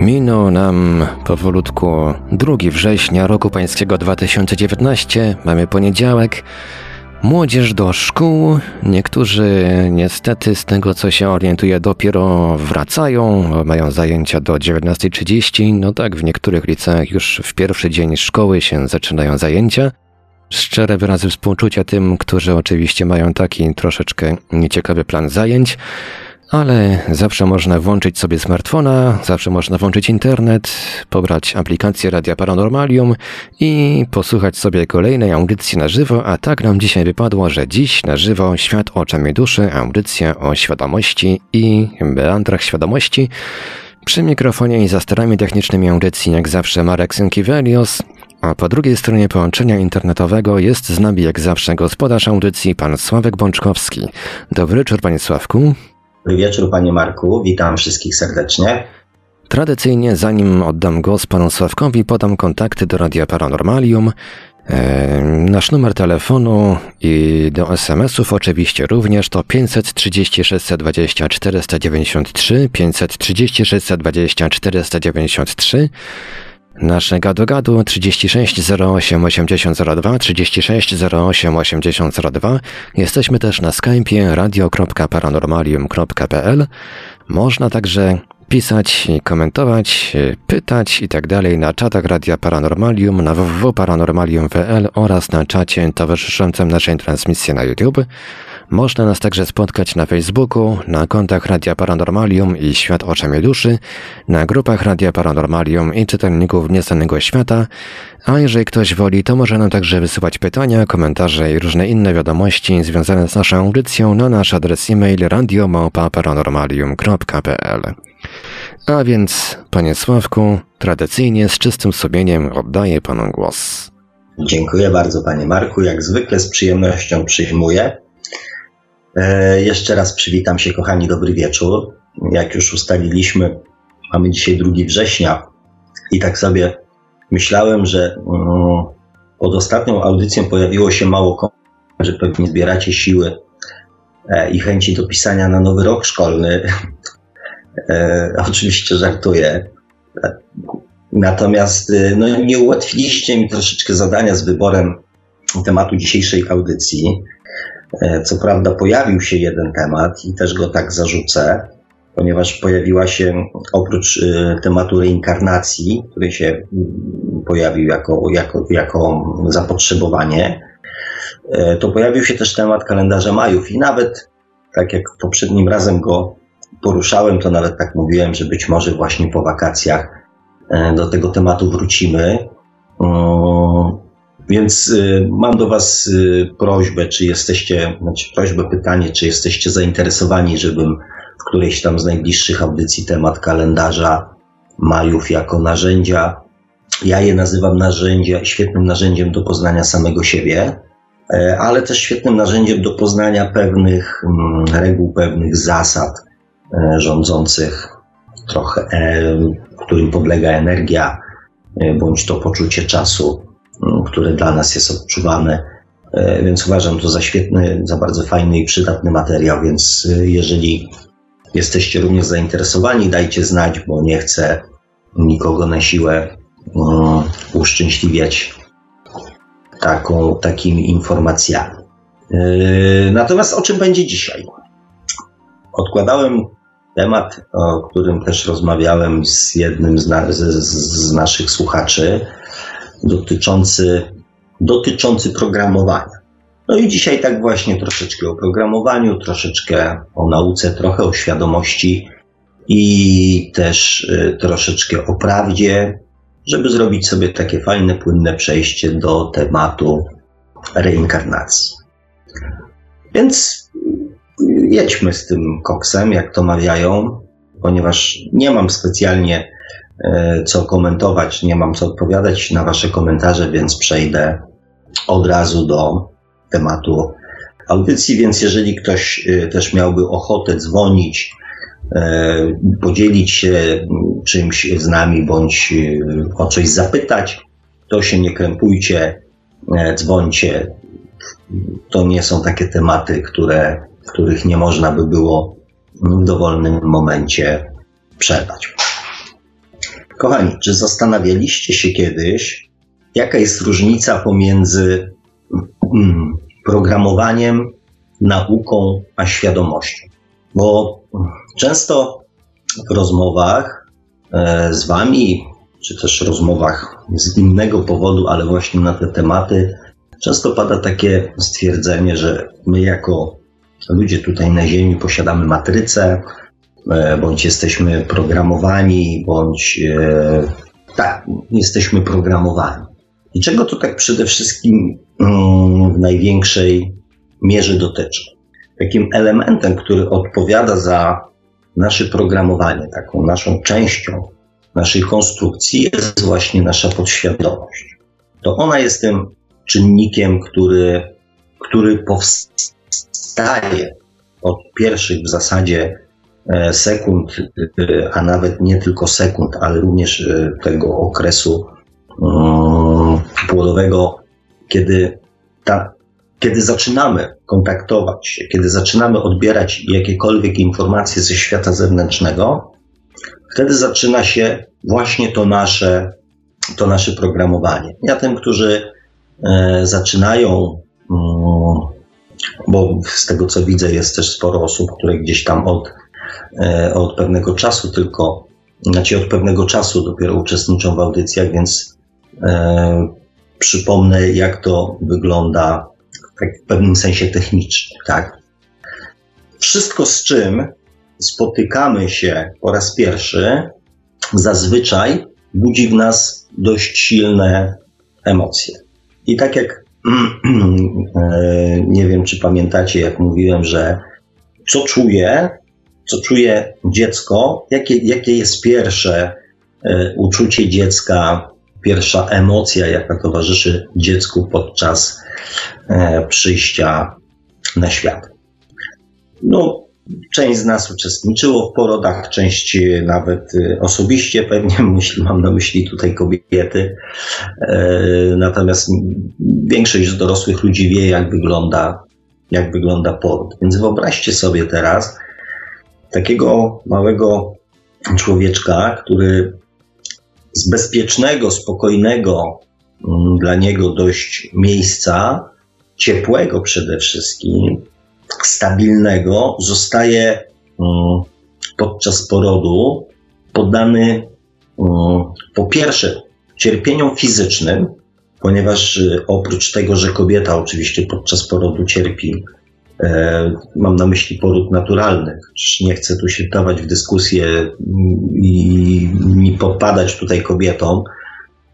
Minął nam powolutku 2 września roku pańskiego 2019. Mamy poniedziałek. Młodzież do szkół. Niektórzy niestety z tego co się orientuje dopiero wracają, mają zajęcia do 19.30. No tak, w niektórych liceach już w pierwszy dzień szkoły się zaczynają zajęcia. Szczere wyrazy współczucia tym, którzy oczywiście mają taki troszeczkę nieciekawy plan zajęć ale zawsze można włączyć sobie smartfona, zawsze można włączyć internet, pobrać aplikację Radia Paranormalium i posłuchać sobie kolejnej audycji na żywo, a tak nam dzisiaj wypadło, że dziś na żywo Świat oczami duszy, audycja o świadomości i meandrach świadomości. Przy mikrofonie i za sterami technicznymi audycji jak zawsze Marek Sękiewelios, a po drugiej stronie połączenia internetowego jest z nami jak zawsze gospodarz audycji, pan Sławek Bączkowski. Dobry wieczór, panie Sławku. Dobry wieczór, panie Marku. Witam wszystkich serdecznie. Tradycyjnie, zanim oddam głos panu Sławkowi, podam kontakty do Radia Paranormalium. E, nasz numer telefonu i do SMS-ów oczywiście również to 530 620 493, 530 620 493. Nasze gadu-gadu 36 08 8002, 36 08 8002. Jesteśmy też na Skype'ie radio.paranormalium.pl. Można także pisać, komentować, pytać i tak na czatach Radia Paranormalium, na www.paranormalium.pl oraz na czacie towarzyszącym naszej transmisji na YouTube. Można nas także spotkać na Facebooku, na kontach Radia Paranormalium i Świat Oczami Duszy, na grupach Radia Paranormalium i czytelników Nieznanego Świata, a jeżeli ktoś woli, to może nam także wysyłać pytania, komentarze i różne inne wiadomości związane z naszą audycją na nasz adres e-mail radiomałpa-paranormalium.pl. A więc, panie Sławku, tradycyjnie z czystym sumieniem oddaję panu głos. Dziękuję bardzo, panie Marku. Jak zwykle z przyjemnością przyjmuję. E, jeszcze raz przywitam się, kochani, dobry wieczór. Jak już ustaliliśmy, mamy dzisiaj 2 września i tak sobie myślałem, że mm, pod ostatnią audycją pojawiło się mało komentarzy, że pewnie zbieracie siły e, i chęci do pisania na nowy rok szkolny. E, oczywiście żartuję. Natomiast no, nie ułatwiliście mi troszeczkę zadania z wyborem tematu dzisiejszej audycji. E, co prawda pojawił się jeden temat i też go tak zarzucę, ponieważ pojawiła się oprócz e, tematu reinkarnacji, który się mm, pojawił jako, jako, jako zapotrzebowanie, e, to pojawił się też temat kalendarza Majów i nawet tak jak poprzednim razem go poruszałem, to nawet tak mówiłem, że być może właśnie po wakacjach do tego tematu wrócimy. Więc y, mam do Was y, prośbę, czy jesteście, znaczy prośbę, pytanie, czy jesteście zainteresowani, żebym w którejś tam z najbliższych audycji temat kalendarza Majów jako narzędzia. Ja je nazywam narzędzia, świetnym narzędziem do poznania samego siebie, e, ale też świetnym narzędziem do poznania pewnych mm, reguł, pewnych zasad e, rządzących trochę, e, którym podlega energia, bądź to poczucie czasu które dla nas jest odczuwane. E, więc uważam to za świetny, za bardzo fajny i przydatny materiał. Więc e, jeżeli jesteście również zainteresowani, dajcie znać, bo nie chcę nikogo na siłę uszczęśliwiać taką, takimi informacjami. Natomiast o czym będzie dzisiaj? Odkładałem temat, o którym też rozmawiałem z jednym z, na, z, z naszych słuchaczy, dotyczący, dotyczący programowania. No i dzisiaj tak właśnie troszeczkę o programowaniu, troszeczkę o nauce, trochę o świadomości i też y, troszeczkę o prawdzie, żeby zrobić sobie takie fajne, płynne przejście do tematu reinkarnacji. Więc jedźmy z tym koksem, jak to mawiają, ponieważ nie mam specjalnie co komentować, nie mam co odpowiadać na Wasze komentarze, więc przejdę od razu do tematu audycji. Więc jeżeli ktoś e, też miałby ochotę dzwonić, podzielić się czymś z nami bądź o coś zapytać, to się nie krępujcie, dzwońcie. To nie są takie tematy, które, których nie można by było w dowolnym momencie przerwać. Kochani, czy zastanawialiście się kiedyś, jaka jest różnica pomiędzy mm, programowaniem, nauką a świadomością? Bo często w rozmowach e, z Wami, czy też rozmowach z innego powodu, ale właśnie na te tematy, często pada takie stwierdzenie, że my jako ludzie tutaj na Ziemi posiadamy matrycę, bądź jesteśmy programowani, bądź e, tak, jesteśmy programowani. I czego to tak przede wszystkim mm, w największej mierze dotyczy? Takim elementem, który odpowiada za nasze programowanie, taką naszą częścią naszej konstrukcji jest właśnie nasza podświadomość. To ona jest tym czynnikiem, który, który powstaje od pierwszych w zasadzie e, sekund, e, a nawet nie tylko sekund, ale również e, tego okresu mm, płodowego, kiedy, ta, kiedy zaczynamy kontaktować się, kiedy zaczynamy odbierać jakiekolwiek informacje ze świata zewnętrznego, wtedy zaczyna się właśnie to nasze, to nasze programowanie. Ja tym, którzy e, zaczynają, mm, bo z tego co widzę, jest też sporo osób, które gdzieś tam od, e, od pewnego czasu tylko, znaczy od pewnego czasu dopiero uczestniczą w audycjach, więc e, przypomnę, jak to wygląda tak w pewnym sensie technicznie. Tak? Wszystko, z czym spotykamy się po raz pierwszy, zazwyczaj budzi w nas dość silne emocje. I tak jak e, nie wiem, czy pamiętacie, jak mówiłem, że co czuje, co czuje dziecko, jakie, jakie jest pierwsze e, uczucie dziecka, pierwsza emocja, jaka towarzyszy dziecku podczas e, przyjścia na świat. No, Część z nas uczestniczyło w porodach, część nawet y, osobiście, pewnie myśli, mam na myśli tutaj kobiety. E, natomiast większość z dorosłych ludzi wie, jak wygląda, jak wygląda poród. Więc wyobraźcie sobie teraz takiego małego człowieczka, który z bezpiecznego, spokojnego mm, dla niego dość miejsca, ciepłego przede wszystkim, stabilnego zostaje mm, podczas porodu poddany mm, po pierwsze cierpieniom fizycznym, ponieważ y, oprócz tego, że kobieta oczywiście podczas porodu cierpi, mam na myśli poród naturalny, nie chcę tu się dawać w dyskusję i nie popadać tutaj kobietom,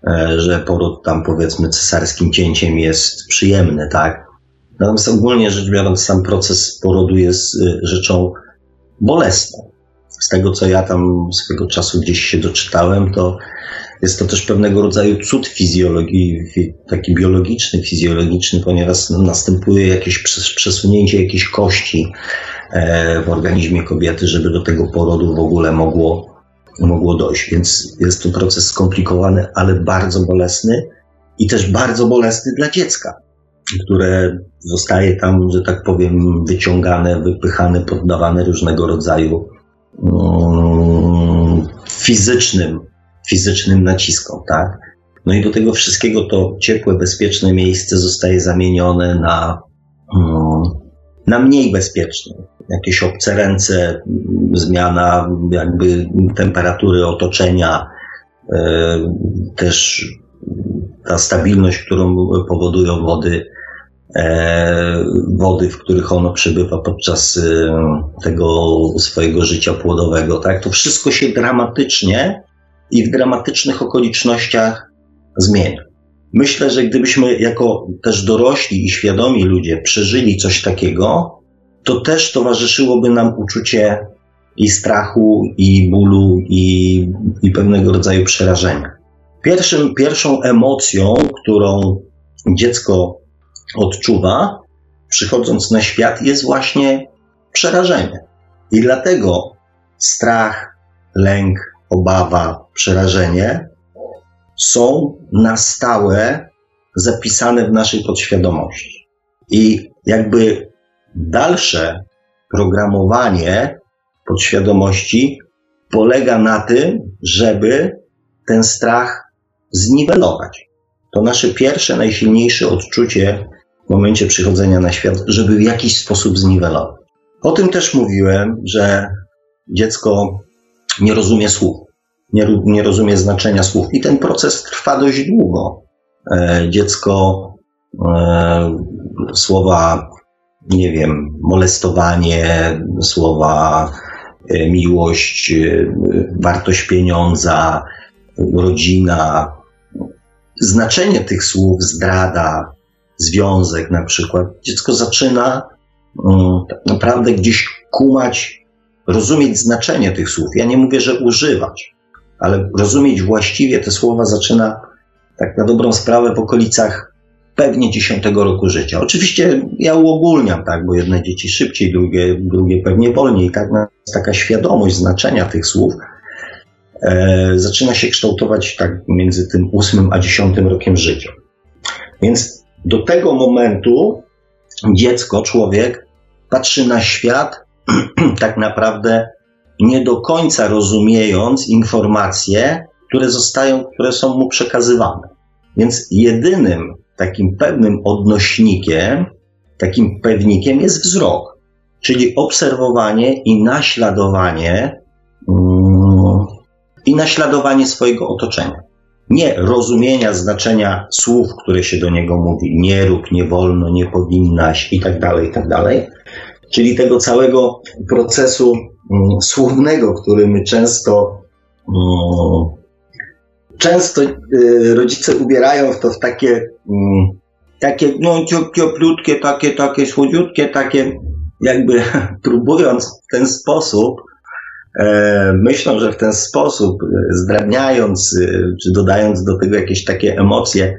e, że poród tam powiedzmy cesarskim cięciem jest przyjemny, tak? Natomiast ogólnie rzecz biorąc, sam proces porodu jest y, rzeczą bolesną. Z tego, co ja tam swego czasu gdzieś się doczytałem, to jest to też pewnego rodzaju cud fizjologii, taki biologiczny, fizjologiczny, ponieważ następuje jakieś przesunięcie jakiejś kości e, w organizmie kobiety, żeby do tego porodu w ogóle mogło, mogło dojść. Więc jest to proces skomplikowany, ale bardzo bolesny i też bardzo bolesny dla dziecka które zostaje tam, że tak powiem, wyciągane, wypychane, poddawane różnego rodzaju um, fizycznym, fizycznym naciskom, tak? No i do tego wszystkiego to ciepłe, bezpieczne miejsce zostaje zamienione na, um, na mniej bezpieczne. Jakieś obce ręce, zmiana jakby temperatury otoczenia, e, też ta stabilność, którą powodują wody E, wody, w których ono przebywa podczas e, tego swojego życia płodowego. Tak? To wszystko się dramatycznie i w dramatycznych okolicznościach zmienia. Myślę, że gdybyśmy jako też dorośli i świadomi ludzie przeżyli coś takiego, to też towarzyszyłoby nam uczucie i strachu, i bólu, i, i pewnego rodzaju przerażenia. Pierwszym, pierwszą emocją, którą dziecko odczuwa, przychodząc na świat, jest właśnie przerażenie. I dlatego strach, lęk, obawa, przerażenie są na stałe zapisane w naszej podświadomości. I jakby dalsze programowanie podświadomości polega na tym, żeby ten strach zniwelować. To nasze pierwsze, najsilniejsze odczucie w momencie przychodzenia na świat, żeby w jakiś sposób zniwelować. O tym też mówiłem, że dziecko nie rozumie słów, nie, nie rozumie znaczenia słów i ten proces trwa dość długo. E, dziecko e, słowa, nie wiem, molestowanie, słowa e, miłość, wartość pieniądza, rodzina, znaczenie tych słów, zdrada, związek na przykład, dziecko zaczyna um, tak naprawdę gdzieś kumać, rozumieć znaczenie tych słów. Ja nie mówię, że używać, ale rozumieć właściwie te słowa zaczyna tak na dobrą sprawę w okolicach pewnie dziesiątego roku życia. Oczywiście ja uogólniam, tak, bo jedne dzieci szybciej, drugie, drugie pewnie wolniej. Tak, taka świadomość znaczenia tych słów e, zaczyna się kształtować tak między tym ósmym a dziesiątym rokiem życia. Więc do tego momentu dziecko, człowiek patrzy na świat tak naprawdę nie do końca rozumiejąc informacje, które zostają, które są mu przekazywane. Więc jedynym takim pewnym odnośnikiem, takim pewnikiem jest wzrok, czyli obserwowanie i naśladowanie mm, i naśladowanie swojego otoczenia. Nie rozumienia znaczenia słów, które się do niego mówi, nie rób, nie wolno, nie powinnaś i tak dalej, i tak dalej. Czyli tego całego procesu słownego, który my często mm, często y, rodzice ubierają w to w takie mm, takie no cioplutkie, takie, takie słodziutkie, takie jakby próbując w ten sposób E, myślą, że w ten sposób, e, zdrabniając e, czy dodając do tego jakieś takie emocje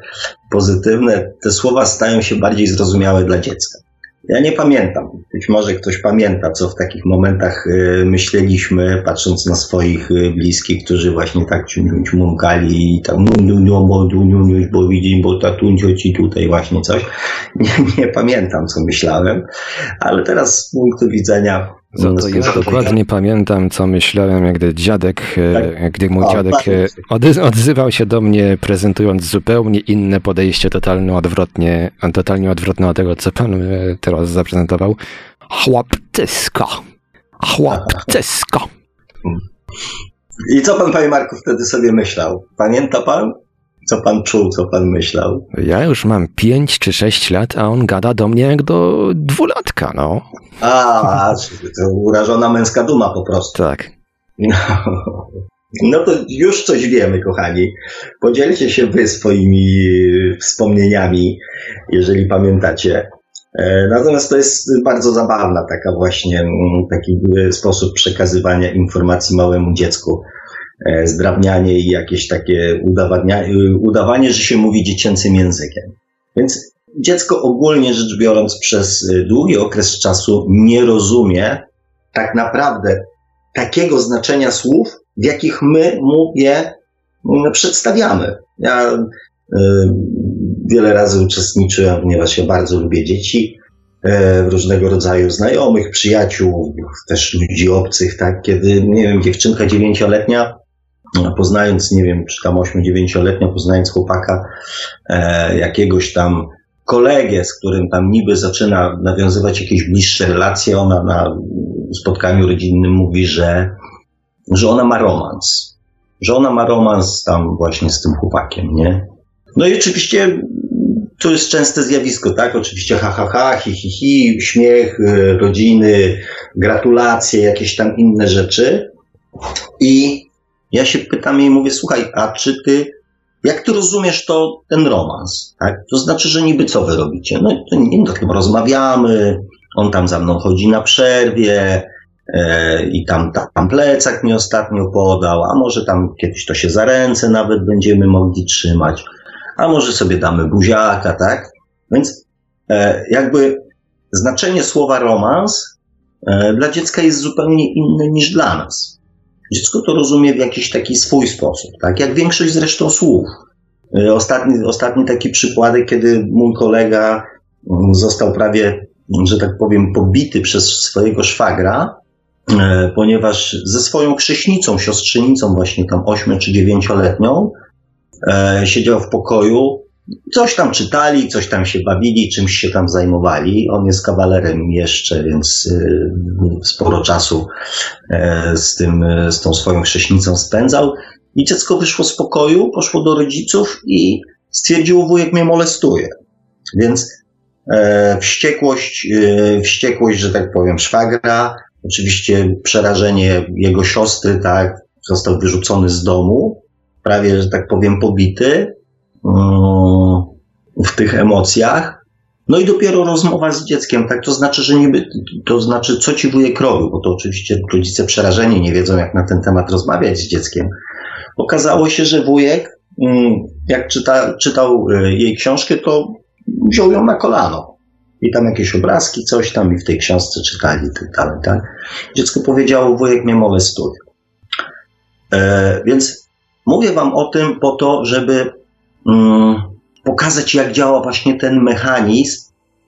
pozytywne, te słowa stają się bardziej zrozumiałe dla dziecka. Ja nie pamiętam. Być może ktoś pamięta, co w takich momentach myśleliśmy, patrząc na swoich bliskich, którzy właśnie tak ćmumkali i tam bo bo widzi, bo tatuncio ci tutaj właśnie coś. Nie, nie pamiętam, co myślałem, ale teraz z punktu widzenia za to ja dokładnie pamiętam, co myślałem, gdy dziadek, e, tak. gdy mój dziadek e, odzywał się do mnie, prezentując zupełnie inne podejście, totalnie odwrotnie, totalnie odwrotne od tego, co pan e, teraz zaprezentował. Chłopcysko. Chłopcysko. I co pan, panie Marku, wtedy sobie myślał? Pamięta pan? Co pan czuł, co pan myślał? Ja już mam pięć czy sześć lat, a on gada do mnie jak do dwulatka, no. A, to urażona męska duma po prostu. Tak. No, no to już coś wiemy, kochani. Podzielcie się wy swoimi wspomnieniami, jeżeli pamiętacie. E, natomiast to jest bardzo zabawna taka właśnie, taki sposób przekazywania informacji małemu dziecku. E, zdrabnianie i jakieś takie udawanie, że się mówi dziecięcym językiem. Więc dziecko ogólnie rzecz biorąc przez e, długi okres czasu nie rozumie tak naprawdę takiego znaczenia słów, w jakich my mu je no, przedstawiamy. Ja wiele razy uczestniczyłem, ponieważ ja bardzo lubię dzieci, w różnego rodzaju znajomych, przyjaciół, też ludzi obcych, tak, kiedy, nie wiem, dziewczynka dziewięcioletnia poznając, nie wiem, czy tam 8-9-letnia, poznając chłopaka, e, jakiegoś tam kolegę, z którym tam niby zaczyna nawiązywać jakieś bliższe relacje, ona na spotkaniu rodzinnym mówi, że, że ona ma romans. Że ona ma romans tam właśnie z tym chłopakiem, nie? No i oczywiście to jest częste zjawisko, tak? Oczywiście ha, ha, ha, hi, hi, hi, śmiech, y, rodziny, gratulacje, jakieś tam inne rzeczy. I ja się pytam jej mówię, słuchaj, a czy ty, jak ty rozumiesz to, ten romans? Tak? To znaczy, że niby co wy robicie? No, to nie, no, rozmawiamy, on tam za mną chodzi na przerwie, e, i tam, tam plecak mi ostatnio podał, a może tam kiedyś to się za ręce nawet będziemy mogli trzymać, a może sobie damy buziaka, tak? Więc e, jakby znaczenie słowa romans e, dla dziecka jest zupełnie inne niż dla nas. Dziecko to rozumie w jakiś taki swój sposób, tak? Jak większość zresztą słów. E, ostatni, ostatni taki przypadek, kiedy mój kolega mm, został prawie, że tak powiem, pobity przez swojego szwagra, e, ponieważ ze swoją krzyśnicą, siostrzenicą, właśnie tam 8 czy 9-letnią, siedział w pokoju Coś tam czytali, coś tam się bawili, czymś się tam zajmowali. On jest kawalerem jeszcze, więc y, sporo czasu e, z, tym, e, z tą swoją chrześnicą spędzał. I dziecko wyszło z pokoju, poszło do rodziców i stwierdziło, wujek mnie molestuje. Więc e, wściekłość, wściekłość, że tak powiem, szwagra, oczywiście przerażenie jego siostry, tak, został wyrzucony z domu, prawie, że tak powiem, pobity. W tych emocjach. No i dopiero rozmowa z dzieckiem, tak? To znaczy, że niby, to znaczy, co ci wujek robił, bo to oczywiście rodzice przerażeni nie wiedzą, jak na ten temat rozmawiać z dzieckiem. Okazało się, że wujek, mm, jak czyta, czytał e, jej książkę, to wziął ją na kolano. I tam jakieś obrazki, coś tam i w tej książce czytali, tak dalej, tak? Dziecko powiedziało, wujek mnie molestuje. E, więc mówię wam o tym po to, żeby pokazać, jak działa właśnie ten mechanizm,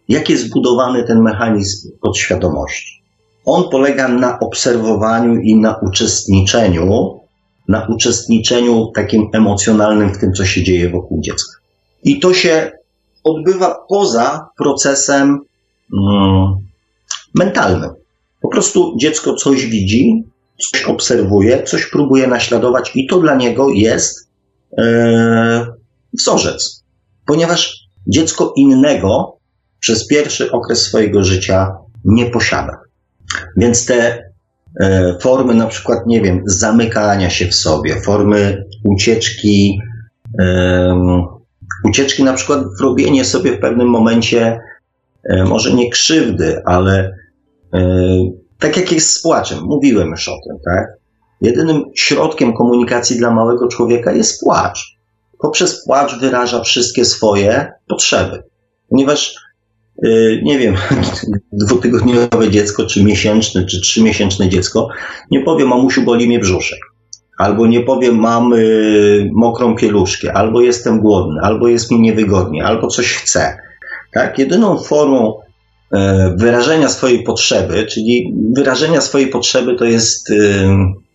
jak jest zbudowany ten mechanizm podświadomości. On polega na obserwowaniu i na uczestniczeniu, na uczestniczeniu takim emocjonalnym w tym, co się dzieje wokół dziecka. I to się odbywa poza procesem mm, mentalnym. Po prostu dziecko coś widzi, coś obserwuje, coś próbuje naśladować, i to dla niego jest e, wzorzec, ponieważ dziecko innego przez pierwszy okres swojego życia nie posiada. Więc te e, formy, na przykład, nie wiem, zamykania się w sobie, formy ucieczki, ucieczki, na przykład, robienie sobie w pewnym momencie, e, może nie krzywdy, ale e, tak jak jest z płaczem, mówiłem już o tym, tak? Jedynym środkiem komunikacji dla małego człowieka jest płacz poprzez płacz wyraża wszystkie swoje potrzeby. Ponieważ, yy, nie wiem, dwutygodniowe dziecko, czy miesięczne, czy trzymiesięczne dziecko nie powie, mamusiu, boli mnie brzuszek. Albo nie powiem, mam y, mokrą pieluszkę, albo jestem głodny, albo jest mi niewygodnie, albo coś chcę. Tak? Jedyną formą y, wyrażenia swojej potrzeby, czyli wyrażenia swojej potrzeby to jest y,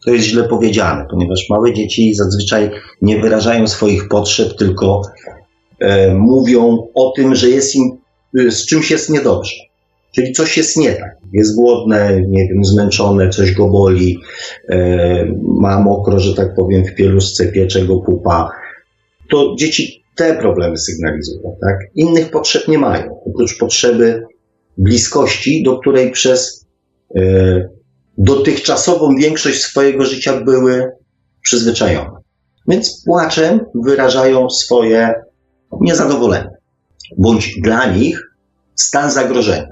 to jest źle powiedziane, ponieważ małe dzieci zazwyczaj nie wyrażają swoich potrzeb, tylko e, mówią o tym, że jest im, e, z czymś jest niedobrze. Czyli coś jest nie tak. Jest głodne, nie wiem, zmęczone, coś go boli, e, ma mokro, że tak powiem, w pieluszce, piecze go pupa. To dzieci te problemy sygnalizują, tak? Innych potrzeb nie mają, oprócz potrzeby bliskości, do której przez e, dotychczasową większość swojego życia były przyzwyczajone. Więc płaczem wyrażają swoje niezadowolenie, bądź dla nich stan zagrożenia.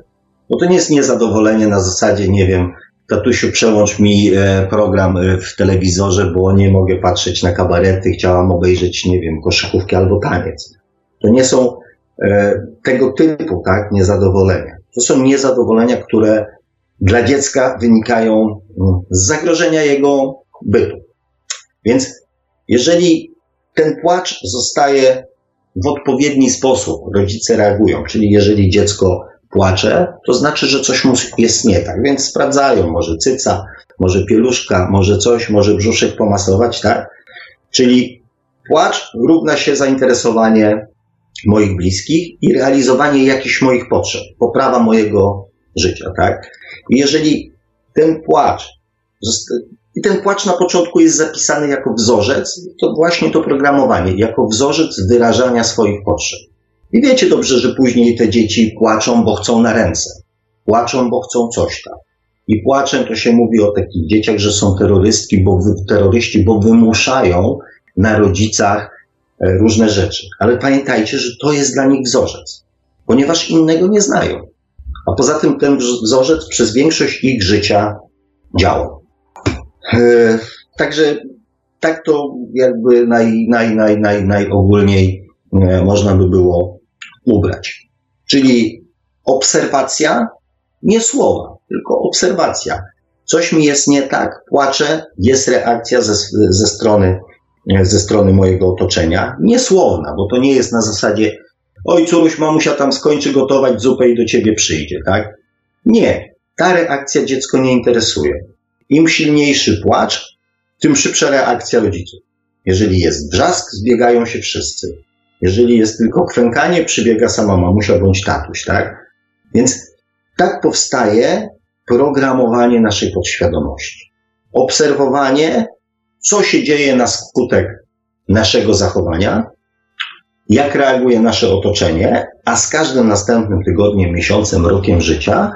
Bo to nie jest niezadowolenie na zasadzie, nie wiem, tatusiu, przełącz mi e, program e, w telewizorze, bo nie mogę patrzeć na kabarety, chciałam obejrzeć, nie wiem, koszykówkę albo taniec. To nie są e, tego typu, tak, niezadowolenia. To są niezadowolenia, które dla dziecka wynikają mm, z zagrożenia jego bytu. Więc jeżeli ten płacz zostaje w odpowiedni sposób, rodzice reagują, czyli jeżeli dziecko płacze, to znaczy, że coś mu jest nie tak, więc sprawdzają, może cyca, może pieluszka, może coś, może brzuszek pomasować, tak? Czyli płacz równa się zainteresowanie moich bliskich i realizowanie jakichś moich potrzeb, poprawa mojego życia, tak? Jeżeli ten płacz, i ten płacz na początku jest zapisany jako wzorzec, to właśnie to programowanie, jako wzorzec wyrażania swoich potrzeb. I wiecie dobrze, że później te dzieci płaczą, bo chcą na ręce. Płaczą, bo chcą coś tam. I płaczem to się mówi o takich dzieciach, że są terrorystki, bo wy, terroryści, bo wymuszają na rodzicach e, różne rzeczy. Ale pamiętajcie, że to jest dla nich wzorzec, ponieważ innego nie znają. A poza tym ten wzorzec przez większość ich życia działo. Także tak to jakby naj, naj, naj, naj, najogólniej można by było ubrać. Czyli obserwacja, nie słowa, tylko obserwacja. Coś mi jest nie tak, płaczę, jest reakcja ze, ze, strony, ze strony mojego otoczenia, niesłowna, bo to nie jest na zasadzie oj córuś, mamusia tam skończy gotować zupę i do ciebie przyjdzie, tak? Nie, ta reakcja dziecko nie interesuje. Im silniejszy płacz, tym szybsza reakcja rodziców. Jeżeli jest wrzask, zbiegają się wszyscy. Jeżeli jest tylko kwękanie, przybiega sama mamusia bądź tatuś, tak? Więc tak powstaje programowanie naszej podświadomości. Obserwowanie, co się dzieje na skutek naszego zachowania, jak reaguje nasze otoczenie, a z każdym następnym tygodniem, miesiącem, rokiem życia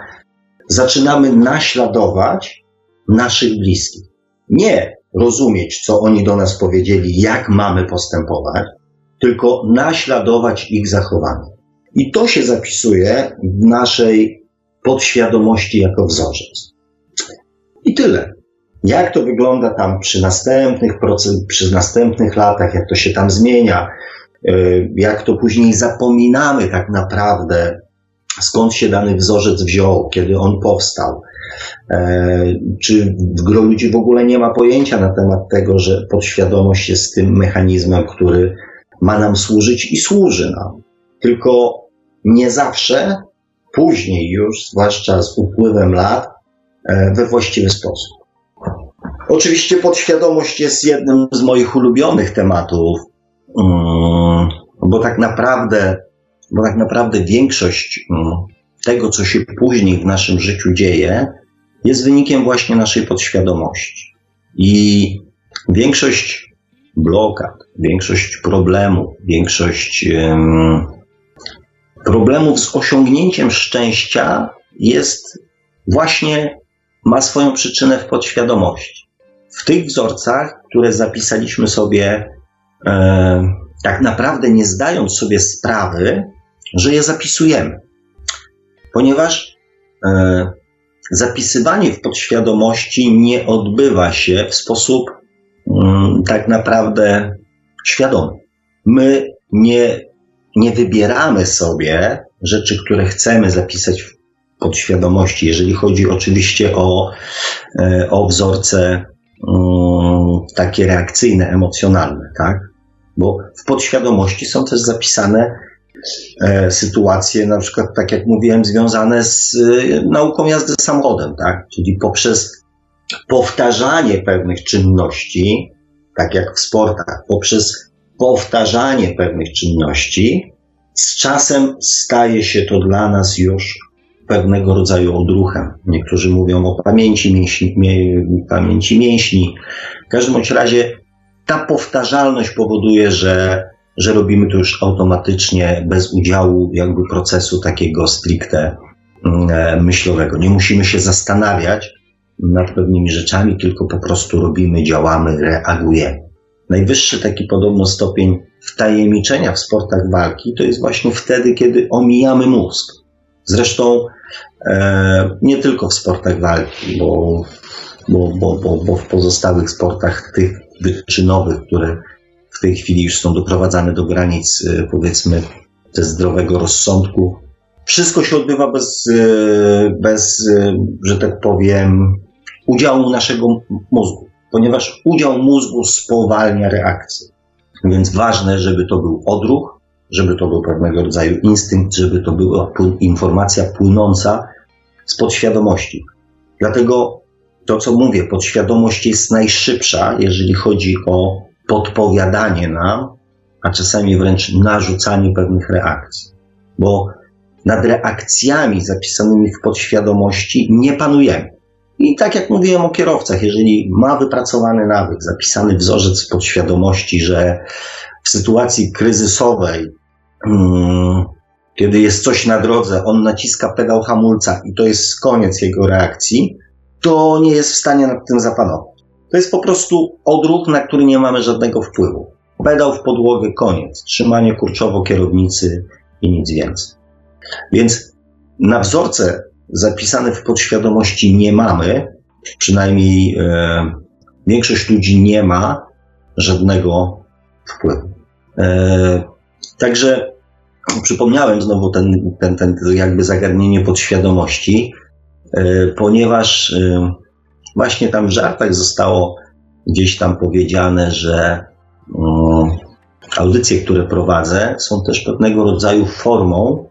zaczynamy naśladować naszych bliskich. Nie rozumieć, co oni do nas powiedzieli, jak mamy postępować, tylko naśladować ich zachowanie. I to się zapisuje w naszej podświadomości jako wzorzec. I tyle. Jak to wygląda tam przy następnych, przy następnych latach, jak to się tam zmienia, jak to później zapominamy tak naprawdę, skąd się dany wzorzec wziął, kiedy on powstał. E, czy w gro ludzi w ogóle nie ma pojęcia na temat tego, że podświadomość jest tym mechanizmem, który ma nam służyć i służy nam. Tylko nie zawsze, później już, zwłaszcza z upływem lat, e, we właściwy sposób. Oczywiście podświadomość jest jednym z moich ulubionych tematów, bo tak naprawdę, bo tak naprawdę większość mm, tego, co się później w naszym życiu dzieje, jest wynikiem właśnie naszej podświadomości. I większość blokad, większość problemów, większość um, problemów z osiągnięciem szczęścia jest właśnie, ma swoją przyczynę w podświadomości. W tych wzorcach, które zapisaliśmy sobie, tak naprawdę nie zdając sobie sprawy, że je zapisujemy. Ponieważ e, zapisywanie w podświadomości nie odbywa się w sposób mm, tak naprawdę świadomy. My nie, nie wybieramy sobie rzeczy, które chcemy zapisać w podświadomości, jeżeli chodzi oczywiście o, e, o wzorce mm, takie reakcyjne, emocjonalne, tak? Bo w podświadomości są też zapisane e, sytuacje, na przykład, tak jak mówiłem, związane z e, nauką jazdy samochodem, tak? Czyli poprzez powtarzanie pewnych czynności, tak jak w sportach, poprzez powtarzanie pewnych czynności, z czasem staje się to dla nas już pewnego rodzaju odruchem. Niektórzy mówią o pamięci mięśni, pamięci mięśni. W każdym razie ta powtarzalność powoduje, że że robimy to już automatycznie, bez udziału jakby procesu takiego stricte mm, e, myślowego. Nie musimy się zastanawiać nad pewnymi rzeczami, tylko po prostu robimy, działamy, reagujemy. Najwyższy taki podobno stopień wtajemniczenia w sportach walki to jest właśnie wtedy, kiedy omijamy mózg. Zresztą e, nie tylko w sportach walki, bo, bo, bo, bo, bo w pozostałych sportach tych wyczynowych, które w tej chwili już są doprowadzane do granic, e, powiedzmy, ze zdrowego rozsądku. Wszystko się odbywa bez, e, bez e, że tak powiem, udziału naszego mózgu, ponieważ udział mózgu spowalnia reakcję. Więc ważne, żeby to był odruch, żeby to był pewnego rodzaju instynkt, żeby to była informacja płynąca z podświadomości. Dlatego to, co mówię, podświadomość jest najszybsza, jeżeli chodzi o podpowiadanie nam, a czasami wręcz narzucanie pewnych reakcji. Bo nad reakcjami zapisanymi w podświadomości nie panujemy. I tak jak mówiłem o kierowcach, jeżeli ma wypracowany nawyk, zapisany wzorzec podświadomości, że w sytuacji kryzysowej, hmm, kiedy jest coś na drodze, on naciska pedał hamulca i to jest koniec jego reakcji, to nie jest w stanie nad tym zapanować. To jest po prostu odruch, na który nie mamy żadnego wpływu. Pedał w podłogę, koniec. Trzymanie kurczowo kierownicy i nic więcej. Więc na wzorce zapisane w podświadomości nie mamy, przynajmniej e, większość ludzi nie ma żadnego wpływu. E, także przypomniałem znowu ten, ten, ten jakby zagadnienie podświadomości, ponieważ e, właśnie tam w żartach zostało gdzieś tam powiedziane, że mm, audycje, które prowadzę, są też pewnego rodzaju formą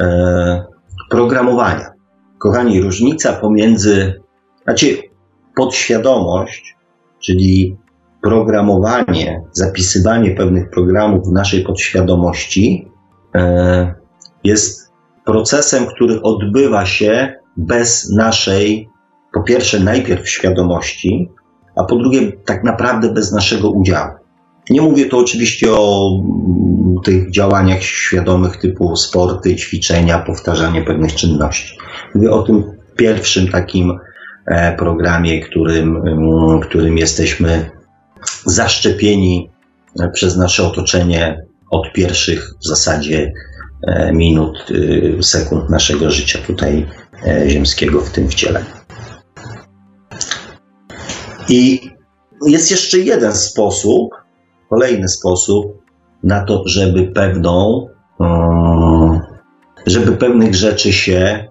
e, programowania. Kochani, różnica pomiędzy, znaczy podświadomość, czyli programowanie, zapisywanie pewnych programów w naszej podświadomości e, jest procesem, który odbywa się bez naszej, po pierwsze, najpierw świadomości, a po drugie, tak naprawdę bez naszego udziału. Nie mówię tu oczywiście o mm, tych działaniach świadomych typu sporty, ćwiczenia, powtarzanie pewnych czynności. Mówię o tym pierwszym takim e, programie, którym, mm, którym jesteśmy zaszczepieni e, przez nasze otoczenie od pierwszych w zasadzie e, minut, sekund naszego życia tutaj ziemskiego w tym wcieleniu. I jest jeszcze jeden sposób, kolejny sposób na to, żeby pewną, mm, żeby pewnych rzeczy się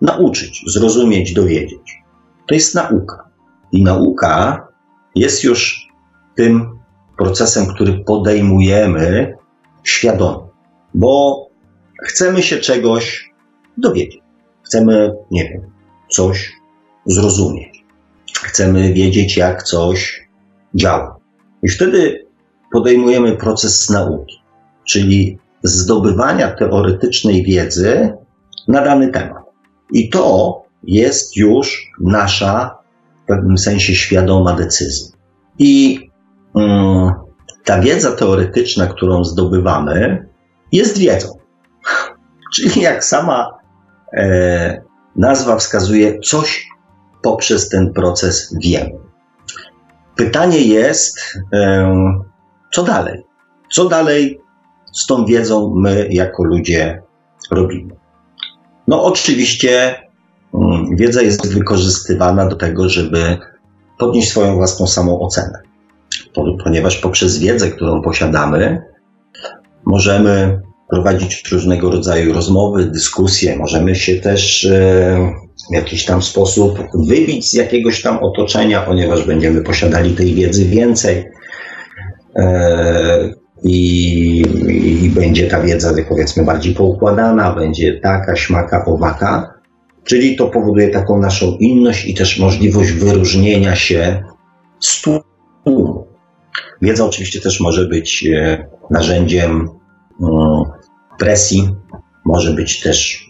nauczyć, zrozumieć, dowiedzieć. To jest nauka. I nauka jest już tym procesem, który podejmujemy świadomie, bo chcemy się czegoś dowiedzieć. Chcemy, nie wiem, coś zrozumieć. Chcemy wiedzieć, jak coś działa. I wtedy podejmujemy proces nauki, czyli zdobywania teoretycznej wiedzy na dany temat. I to jest już nasza w pewnym sensie świadoma decyzja. I mm, ta wiedza teoretyczna, którą zdobywamy, jest wiedzą. Czyli jak sama e, nazwa wskazuje, coś poprzez ten proces wiemy. Pytanie jest, e, co dalej? Co dalej z tą wiedzą my jako ludzie robimy? No, oczywiście mm, wiedza jest wykorzystywana do tego, żeby podnieść swoją własną samoocenę, ponieważ poprzez wiedzę, którą posiadamy, możemy prowadzić różnego rodzaju rozmowy, dyskusje, możemy się też e, w jakiś tam sposób wybić z jakiegoś tam otoczenia, ponieważ będziemy posiadali tej wiedzy więcej. E, i, i będzie ta wiedza, powiedzmy, bardziej poukładana, będzie taka, śmaka, owaka. Czyli to powoduje taką naszą inność i też możliwość wyróżnienia się z tłumu. Wiedza oczywiście też może być e, narzędziem mm, presji, może być też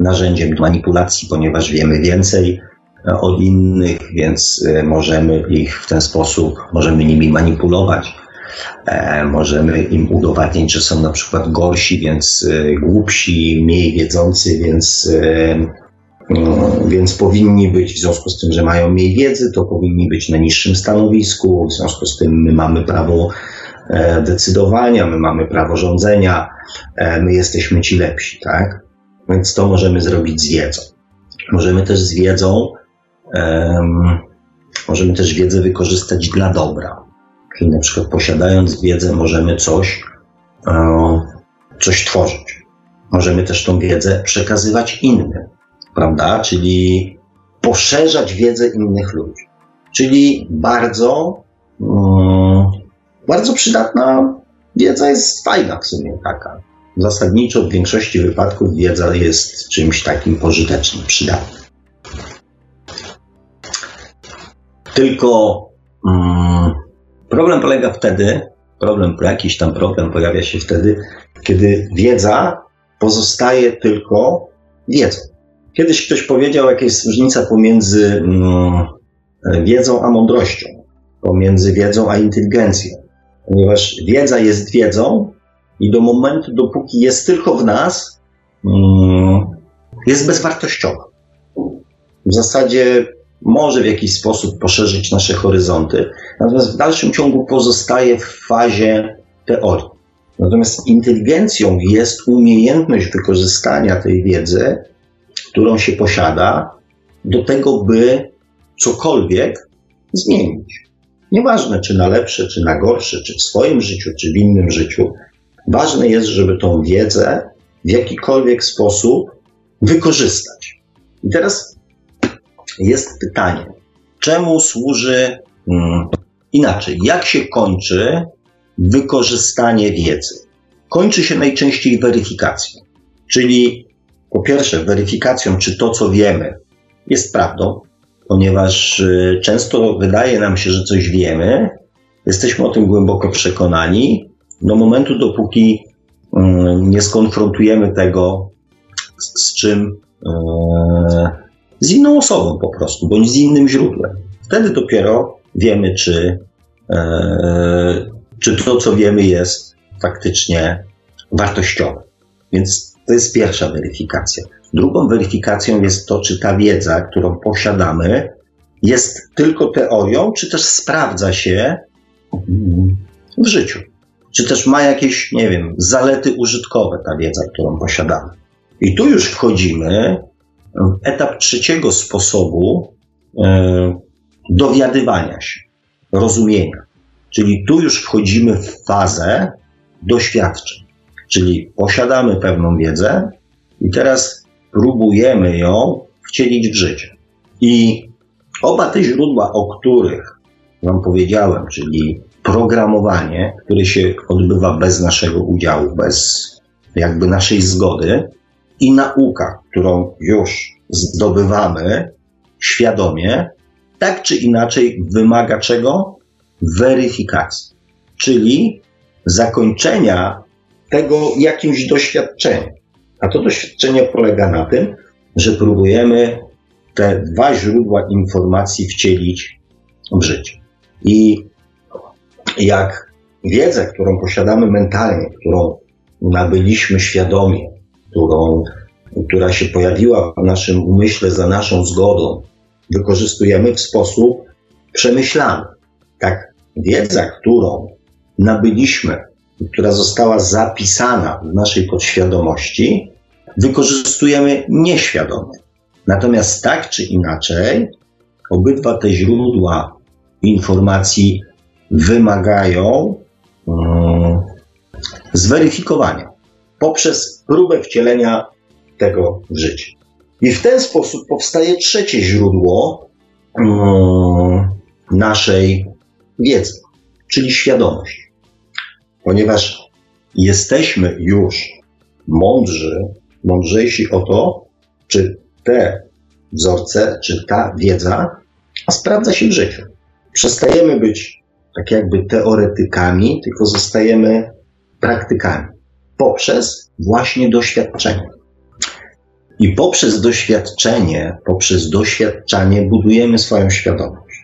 narzędziem manipulacji, ponieważ wiemy więcej e, od innych, więc możemy ich w ten sposób, możemy nimi manipulować. E, możemy im udowadniać, że są na przykład gorsi, więc e, głupsi, mniej wiedzący, więc, e, mm, więc powinni być, w związku z tym, że mają mniej wiedzy, to powinni być na niższym stanowisku, w związku z tym my mamy prawo decydowania, my mamy prawo rządzenia, my jesteśmy ci lepsi, tak? Więc to możemy zrobić z wiedzą. Możemy też z wiedzą, um, możemy też wiedzę wykorzystać dla dobra. Czyli na przykład posiadając wiedzę możemy coś, e, coś tworzyć. Możemy też tą wiedzę przekazywać innym, prawda? Czyli poszerzać wiedzę innych ludzi. Czyli bardzo, mm, bardzo przydatna wiedza jest fajna w sumie taka. Zasadniczo w większości wypadków wiedza jest czymś takim pożytecznym, przydatnym. Tylko mm, Problem polega wtedy, problem, jakiś tam problem pojawia się wtedy, kiedy wiedza pozostaje tylko wiedzą. Kiedyś ktoś powiedział, jaka jest różnica pomiędzy mm, wiedzą a mądrością, pomiędzy wiedzą a inteligencją. Ponieważ wiedza jest wiedzą i do momentu, dopóki jest tylko w nas, mm, jest bezwartościowa. W zasadzie może w jakiś sposób poszerzyć nasze horyzonty, natomiast w dalszym ciągu pozostaje w fazie teorii. Natomiast inteligencją jest umiejętność wykorzystania tej wiedzy, którą się posiada, do tego, by cokolwiek zmienić. Nieważne, czy na lepsze, czy na gorsze, czy w swoim życiu, czy w innym życiu. Ważne jest, żeby tą wiedzę w jakikolwiek sposób wykorzystać. I teraz jest pytanie, czemu służy hmm, inaczej? Jak się kończy wykorzystanie wiedzy? Kończy się najczęściej weryfikacją, czyli po pierwsze weryfikacją, czy to, co wiemy, jest prawdą, ponieważ y, często wydaje nam się, że coś wiemy, jesteśmy o tym głęboko przekonani, do momentu, dopóki mm, nie skonfrontujemy tego z, czym, e, z inną osobą po prostu, bądź z innym źródłem. Wtedy dopiero wiemy, czy, e, czy to, co wiemy, jest faktycznie wartościowe. Więc to jest pierwsza weryfikacja. Drugą weryfikacją jest to, czy ta wiedza, którą posiadamy, jest tylko teorią, czy też sprawdza się w życiu. Czy też ma jakieś, nie wiem, zalety użytkowe ta wiedza, którą posiadamy. I tu już wchodzimy w etap trzeciego sposobu e, dowiadywania się, rozumienia. Czyli tu już wchodzimy w fazę doświadczeń. Czyli posiadamy pewną wiedzę i teraz próbujemy ją wcielić w życie. I oba te źródła, o których Wam powiedziałem, czyli programowanie, które się odbywa bez naszego udziału, bez jakby naszej zgody, i nauka, którą już zdobywamy świadomie, tak czy inaczej wymaga czego? Weryfikacji, czyli zakończenia tego jakimś doświadczeniem. A to doświadczenie polega na tym, że próbujemy te dwa źródła informacji wcielić w życie. I jak wiedzę, którą posiadamy mentalnie, którą nabyliśmy świadomie, którą, która się pojawiła w naszym umyśle za naszą zgodą, wykorzystujemy w sposób przemyślany. Tak, wiedza, którą nabyliśmy, która została zapisana w naszej podświadomości, wykorzystujemy nieświadomie. Natomiast tak czy inaczej, obydwa te źródła informacji wymagają um, zweryfikowania poprzez próbę wcielenia tego w życie. I w ten sposób powstaje trzecie źródło um, naszej wiedzy, czyli świadomość. Ponieważ jesteśmy już mądrzy, mądrzejsi o to, czy te wzorce, czy ta wiedza sprawdza się w życiu. Przestajemy być tak jakby teoretykami, tylko zostajemy praktykami poprzez właśnie doświadczenie. I poprzez doświadczenie, poprzez doświadczanie budujemy swoją świadomość.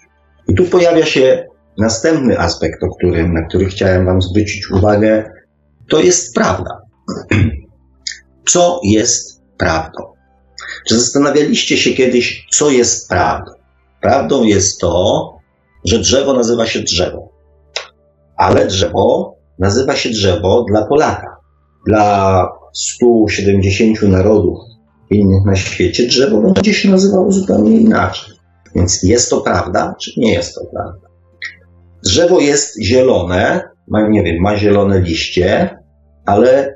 I tu pojawia się następny aspekt, o którym, na który chciałem Wam zwrócić uwagę. To jest prawda. Co jest prawdą? Czy zastanawialiście się kiedyś, co jest prawdą? Prawdą jest to, że drzewo nazywa się drzewo, ale drzewo nazywa się drzewo dla Polaka. Dla 170 narodów innych na świecie drzewo będzie się nazywało zupełnie inaczej. Więc jest to prawda, czy nie jest to prawda? Drzewo jest zielone, ma, nie wiem, ma zielone liście, ale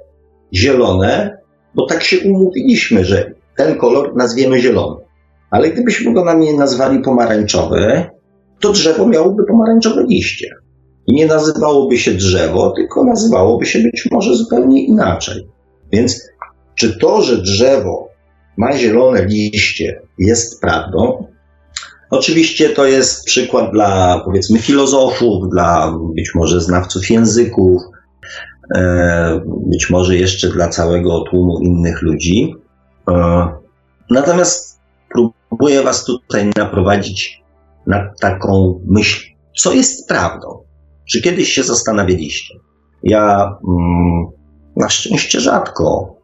zielone, bo tak się umówiliśmy, że ten kolor nazwiemy zielony. Ale gdybyśmy go na nazwali pomarańczowy, to drzewo miałoby pomarańczowe liście. I nie nazywałoby się drzewo, tylko nazywałoby się być może zupełnie inaczej. Więc czy to, że drzewo ma zielone liście, jest prawdą? Oczywiście to jest przykład dla, powiedzmy, filozofów, dla być może znawców języków, być może jeszcze dla całego tłumu innych ludzi. E, natomiast próbuję Was tutaj naprowadzić na taką myśl, co jest prawdą. Czy kiedyś się zastanawialiście? Ja mm, na szczęście rzadko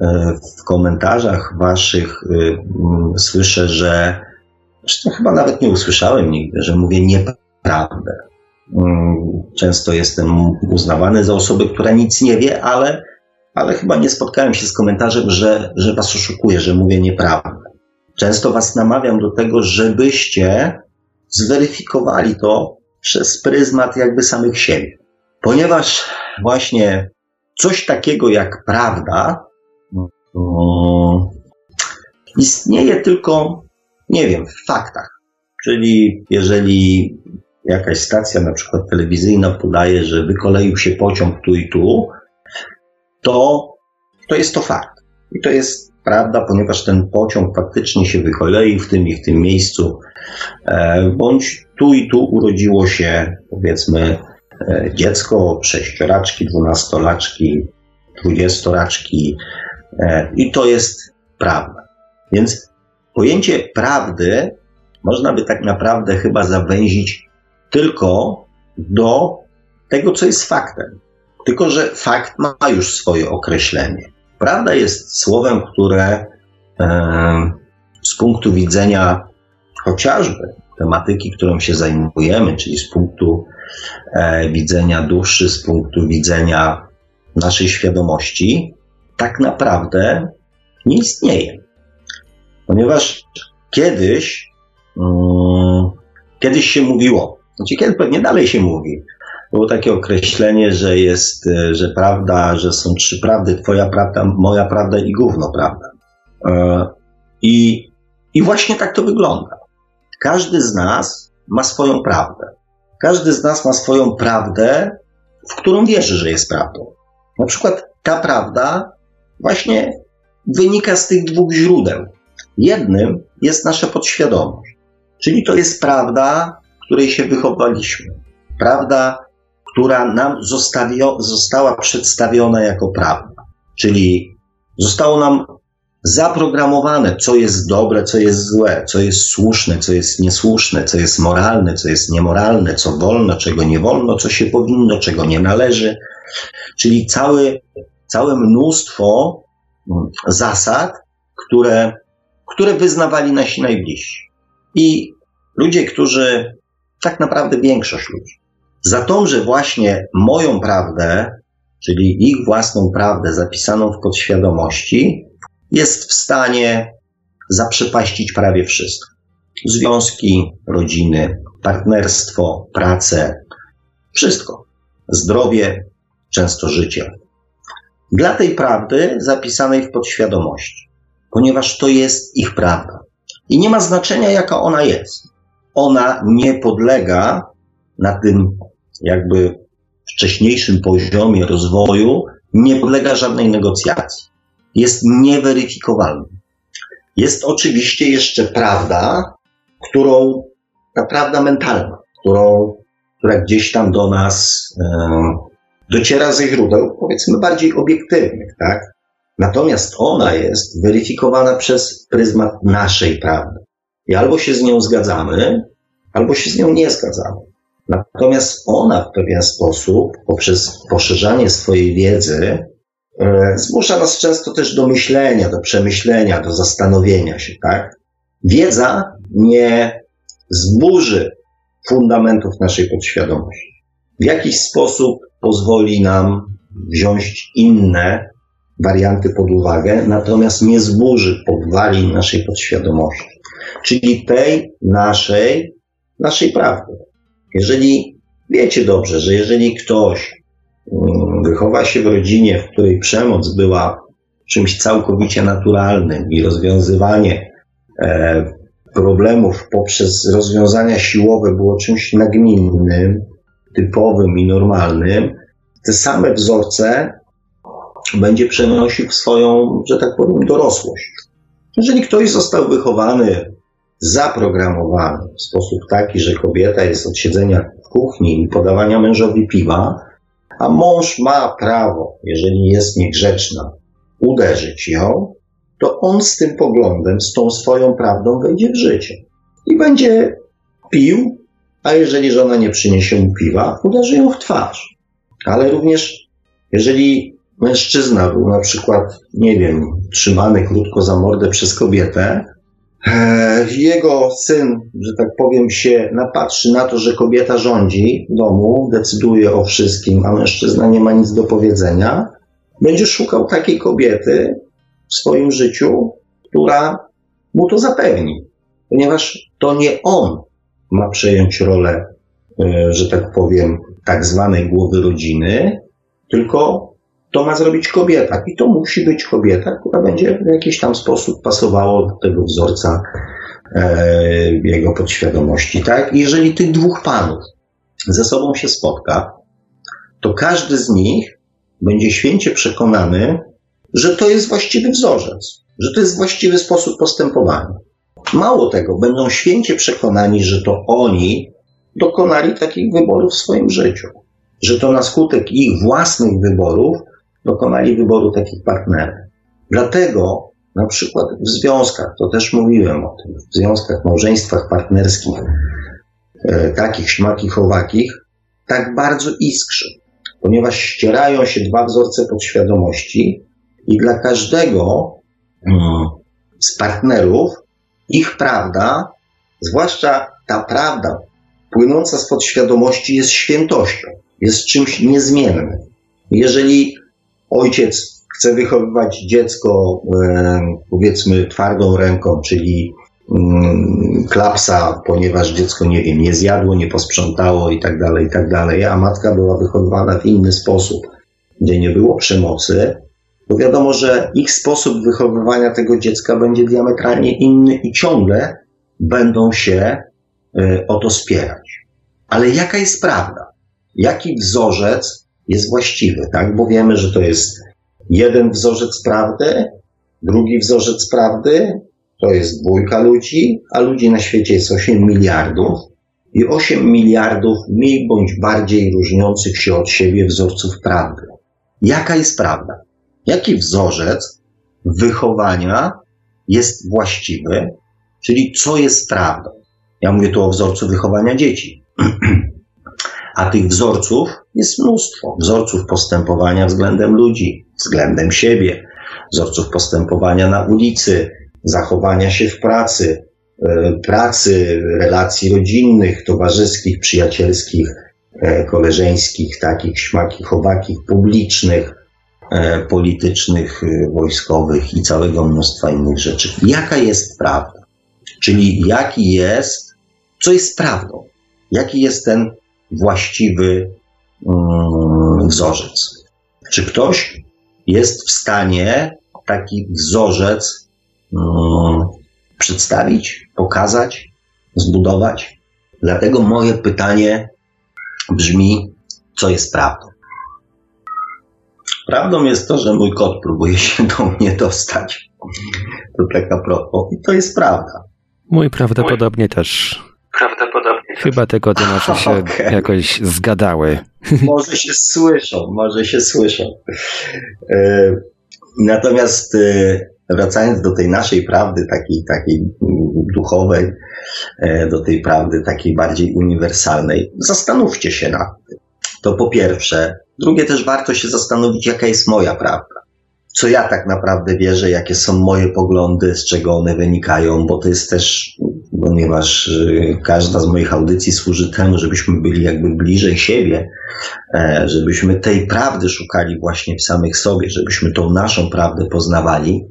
e, w komentarzach Waszych e, mm, słyszę, że zresztą chyba nawet nie usłyszałem nigdy, że mówię nieprawdę. Mm, często jestem uznawany za osobę, która nic nie wie, ale, ale chyba nie spotkałem się z komentarzem, że, że Was oszukuję, że mówię nieprawdę. Często Was namawiam do tego, żebyście zweryfikowali to przez pryzmat jakby samych siebie. Ponieważ właśnie coś takiego jak prawda um, istnieje tylko, nie wiem, w faktach. Czyli jeżeli jakaś stacja, na przykład telewizyjna, podaje, że wykoleił się pociąg tu i tu, to, to jest to fakt. I to jest prawda, ponieważ ten pociąg faktycznie się wykoleił w tym i w tym miejscu, e, bądź tu i tu urodziło się, powiedzmy, e, dziecko, sześcioraczki, dwunastolaczki, dwudziestoraczki e, i to jest prawda. Więc pojęcie prawdy można by tak naprawdę chyba zawęzić tylko do tego, co jest faktem. Tylko, że fakt ma już swoje określenie. Prawda jest słowem, które e, z punktu widzenia chociażby tematyki, którą się zajmujemy, czyli z punktu e, widzenia duszy, z punktu widzenia naszej świadomości, tak naprawdę nie istnieje. Ponieważ kiedyś, um, kiedyś się mówiło, znaczy pewnie dalej się mówi, było takie określenie, że jest, e, że prawda, że są trzy prawdy, twoja prawda, moja prawda i gówno prawda. E, I, I właśnie tak to wygląda. Każdy z nas ma swoją prawdę. Każdy z nas ma swoją prawdę, w którą wierzy, że jest prawdą. Na przykład ta prawda właśnie wynika z tych dwóch źródeł. Jednym jest nasza podświadomość, czyli to jest prawda, której się wychowaliśmy. Prawda, która nam zostawio, została przedstawiona jako prawda. Czyli zostało nam zaprogramowane, co jest dobre, co jest złe, co jest słuszne, co jest niesłuszne, co jest moralne, co jest niemoralne, co wolno, czego nie wolno, co się powinno, czego nie należy. Czyli cały, całe mnóstwo zasad, które, które wyznawali nasi najbliżsi. I ludzie, którzy, tak naprawdę większość ludzi, za tą, że właśnie moją prawdę, czyli ich własną prawdę zapisaną w podświadomości, jest w stanie zaprzepaścić prawie wszystko. Związki, rodziny, partnerstwo, pracę, wszystko. Zdrowie, często życie. Dla tej prawdy zapisanej w podświadomości, ponieważ to jest ich prawda. I nie ma znaczenia, jaka ona jest. Ona nie podlega na tym jakby wcześniejszym poziomie rozwoju nie podlega żadnej negocjacji. Jest nieweryfikowalny. Jest oczywiście jeszcze prawda, którą, ta prawda mentalna, którą, która gdzieś tam do nas e, dociera ze źródeł, powiedzmy bardziej obiektywnych, tak? Natomiast ona jest weryfikowana przez pryzmat naszej prawdy. I albo się z nią zgadzamy, albo się z nią nie zgadzamy. Natomiast ona w pewien sposób, poprzez poszerzanie swojej wiedzy, e, zmusza nas często też do myślenia, do przemyślenia, do zastanowienia się, tak? Wiedza nie zburzy fundamentów naszej podświadomości. W jakiś sposób pozwoli nam wziąć inne warianty pod uwagę, natomiast nie zburzy podwali naszej podświadomości, czyli tej naszej, naszej prawdy. Jeżeli wiecie dobrze, że jeżeli ktoś mm, wychowa się w rodzinie, w której przemoc była czymś całkowicie naturalnym i rozwiązywanie e, problemów poprzez rozwiązania siłowe było czymś nagminnym, typowym i normalnym, te same wzorce będzie przenosił w swoją, że tak powiem, dorosłość. Jeżeli ktoś został wychowany zaprogramowany w sposób taki, że kobieta jest od siedzenia w kuchni i podawania mężowi piwa, a mąż ma prawo, jeżeli jest niegrzeczna, uderzyć ją, to on z tym poglądem, z tą swoją prawdą wejdzie w życie. I będzie pił, a jeżeli żona nie przyniesie mu piwa, uderzy ją w twarz. Ale również, jeżeli mężczyzna był na przykład, nie wiem, trzymany krótko za mordę przez kobietę, jego syn, że tak powiem, się napatrzy na to, że kobieta rządzi domu, decyduje o wszystkim, a mężczyzna nie ma nic do powiedzenia, będzie szukał takiej kobiety w swoim życiu, która mu to zapewni, ponieważ to nie on ma przejąć rolę, e, że tak powiem, tak zwanej głowy rodziny, tylko to ma zrobić kobieta. I to musi być kobieta, która będzie w jakiś tam sposób pasowała do tego wzorca e, jego podświadomości. Tak? I jeżeli tych dwóch panów ze sobą się spotka, to każdy z nich będzie święcie przekonany, że to jest właściwy wzorzec, że to jest właściwy sposób postępowania. Mało tego, będą święcie przekonani, że to oni dokonali takich wyborów w swoim życiu, że to na skutek ich własnych wyborów dokonali wyboru takich partnerów. Dlatego na przykład w związkach, to też mówiłem o tym, w związkach, małżeństwach partnerskich, e, takich śmakich, owakich, tak bardzo iskrzy, ponieważ ścierają się dwa wzorce podświadomości i dla każdego mm, z partnerów ich prawda, zwłaszcza ta prawda płynąca z podświadomości jest świętością, jest czymś niezmiennym. Jeżeli ojciec chce wychowywać dziecko, powiedzmy, twardą ręką, czyli mm, klapsa, ponieważ dziecko, nie wiem, nie zjadło, nie posprzątało i tak dalej, i tak dalej, a matka była wychowywana w inny sposób, gdzie nie było przemocy, to wiadomo, że ich sposób wychowywania tego dziecka będzie diametralnie inny i ciągle będą się e, o to spierać. Ale jaka jest prawda? Jaki wzorzec jest właściwy, tak? Bo wiemy, że to jest jeden wzorzec prawdy, drugi wzorzec prawdy, to jest dwójka ludzi, a ludzi na świecie jest 8 miliardów i 8 miliardów mniej bądź bardziej różniących się od siebie wzorców prawdy. Jaka jest prawda? Jaki wzorzec wychowania jest właściwy, czyli co jest prawdą? Ja mówię tu o wzorcu wychowania dzieci. A tych wzorców jest mnóstwo. Wzorców postępowania względem ludzi, względem siebie, wzorców postępowania na ulicy, zachowania się w pracy, e, pracy, relacji rodzinnych, towarzyskich, przyjacielskich, e, koleżeńskich, takich śmakich, owakich, publicznych, e, politycznych, wojskowych i całego mnóstwa innych rzeczy. Jaka jest prawda? Czyli jaki jest, co jest prawdą? Jaki jest ten właściwy wzorzec? Czy ktoś jest w stanie taki wzorzec um, przedstawić, pokazać, zbudować? Dlatego moje pytanie brzmi, co jest prawdą? Prawdą jest to, że mój kot próbuje się do mnie dostać. To taka propos. I to jest prawda. Mój prawdopodobnie mój... też. Prawdopodobnie. Chyba te kody nasze się okay. jakoś zgadały. Może się słyszą, może się słyszą. E, natomiast e, wracając do tej naszej prawdy, takiej, takiej duchowej, e, do tej prawdy takiej bardziej uniwersalnej, zastanówcie się nad tym. To po pierwsze. Drugie też warto się zastanowić, jaka jest moja prawda co ja tak naprawdę wierzę, jakie są moje poglądy, z czego one wynikają, bo to jest też, ponieważ y, każda z moich audycji służy temu, żebyśmy byli jakby bliżej siebie, e, żebyśmy tej prawdy szukali właśnie w samych sobie, żebyśmy tą naszą prawdę poznawali.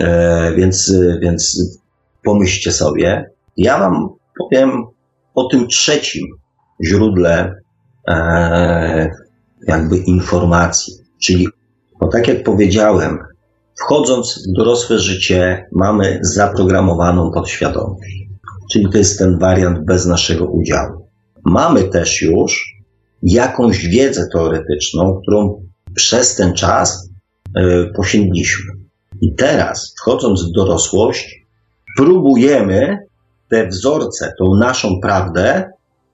E, więc, więc pomyślcie sobie. Ja Wam powiem o tym trzecim źródle e, jakby informacji, czyli bo tak jak powiedziałem, wchodząc w dorosłe życie, mamy zaprogramowaną podświadomość. Czyli to jest ten wariant bez naszego udziału. Mamy też już jakąś wiedzę teoretyczną, którą przez ten czas y, posiedliśmy. I teraz, wchodząc w dorosłość, próbujemy te wzorce, tą naszą prawdę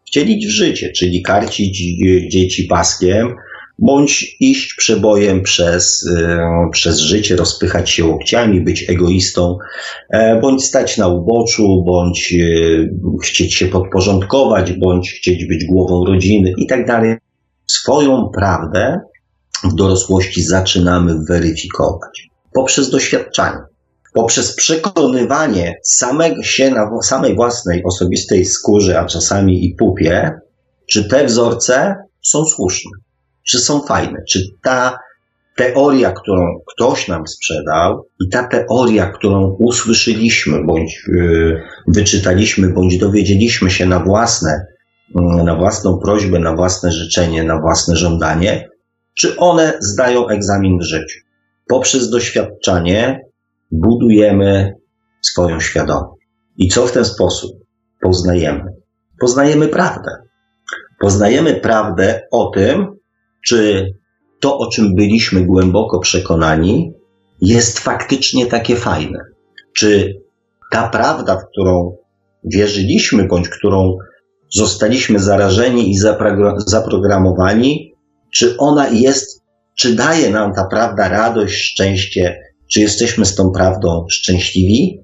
wcielić w życie, czyli karcić e, dzieci paskiem, bądź iść przebojem przez, e, przez życie, rozpychać się łokciami, być egoistą, e, bądź stać na uboczu, bądź e, chcieć się podporządkować, bądź chcieć być głową rodziny i tak dalej. Swoją prawdę w dorosłości zaczynamy weryfikować poprzez doświadczanie, poprzez przekonywanie samego się na samej własnej osobistej skórze, a czasami i pupie, czy te wzorce są słuszne czy są fajne, czy ta teoria, którą ktoś nam sprzedał i ta teoria, którą usłyszeliśmy, bądź yy, wyczytaliśmy, bądź dowiedzieliśmy się na własne, yy, na własną prośbę, na własne życzenie, na własne żądanie, czy one zdają egzamin w życiu. Poprzez doświadczanie budujemy swoją świadomość. I co w ten sposób poznajemy? Poznajemy prawdę. Poznajemy prawdę o tym, czy to, o czym byliśmy głęboko przekonani, jest faktycznie takie fajne. Czy ta prawda, w którą wierzyliśmy, bądź którą zostaliśmy zarażeni i zaprogramowani, czy ona jest, czy daje nam ta prawda radość, szczęście, czy jesteśmy z tą prawdą szczęśliwi,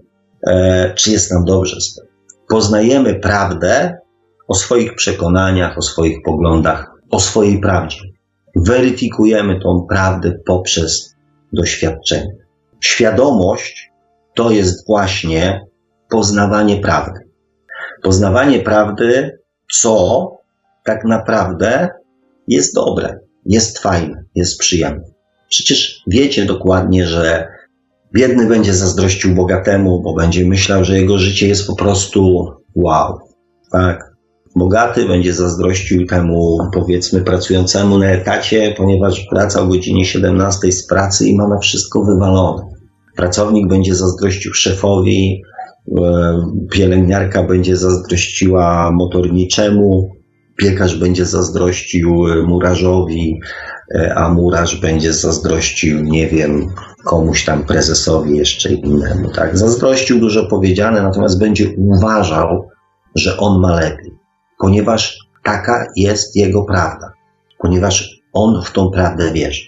e, czy jest nam dobrze z tym. Poznajemy prawdę o swoich przekonaniach, o swoich poglądach, o swojej prawdzie weryfikujemy tą prawdę poprzez doświadczenie. Świadomość to jest właśnie poznawanie prawdy. Poznawanie prawdy, co tak naprawdę jest dobre, jest fajne, jest przyjemne. Przecież wiecie dokładnie, że biedny będzie zazdrościł bogatemu, bo będzie myślał, że jego życie jest po prostu wow. Tak? Bogaty będzie zazdrościł temu, powiedzmy, pracującemu na etacie, ponieważ wraca o godzinie 17 z pracy i ma na wszystko wywalone. Pracownik będzie zazdrościł szefowi, e, pielęgniarka będzie zazdrościła motorniczemu, piekarz będzie zazdrościł murarzowi, e, a murarz będzie zazdrościł, nie wiem, komuś tam prezesowi jeszcze innemu. Tak? Zazdrościł dużo powiedziane, natomiast będzie uważał, że on ma lepiej ponieważ taka jest jego prawda, ponieważ on w tą prawdę wierzy.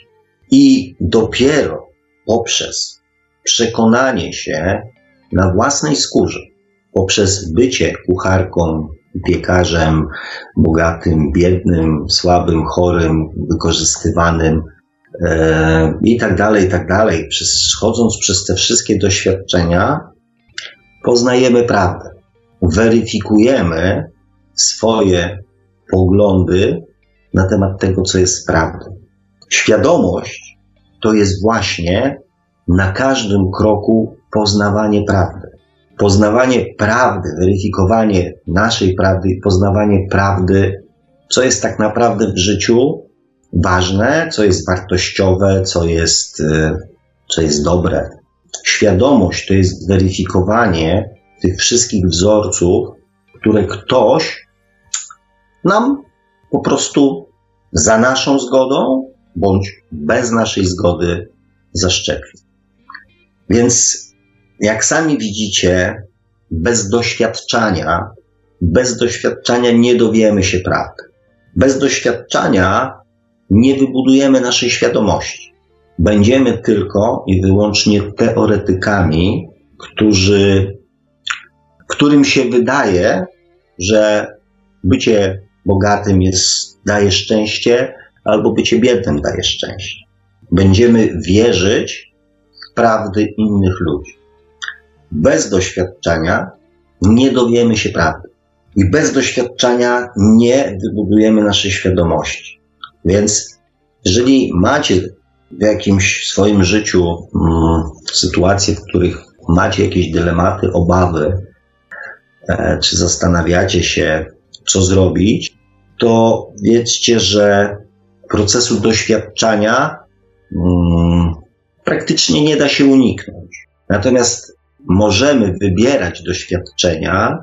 I dopiero poprzez przekonanie się na własnej skórze, poprzez bycie kucharką, piekarzem, bogatym, biednym, słabym, chorym, wykorzystywanym e, i tak dalej, i tak dalej, schodząc przez te wszystkie doświadczenia, poznajemy prawdę. Weryfikujemy swoje poglądy na temat tego, co jest prawdą. Świadomość to jest właśnie na każdym kroku poznawanie prawdy. Poznawanie prawdy, weryfikowanie naszej prawdy poznawanie prawdy, co jest tak naprawdę w życiu ważne, co jest wartościowe, co jest, y, co jest dobre. Świadomość to jest weryfikowanie tych wszystkich wzorców, które ktoś nam po prostu za naszą zgodą bądź bez naszej zgody zaszczepi. Więc jak sami widzicie, bez doświadczania, bez doświadczania nie dowiemy się prawdy. Bez doświadczania nie wybudujemy naszej świadomości. Będziemy tylko i wyłącznie teoretykami, którzy, którym się wydaje, że bycie bogatym jest, daje szczęście, albo bycie biednym daje szczęście. Będziemy wierzyć w prawdy innych ludzi. Bez doświadczenia nie dowiemy się prawdy. I bez doświadczenia nie wybudujemy naszej świadomości. Więc jeżeli macie w jakimś swoim życiu mm, sytuacje, w których macie jakieś dylematy, obawy, e, czy zastanawiacie się, co zrobić, to wiedzcie, że procesu doświadczania hmm, praktycznie nie da się uniknąć. Natomiast możemy wybierać doświadczenia,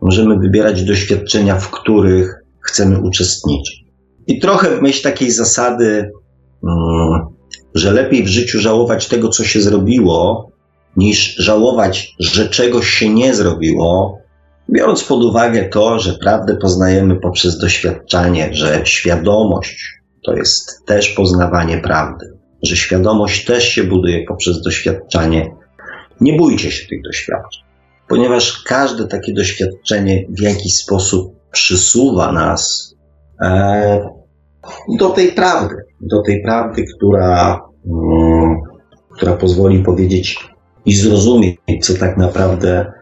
możemy wybierać doświadczenia, w których chcemy uczestniczyć. I trochę w myśl takiej zasady, hmm, że lepiej w życiu żałować tego, co się zrobiło, niż żałować, że czegoś się nie zrobiło, Biorąc pod uwagę to, że prawdę poznajemy poprzez doświadczanie, że świadomość to jest też poznawanie prawdy, że świadomość też się buduje poprzez doświadczanie, nie bójcie się tych doświadczeń, ponieważ każde takie doświadczenie w jakiś sposób przysuwa nas e, do tej prawdy, do tej prawdy, która, mm, która pozwoli powiedzieć i zrozumieć, co tak naprawdę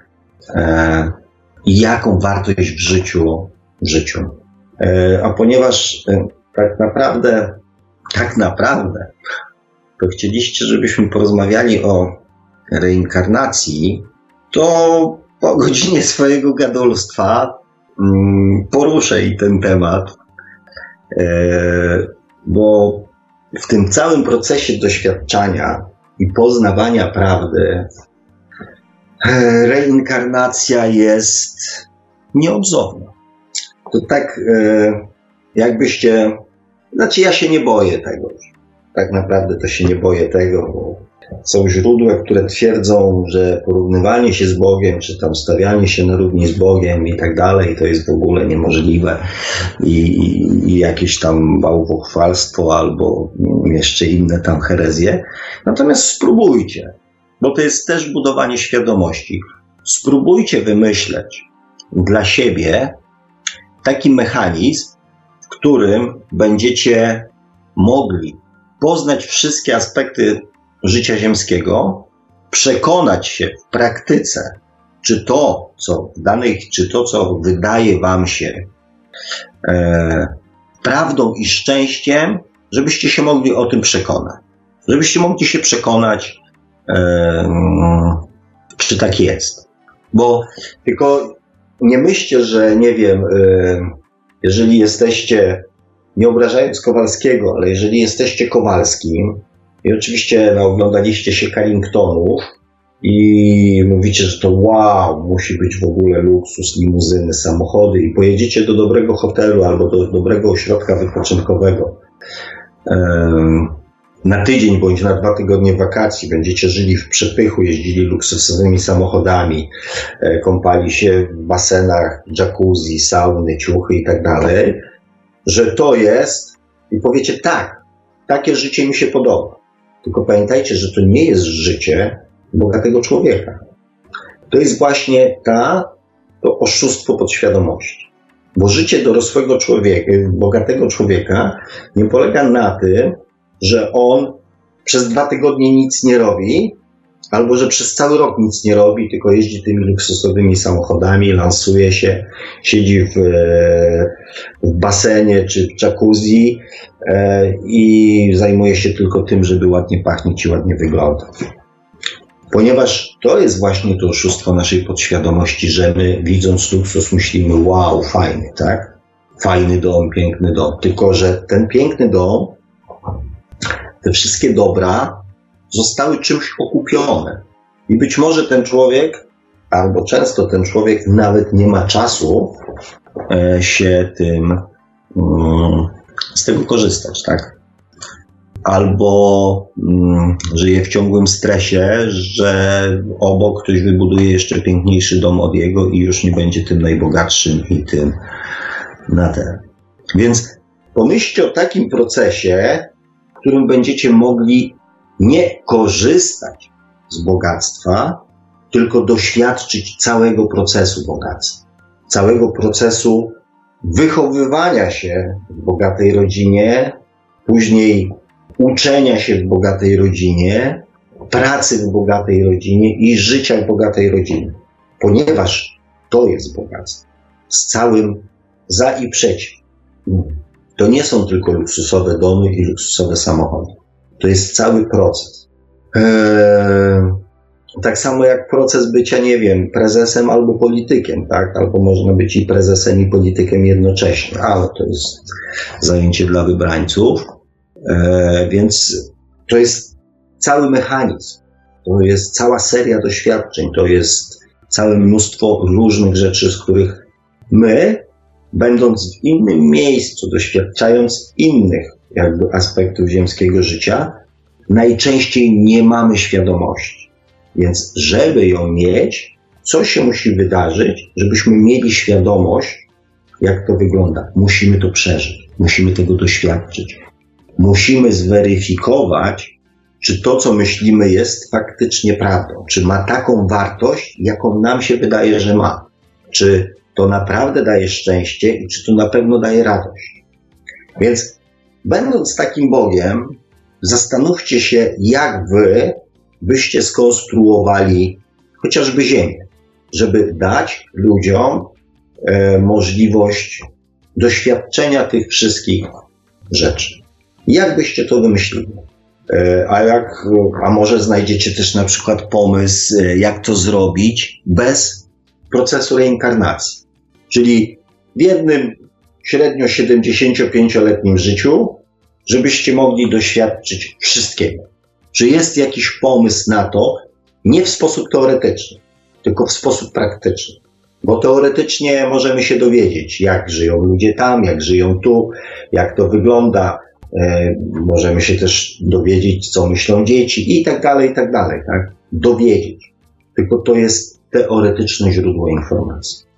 e, jaką wartość w życiu, w życiu. E, a ponieważ e, tak naprawdę, tak naprawdę to chcieliście, żebyśmy porozmawiali o reinkarnacji, to po godzinie swojego gadolstwa mm, poruszę i ten temat, e, bo w tym całym procesie doświadczania i poznawania prawdy reinkarnacja jest nieodzowna. To tak e, jakbyście, znaczy ja się nie boję tego. Tak naprawdę to się nie boję tego, bo są źródła, które twierdzą, że porównywanie się z Bogiem, czy tam stawianie się na równi z Bogiem i tak dalej, to jest w ogóle niemożliwe i, i, i jakieś tam bałwochwalstwo albo jeszcze inne tam herezje. Natomiast spróbujcie, bo to jest też budowanie świadomości. Spróbujcie wymyśleć dla siebie taki mechanizm, w którym będziecie mogli poznać wszystkie aspekty życia ziemskiego, przekonać się w praktyce, czy to, co w danej, czy to, co wydaje wam się e, prawdą i szczęściem, żebyście się mogli o tym przekonać. Żebyście mogli się przekonać, czy tak jest. Bo tylko nie myślcie, że nie wiem, jeżeli jesteście, nie obrażając Kowalskiego, ale jeżeli jesteście Kowalskim, i oczywiście no, oglądaliście się Carringtonów i mówicie, że to wow, musi być w ogóle luksus, limuzyny, samochody i pojedziecie do dobrego hotelu albo do dobrego ośrodka wypoczynkowego na tydzień bądź na dwa tygodnie wakacji, będziecie żyli w przepychu, jeździli luksusowymi samochodami, e, kąpali się w basenach, jacuzzi, sauny, ciuchy i tak dalej, że to jest i powiecie tak, takie życie mi się podoba. Tylko pamiętajcie, że to nie jest życie bogatego człowieka. To jest właśnie ta, to oszustwo podświadomości. Bo życie dorosłego człowieka, bogatego człowieka nie polega na tym, że on przez dwa tygodnie nic nie robi, albo że przez cały rok nic nie robi, tylko jeździ tymi luksusowymi samochodami, lansuje się, siedzi w, w basenie czy w jacuzzi e, i zajmuje się tylko tym, żeby ładnie pachnieć i ładnie wyglądać. Ponieważ to jest właśnie to oszustwo naszej podświadomości, że my widząc luksus myślimy, wow, fajny, tak? Fajny dom, piękny dom. Tylko, że ten piękny dom, te wszystkie dobra zostały czymś okupione. I być może ten człowiek, albo często ten człowiek nawet nie ma czasu e, się tym mm, z tego korzystać, tak? Albo mm, żyje w ciągłym stresie, że obok ktoś wybuduje jeszcze piękniejszy dom od jego i już nie będzie tym najbogatszym i tym na ten. Więc pomyślcie o takim procesie, którym będziecie mogli nie korzystać z bogactwa, tylko doświadczyć całego procesu bogactwa, całego procesu wychowywania się w bogatej rodzinie, później uczenia się w bogatej rodzinie, pracy w bogatej rodzinie i życia w bogatej rodzinie, ponieważ to jest bogactwo. Z całym za i przeciw. To nie są tylko luksusowe domy i luksusowe samochody. To jest cały proces. Eee, tak samo jak proces bycia, nie wiem, prezesem albo politykiem, tak? Albo można być i prezesem, i politykiem jednocześnie, ale to jest zajęcie dla wybrańców. Eee, więc to jest cały mechanizm. To jest cała seria doświadczeń, to jest całe mnóstwo różnych rzeczy, z których my, będąc w innym miejscu, doświadczając innych jakby aspektów ziemskiego życia, najczęściej nie mamy świadomości. Więc, żeby ją mieć, co się musi wydarzyć, żebyśmy mieli świadomość, jak to wygląda. Musimy to przeżyć, musimy tego doświadczyć. Musimy zweryfikować, czy to, co myślimy, jest faktycznie prawdą, czy ma taką wartość, jaką nam się wydaje, że ma. Czy to naprawdę daje szczęście i czy to na pewno daje radość. Więc Będąc takim Bogiem, zastanówcie się, jak wy byście skonstruowali chociażby Ziemię, żeby dać ludziom e, możliwość doświadczenia tych wszystkich rzeczy. Jak byście to wymyślili? E, a jak, a może znajdziecie też na przykład pomysł, e, jak to zrobić bez procesu reinkarnacji. Czyli w jednym średnio 75-letnim życiu, żebyście mogli doświadczyć wszystkiego. Czy jest jakiś pomysł na to, nie w sposób teoretyczny, tylko w sposób praktyczny. Bo teoretycznie możemy się dowiedzieć, jak żyją ludzie tam, jak żyją tu, jak to wygląda. E, możemy się też dowiedzieć, co myślą dzieci i tak dalej, i tak dalej, tak? Dowiedzieć. Tylko to jest teoretyczne źródło informacji.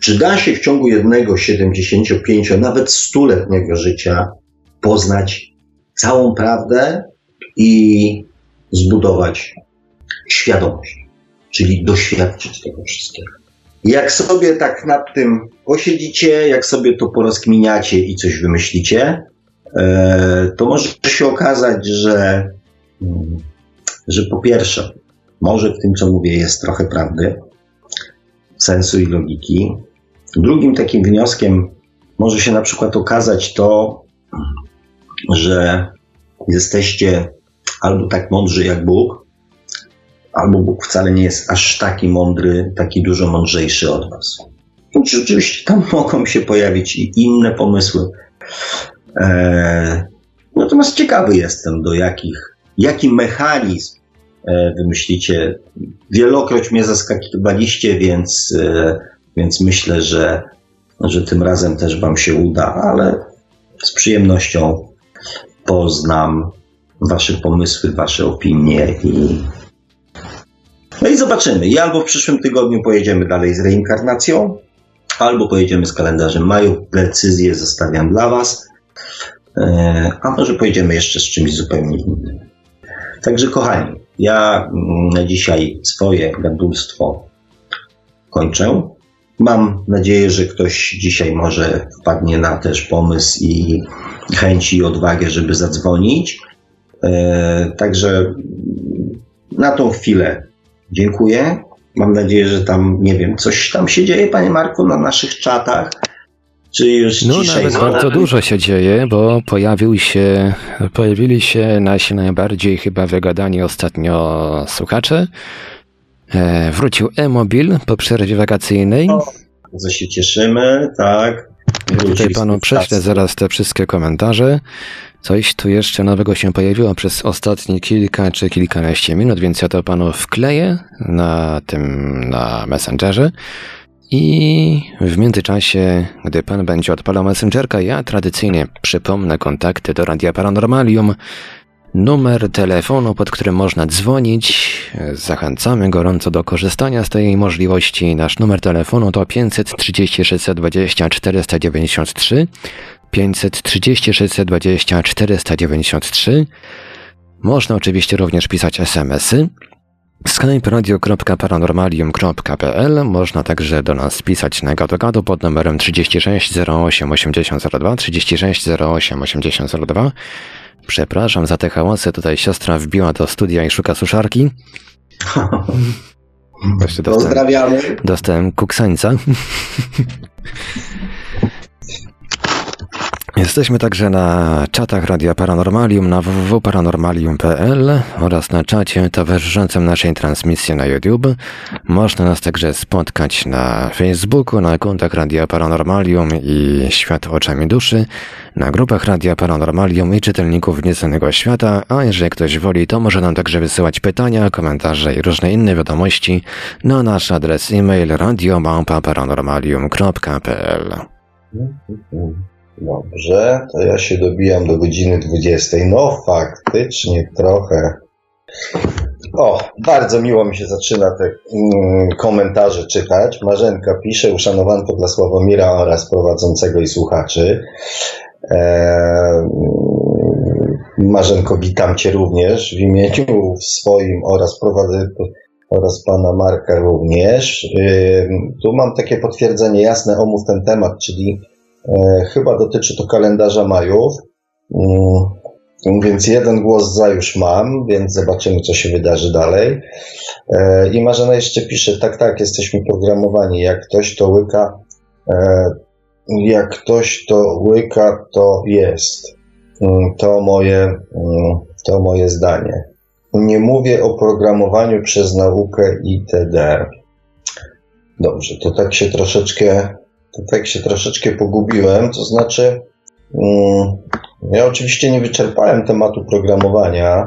Czy da się w ciągu jednego 75, nawet stuletniego życia poznać całą prawdę i zbudować świadomość, czyli doświadczyć tego wszystkiego? Jak sobie tak nad tym posiedzicie, jak sobie to porozkminiacie i coś wymyślicie, e, to może się okazać, że, że po pierwsze, może w tym, co mówię, jest trochę prawdy, sensu i logiki. Drugim takim wnioskiem może się na przykład okazać to, że jesteście albo tak mądrzy jak Bóg, albo Bóg wcale nie jest aż taki mądry, taki dużo mądrzejszy od Was. Oczywiście tam mogą się pojawić i inne pomysły. Eee, natomiast ciekawy jestem, do jakich, jaki mechanizm e, wymyślicie. Wielokroć mnie zaskakiwaliście, więc, e, więc myślę, że, że tym razem też Wam się uda, ale z przyjemnością poznam Wasze pomysły, Wasze opinie i, no i zobaczymy. I albo w przyszłym tygodniu pojedziemy dalej z reinkarnacją, albo pojedziemy z kalendarzem maju. Decyzję zostawiam dla Was. E, a może pojedziemy jeszcze z czymś zupełnie innym. Także kochani, ja mm, na dzisiaj swoje gandulstwo kończę. Mam nadzieję, że ktoś dzisiaj może wpadnie na też pomysł i chęci i odwagę, żeby zadzwonić. E, także na tą chwilę Dziękuję. Mam nadzieję, że tam, nie wiem, coś tam się dzieje, panie Marku, na naszych czatach. Czy już no, dzisiaj nawet bardzo dużo się dzieje, bo pojawił się, pojawili się nasi najbardziej chyba wygadani ostatnio słuchacze. E, wrócił e-mobil po przerwie wakacyjnej. bardzo się cieszymy, tak. Tutaj panu prześlę zaraz te wszystkie komentarze. Coś tu jeszcze nowego się pojawiło przez ostatnie kilka czy kilkanaście minut, więc ja to panu wkleję na tym, na Messengerze. I w międzyczasie, gdy pan będzie odpalał Messengerka, ja tradycyjnie przypomnę kontakty do Radia Paranormalium, numer telefonu, pod którym można dzwonić. Zachęcamy gorąco do korzystania z tej możliwości. Nasz numer telefonu to 530 620 493. 530 620 493. Można oczywiście również pisać SMS-y. Skype radio.paranormalium.pl Można także do nas pisać na gadu pod numerem 36 08 8002 36 08 8002 Przepraszam za te hałasy, tutaj siostra wbiła do studia i szuka suszarki. Właśnie dostałem, Pozdrawiamy. Dostałem kuksańca. Jesteśmy także na czatach Radia Paranormalium na www.paranormalium.pl oraz na czacie towarzyszącym naszej transmisji na YouTube. Można nas także spotkać na Facebooku, na kontach Radia Paranormalium i Świat oczami duszy, na grupach Radia Paranormalium i czytelników Nieznanego Świata, a jeżeli ktoś woli, to może nam także wysyłać pytania, komentarze i różne inne wiadomości na nasz adres e-mail radiomałpa.paranormalium.pl Dobrze, to ja się dobijam do godziny 20. No faktycznie trochę. O, bardzo miło mi się zaczyna te mm, komentarze czytać. Marzenka pisze, uszanowanko dla Sławomira oraz prowadzącego i słuchaczy. Eee, Marzenko, witam Cię również w imieniu swoim oraz prowadzącego oraz pana Marka również. Eee, tu mam takie potwierdzenie jasne, omów ten temat, czyli chyba dotyczy to kalendarza majów. Mm, więc jeden głos za już mam, więc zobaczymy, co się wydarzy dalej. E, I Marzena jeszcze pisze, tak, tak, jesteśmy programowani. Jak ktoś to łyka, e, jak ktoś to łyka, to jest. Mm, to moje, mm, To moje zdanie. Nie mówię o programowaniu przez naukę itd. Dobrze, to tak się troszeczkę, to tak się troszeczkę pogubiłem, to znaczy, um, ja oczywiście nie wyczerpałem tematu programowania,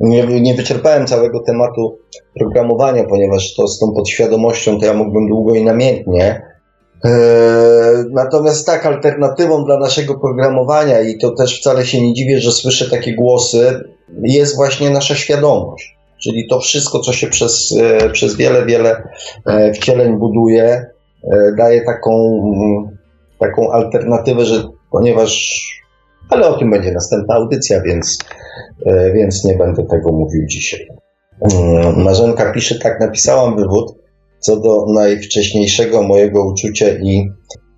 nie, nie wyczerpałem całego tematu programowania, ponieważ to z tą podświadomością to ja mógłbym długo i namiętnie. Eee, natomiast tak, alternatywą dla naszego programowania, i to też wcale się nie dziwię, że słyszę takie głosy, jest właśnie nasza świadomość. Czyli to wszystko, co się przez, e, przez wiele, wiele e, wcieleń buduje, daje taką, mm, taką alternatywę, że ponieważ ale o tym będzie następna audycja, więc, e, więc nie będę tego mówił dzisiaj. Mm, Marzenka pisze, tak, napisałam wywód co do najwcześniejszego mojego uczucia i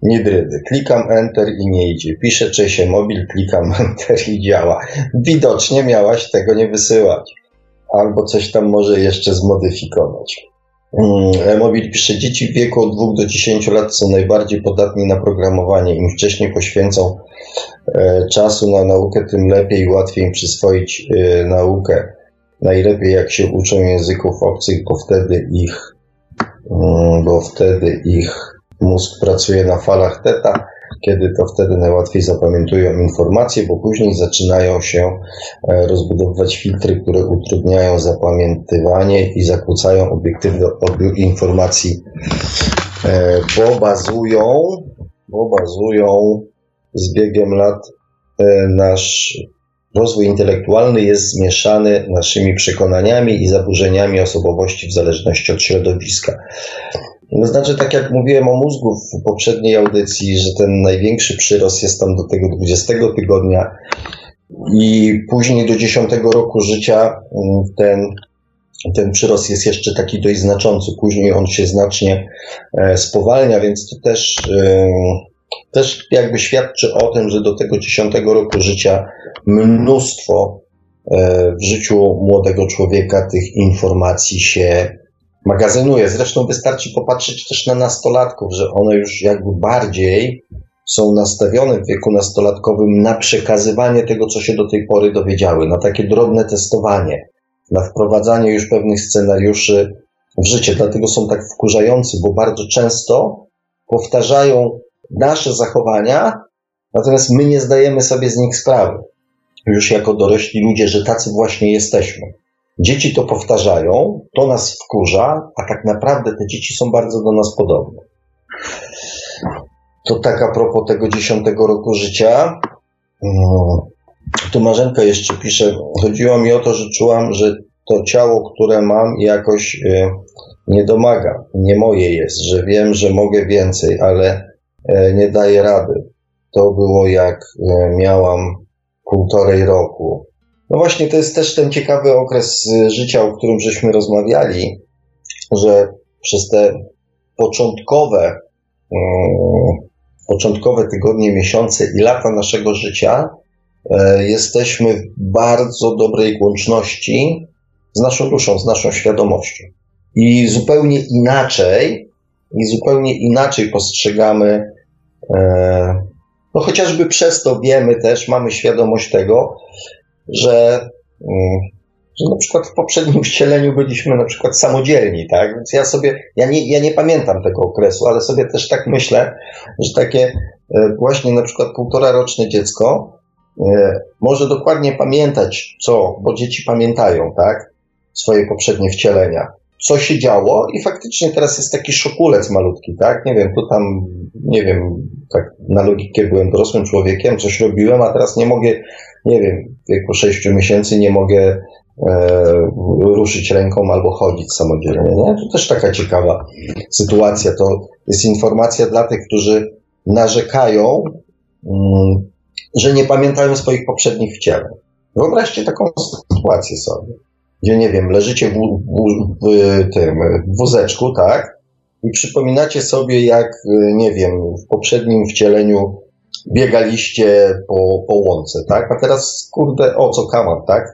niedrydy. Klikam Enter i nie idzie. Piszę Czesie mobil, klikam Enter i działa. Widocznie miałaś tego nie wysyłać. Albo coś tam może jeszcze zmodyfikować. Mm, mobil pisze, dzieci w wieku od 2 do 10 lat są najbardziej podatni na programowanie. Im wcześniej poświęcą e, czasu na naukę, tym lepiej i łatwiej im przyswoić e, naukę. Najlepiej jak się uczą języków obcych, bo wtedy ich, mm, bo wtedy ich mózg pracuje na falach teta kiedy to wtedy najłatwiej zapamiętują informacje, bo później zaczynają się e, rozbudowywać filtry, które utrudniają zapamiętywanie i zakłócają obiektywny odbiór informacji, e, bo bazują, bo bazują z biegiem lat e, nasz rozwój intelektualny jest zmieszany naszymi przekonaniami i zaburzeniami osobowości w zależności od środowiska. No znaczy, tak jak mówiłem o mózgu w poprzedniej audycji, że ten największy przyrost jest tam do tego 20 tygodnia i później do 10 roku życia mm, ten, ten przyrost jest jeszcze taki dość znaczący. Później on się znacznie e, spowalnia, więc to też, e, też jakby świadczy o tym, że do tego 10 roku życia mnóstwo e, w życiu młodego człowieka tych informacji się magazynuje. Zresztą wystarczy popatrzeć też na nastolatków, że one już jakby bardziej są nastawione w wieku nastolatkowym na przekazywanie tego, co się do tej pory dowiedziały, na takie drobne testowanie, na wprowadzanie już pewnych scenariuszy w życie. Dlatego są tak wkurzający, bo bardzo często powtarzają nasze zachowania, natomiast my nie zdajemy sobie z nich sprawy, już jako dorośli ludzie, że tacy właśnie jesteśmy. Dzieci to powtarzają, to nas wkurza, a tak naprawdę te dzieci są bardzo do nas podobne. To tak a propos tego dziesiątego roku życia. Mm, tu Marzenka jeszcze pisze, chodziło mi o to, że czułam, że to ciało, które mam, jakoś y, nie domaga, nie moje jest, że wiem, że mogę więcej, ale e, nie daję rady. To było jak e, miałam półtorej roku. No właśnie, to jest też ten ciekawy okres y, życia, o którym żeśmy rozmawiali, że przez te początkowe, um, początkowe tygodnie, miesiące i lata naszego życia e, jesteśmy w bardzo dobrej łączności z naszą duszą, z naszą świadomością. I zupełnie inaczej, i zupełnie inaczej postrzegamy, no chociażby przez to wiemy też, mamy świadomość tego, że, mm, że na przykład w poprzednim wcieleniu byliśmy na przykład samodzielni, tak? Więc ja sobie, ja nie, ja nie pamiętam tego okresu, ale sobie też tak myślę, że takie e, właśnie na przykład półtora roczne dziecko e, może dokładnie pamiętać co, bo dzieci pamiętają, tak? Swoje poprzednie wcielenia co się działo i faktycznie teraz jest taki szokulec malutki, tak? Nie wiem, tu tam, nie wiem, tak na logikę byłem dorosłym człowiekiem, coś robiłem, a teraz nie mogę nie wiem, w wieku 6 miesięcy nie mogę e, ruszyć ręką albo chodzić samodzielnie. Nie? To też taka ciekawa sytuacja. To jest informacja dla tych, którzy narzekają, mm, że nie pamiętają swoich poprzednich wcieleń. Wyobraźcie taką sytuację sobie, gdzie nie wiem, leżycie w, w, w tym wózeczku, tak? I przypominacie sobie, jak, nie wiem, w poprzednim wcieleniu biegaliście po, po łące, tak? A teraz, kurde, o co kamat, tak?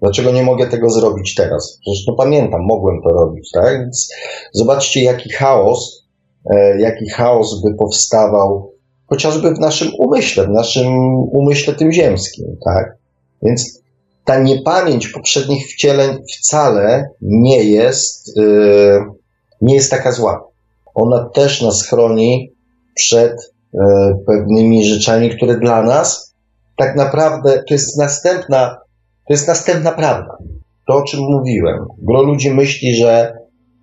Dlaczego nie mogę tego zrobić teraz? Przecież no pamiętam, mogłem to robić, tak? Więc zobaczcie, jaki chaos, e, jaki chaos by powstawał chociażby w naszym umyśle, w naszym umyśle tym ziemskim, tak? Więc ta niepamięć poprzednich wcieleń wcale nie jest, yy, nie jest taka zła. Ona też nas chroni przed yy, pewnymi rzeczami, które dla nas tak naprawdę to jest następna, to jest następna prawda. To, o czym mówiłem. Gro ludzi myśli, że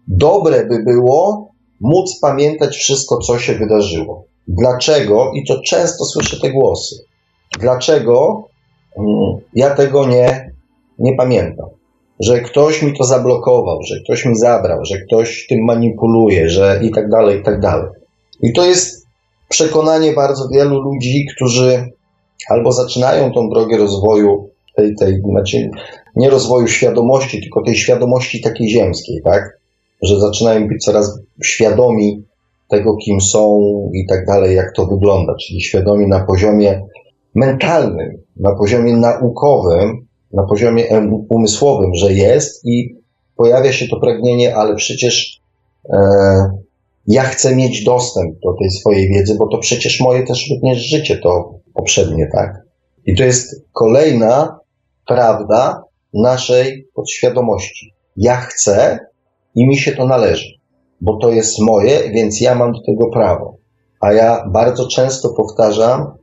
dobre by było móc pamiętać wszystko, co się wydarzyło. Dlaczego? I to często słyszę te głosy. Dlaczego ja tego nie, nie pamiętam? Że ktoś mi to zablokował, że ktoś mi zabrał, że ktoś tym manipuluje, że i tak dalej, i tak dalej. I to jest przekonanie bardzo wielu ludzi, którzy albo zaczynają tą drogę rozwoju tej, tej znaczy nie rozwoju świadomości, tylko tej świadomości takiej ziemskiej, tak? Że zaczynają być coraz świadomi tego, kim są i tak dalej, jak to wygląda, czyli świadomi na poziomie mentalnym, na poziomie naukowym, na poziomie umysłowym, że jest i pojawia się to pragnienie, ale przecież e, ja chcę mieć dostęp do tej swojej wiedzy, bo to przecież moje też również życie to poprzednie, tak? I to jest kolejna prawda naszej podświadomości. Ja chcę i mi się to należy, bo to jest moje, więc ja mam do tego prawo. A ja bardzo często powtarzam,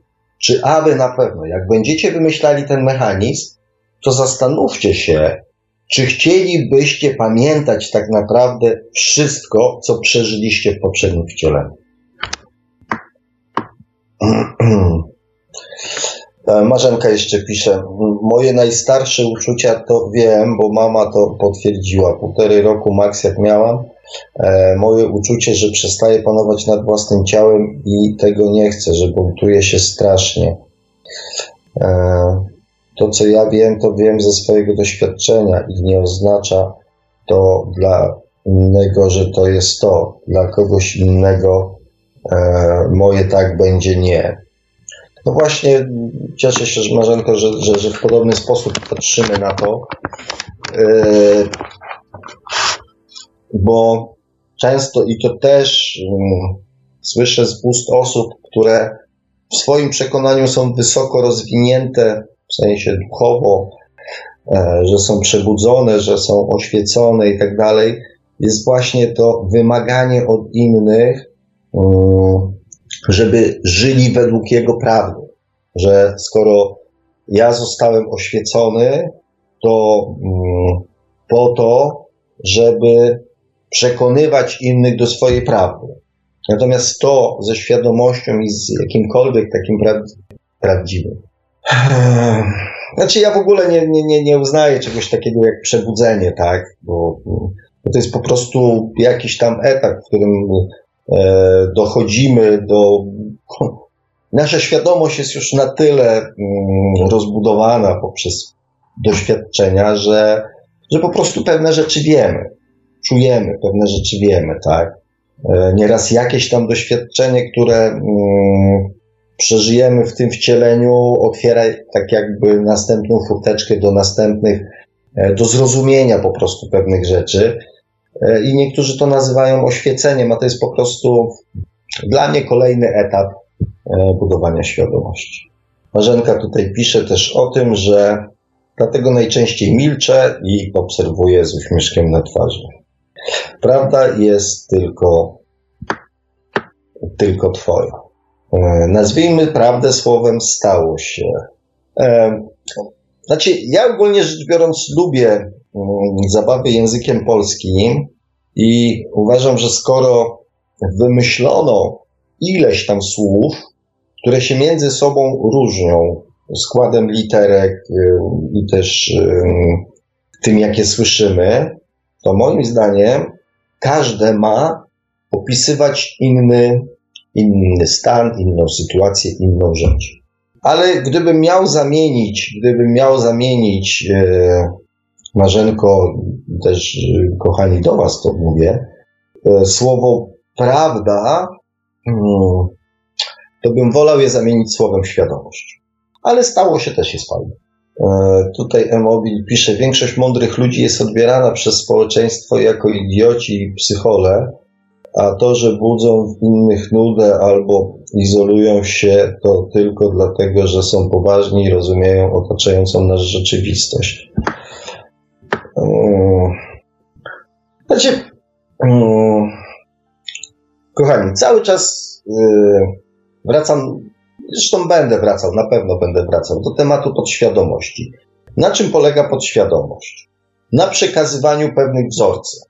czy aby na pewno, jak będziecie wymyślali ten mechanizm, to zastanówcie się, czy chcielibyście pamiętać tak naprawdę wszystko, co przeżyliście w poprzednim wcieleniu. E, Marzenka jeszcze pisze, moje najstarsze uczucia to wiem, bo mama to potwierdziła. Półtorej roku maks jak miałam, moje uczucie, że przestaję panować nad własnym ciałem i tego nie chcę, że buntuję się strasznie. E, to, co ja wiem, to wiem ze swojego doświadczenia i nie oznacza to dla innego, że to jest to. Dla kogoś innego moje tak będzie nie. No właśnie, cieszę się, Marzenko, że, że, że w podobny sposób patrzymy na to, bo często i to też yy, słyszę z ust osób, które w swoim przekonaniu są wysoko rozwinięte, w sensie duchowo, yy, że są przebudzone, że są oświecone i tak dalej, jest właśnie to wymaganie od innych, yy, żeby żyli według Jego prawdy. Że skoro ja zostałem oświecony, to mm, po to, żeby przekonywać innych do swojej prawdy. Natomiast to ze świadomością i z jakimkolwiek takim pra prawdziwym. Znaczy, ja w ogóle nie, nie, nie, nie uznaję czegoś takiego jak przebudzenie, tak? Bo, bo to jest po prostu jakiś tam etap, w którym E, dochodzimy do. Nasza świadomość jest już na tyle mm, rozbudowana poprzez doświadczenia, że, że po prostu pewne rzeczy wiemy, czujemy, pewne rzeczy wiemy, tak? E, nieraz jakieś tam doświadczenie, które mm, przeżyjemy w tym wcieleniu, otwiera tak jakby następną furteczkę do następnych, e, do zrozumienia po prostu pewnych rzeczy. E, i niektórzy to nazywają oświeceniem, a to jest po prostu dla mnie kolejny etap budowania świadomości. Marzenka tutaj pisze też o tym, że dlatego najczęściej milczę i obserwuję z uśmieszkiem na twarzy. Prawda jest tylko, tylko Twoja. E, nazwijmy prawdę słowem stało się. Znaczy, ja ogólnie rzecz biorąc lubię Mm, zabawy językiem polskim i uważam, że skoro wymyślono ileś tam słów, które się między sobą różnią składem literek i też tym, jakie słyszymy, to moim zdaniem każde ma opisywać inny, inny stan, inną sytuację, inną rzecz. Ale gdybym miał zamienić, gdybym miał zamienić y, Marzenko, też y, kochani do Was to mówię, e, słowo prawda, mm, to bym wolał je zamienić słowem świadomość. Ale stało się też jest fajne. E, tutaj Emobil pisze, większość mądrych ludzi jest odbierana przez społeczeństwo jako idioci i psychole, a to, że budzą w innych nudę albo izolują się, to tylko dlatego, że są poważni i rozumieją otaczającą nas rzeczywistość. Mm. Znaczy, mm, kochani, cały czas y, wracam, zresztą będę wracał, na pewno będę wracał do tematu podświadomości. Na czym polega podświadomość? Na przekazywaniu pewnych wzorców.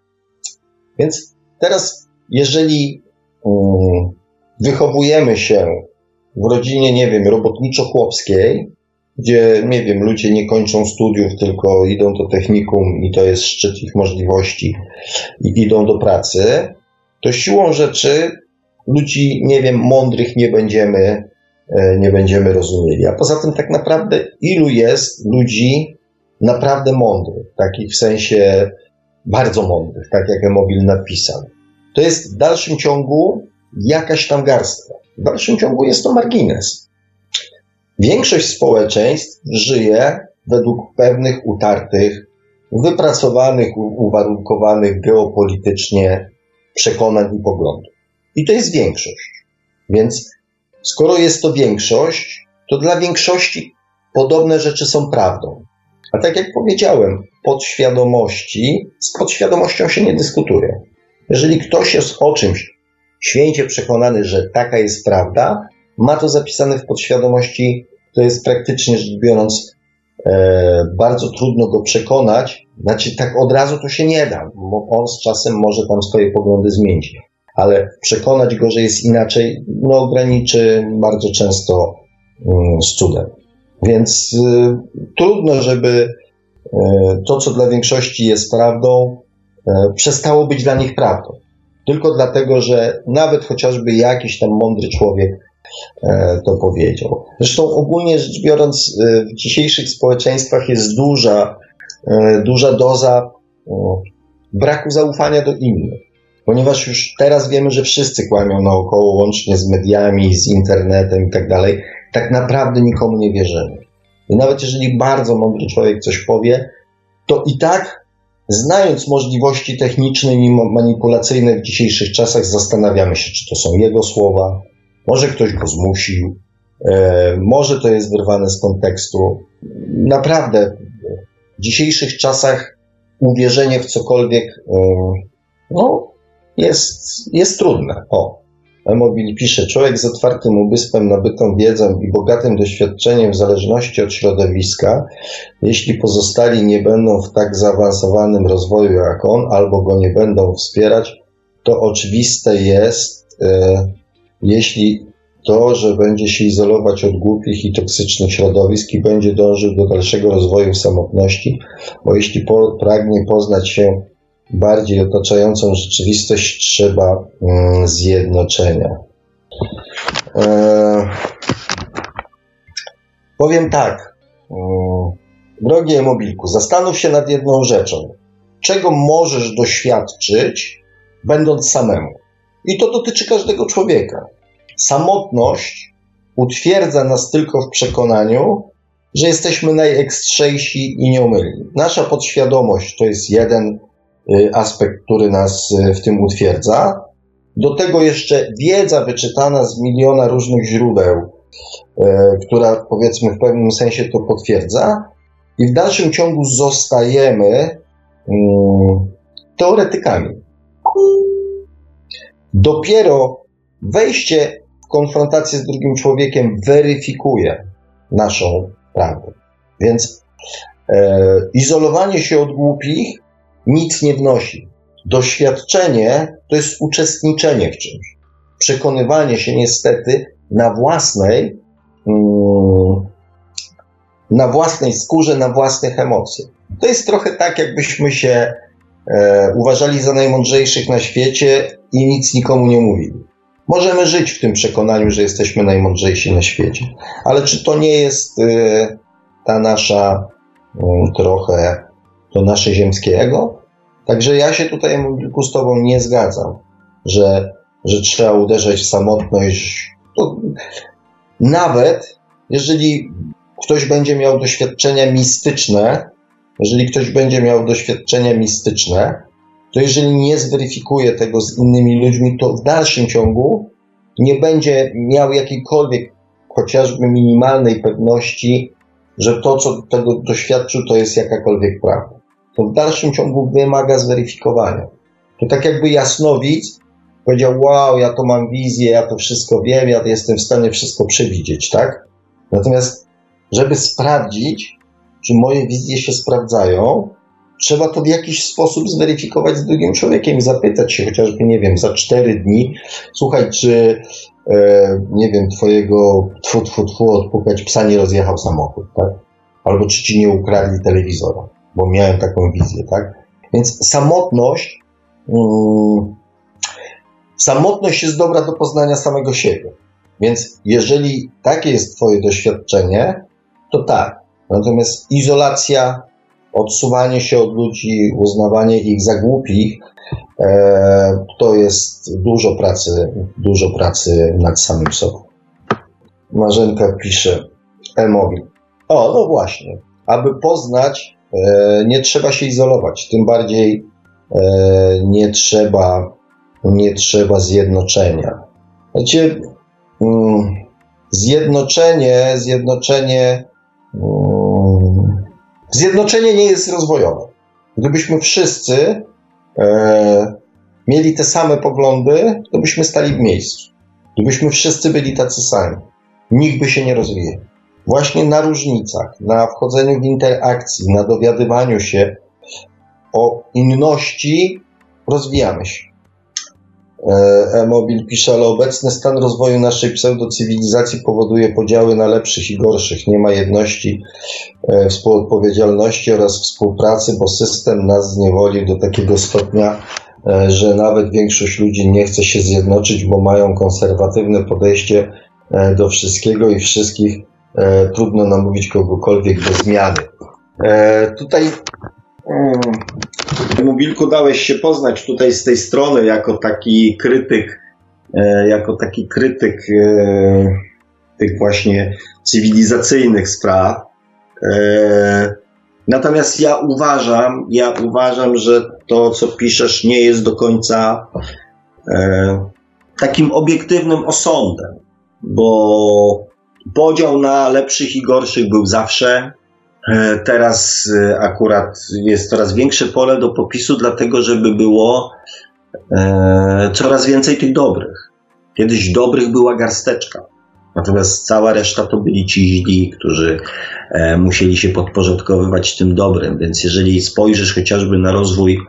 Więc teraz, jeżeli um, wychowujemy się w rodzinie, nie wiem, robotniczo-chłopskiej, gdzie, nie wiem, ludzie nie kończą studiów, tylko idą do technikum i to jest szczyt ich możliwości i idą do pracy, to siłą rzeczy ludzi, nie wiem, mądrych nie będziemy, nie będziemy rozumieli. A poza tym tak naprawdę ilu jest ludzi naprawdę mądrych, takich w sensie bardzo mądrych, tak jak Emobil napisał. To jest w dalszym ciągu jakaś tam garstka. W dalszym ciągu jest to margines. Większość społeczeństw żyje według pewnych utartych, wypracowanych, uwarunkowanych geopolitycznie przekonań i poglądów. I to jest większość. Więc skoro jest to większość, to dla większości podobne rzeczy są prawdą. A tak jak powiedziałem, podświadomości, z podświadomością się nie dyskutuje. Jeżeli ktoś jest o czymś święcie przekonany, że taka jest prawda, ma to zapisane w podświadomości, to jest praktycznie rzecz biorąc e, bardzo trudno go przekonać. Znaczy, tak od razu to się nie da, bo on z czasem może tam swoje poglądy zmienić ale przekonać go, że jest inaczej, no graniczy bardzo często mm, z cudem. Więc y, trudno, żeby y, to, co dla większości jest prawdą, y, przestało być dla nich prawdą. Tylko dlatego, że nawet chociażby jakiś tam mądry człowiek to powiedział. Zresztą ogólnie rzecz biorąc, w dzisiejszych społeczeństwach jest duża, duża doza braku zaufania do innych ponieważ już teraz wiemy, że wszyscy kłamią naokoło, łącznie z mediami, z internetem i tak dalej, tak naprawdę nikomu nie wierzymy. I nawet jeżeli bardzo mądry człowiek coś powie, to i tak, znając możliwości techniczne i manipulacyjne w dzisiejszych czasach, zastanawiamy się, czy to są jego słowa, może ktoś go zmusił, e, może to jest wyrwane z kontekstu. Naprawdę, w dzisiejszych czasach uwierzenie w cokolwiek, e, no, jest, jest trudne. O, Emobil pisze, człowiek z otwartym umysłem, nabytą wiedzą i bogatym doświadczeniem w zależności od środowiska, jeśli pozostali nie będą w tak zaawansowanym rozwoju jak on, albo go nie będą wspierać, to oczywiste jest, e, jeśli to, że będzie się izolować od głupich i toksycznych środowisk i będzie dążył do dalszego rozwoju w samotności, bo jeśli po, pragnie poznać się bardziej otaczającą rzeczywistość trzeba mm, zjednoczenia. E, powiem tak. Mm, drogi Emobilku, zastanów się nad jedną rzeczą. Czego możesz doświadczyć, będąc samemu? I to dotyczy każdego człowieka. Samotność utwierdza nas tylko w przekonaniu, że jesteśmy najekstrzejsi i nieomylni. Nasza podświadomość to jest jeden aspekt, który nas y, w tym utwierdza. Do tego jeszcze wiedza wyczytana z miliona różnych źródeł, y, która powiedzmy w pewnym sensie to potwierdza, i w dalszym ciągu zostajemy teoretykami. Dopiero wejście w konfrontację z drugim człowiekiem weryfikuje naszą prawdę. Więc e, izolowanie się od głupich nic nie wnosi. Doświadczenie to jest uczestniczenie w czymś. Przekonywanie się niestety na własnej, mm, na własnej skórze, na własnych emocjach. To jest trochę tak, jakbyśmy się e, uważali za najmądrzejszych na świecie i nic nikomu nie mówili. Możemy żyć w tym przekonaniu, że jesteśmy najmądrzejsi na świecie, ale czy to nie jest e, ta nasza mm, trochę to nasze ziemskie ego? Także ja się tutaj, z Tobą nie zgadzam, że, że trzeba uderzać w samotność. To nawet jeżeli ktoś będzie miał doświadczenia mistyczne, jeżeli ktoś będzie miał doświadczenia mistyczne, to jeżeli nie zweryfikuje tego z innymi ludźmi, to w dalszym ciągu nie będzie miał jakiejkolwiek, chociażby minimalnej pewności, że to, co tego doświadczył, to jest jakakolwiek prawda. To w dalszym ciągu wymaga zweryfikowania. To tak jakby jasnowic powiedział, wow, ja to mam wizję, ja to wszystko wiem, ja jestem w stanie wszystko przewidzieć, tak? Natomiast, żeby sprawdzić, czy moje wizje się sprawdzają, trzeba to w jakiś sposób zweryfikować z drugim człowiekiem zapytać się chociażby, nie wiem, za cztery dni, słuchaj, czy, e, nie wiem, twojego tfu, tfu, tfu, odpukać psa nie rozjechał samochód, tak? Albo czy ci nie ukradli telewizora, bo miałem taką wizję, tak? Więc samotność, mm, samotność jest dobra do poznania samego siebie. Więc jeżeli takie jest twoje doświadczenie, to tak. Natomiast izolacja, odsuwanie się od ludzi, uznawanie ich za głupich, e, to jest dużo pracy, dużo pracy nad samym sobą. Marzenka pisze, e-mobil. O, no właśnie. Aby poznać, nie trzeba się izolować, tym bardziej e, nie trzeba, nie trzeba zjednoczenia. Znaczy, mm, zjednoczenie, zjednoczenie mm, Zjednoczenie nie jest rozwojowe. Gdybyśmy wszyscy e, mieli te same poglądy, to byśmy stali w miejscu. Gdybyśmy wszyscy byli tacy sami, nikt by się nie rozwijał. Właśnie na różnicach, na wchodzeniu w interakcji, na dowiadywaniu się o inności rozwijamy się. E, E-Mobil pisze, ale obecny stan rozwoju naszej pseudocywilizacji powoduje podziały na lepszych i gorszych. Nie ma jedności, e, współodpowiedzialności oraz współpracy, bo system nas zniewolił do takiego stopnia, e, że nawet większość ludzi nie chce się zjednoczyć, bo mają konserwatywne podejście do wszystkiego i wszystkich. Trudno namówić kogokolwiek do zmiany. Tutaj Mobilku dałeś się poznać tutaj z tej strony jako taki krytyk, e, jako taki krytyk e, tych właśnie cywilizacyjnych spraw. E, natomiast ja uważam, ja uważam, że to, co piszesz, nie jest do końca takim obiektywnym osądem, bo podział na lepszych i gorszych był zawsze. E, teraz e, akurat jest coraz większe pole do popisu, dlatego żeby było e, coraz więcej tych dobrych. Kiedyś dobrych była garsteczka, natomiast cała reszta to byli ci źli, którzy musieli się podporządkowywać tym dobrym. Więc jeżeli spojrzysz chociażby na rozwój,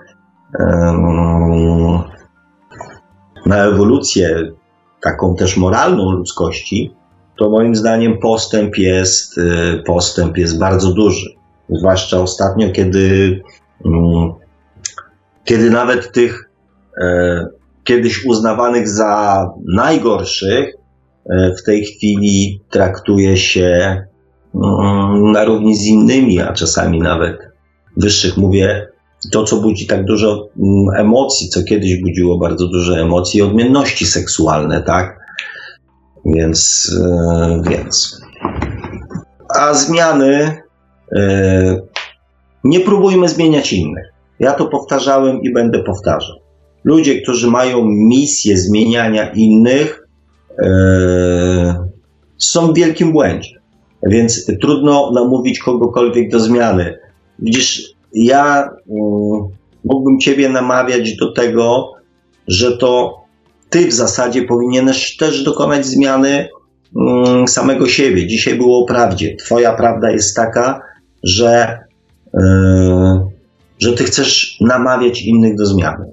na ewolucję taką też moralną ludzkości, to moim zdaniem postęp jest, y, postęp jest bardzo duży. Zwłaszcza ostatnio, kiedy, mm, kiedy nawet tych e, kiedyś uznawanych za najgorszych e, w tej chwili traktuje się mm, na równi z innymi, a czasami nawet wyższych. Mówię to, co budzi tak dużo mm, emocji, co kiedyś budziło bardzo dużo emocji, odmienności seksualne, tak? Więc, e, więc. A zmiany e, nie próbujmy zmieniać innych. Ja to powtarzałem i będę powtarzał. Ludzie, którzy mają misję zmieniania innych, e, są w wielkim błędzie. Więc trudno namówić kogokolwiek do zmiany. Widzisz, ja mm, mógłbym Ciebie namawiać do tego, że to ty w zasadzie powinieneś też dokonać zmiany mm, samego siebie. Dzisiaj było o prawdzie. Twoja prawda jest taka, że, yy, że ty chcesz namawiać innych do zmiany.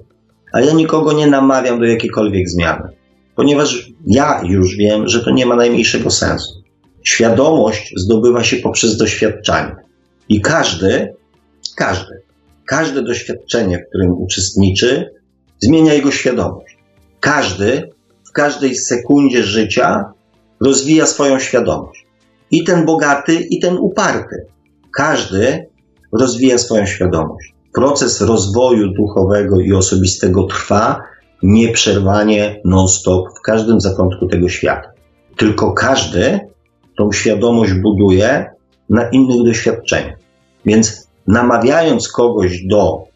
A ja nikogo nie namawiam do jakiejkolwiek zmiany, ponieważ ja już wiem, że to nie ma najmniejszego sensu. Świadomość zdobywa się poprzez doświadczanie. I każdy, każdy, każde doświadczenie, w którym uczestniczy, zmienia jego świadomość. Każdy w każdej sekundzie życia rozwija swoją świadomość. I ten bogaty, i ten uparty. Każdy rozwija swoją świadomość. Proces rozwoju duchowego i osobistego trwa nieprzerwanie, non-stop w każdym zakątku tego świata. Tylko każdy tą świadomość buduje na innych doświadczeniach. Więc namawiając kogoś do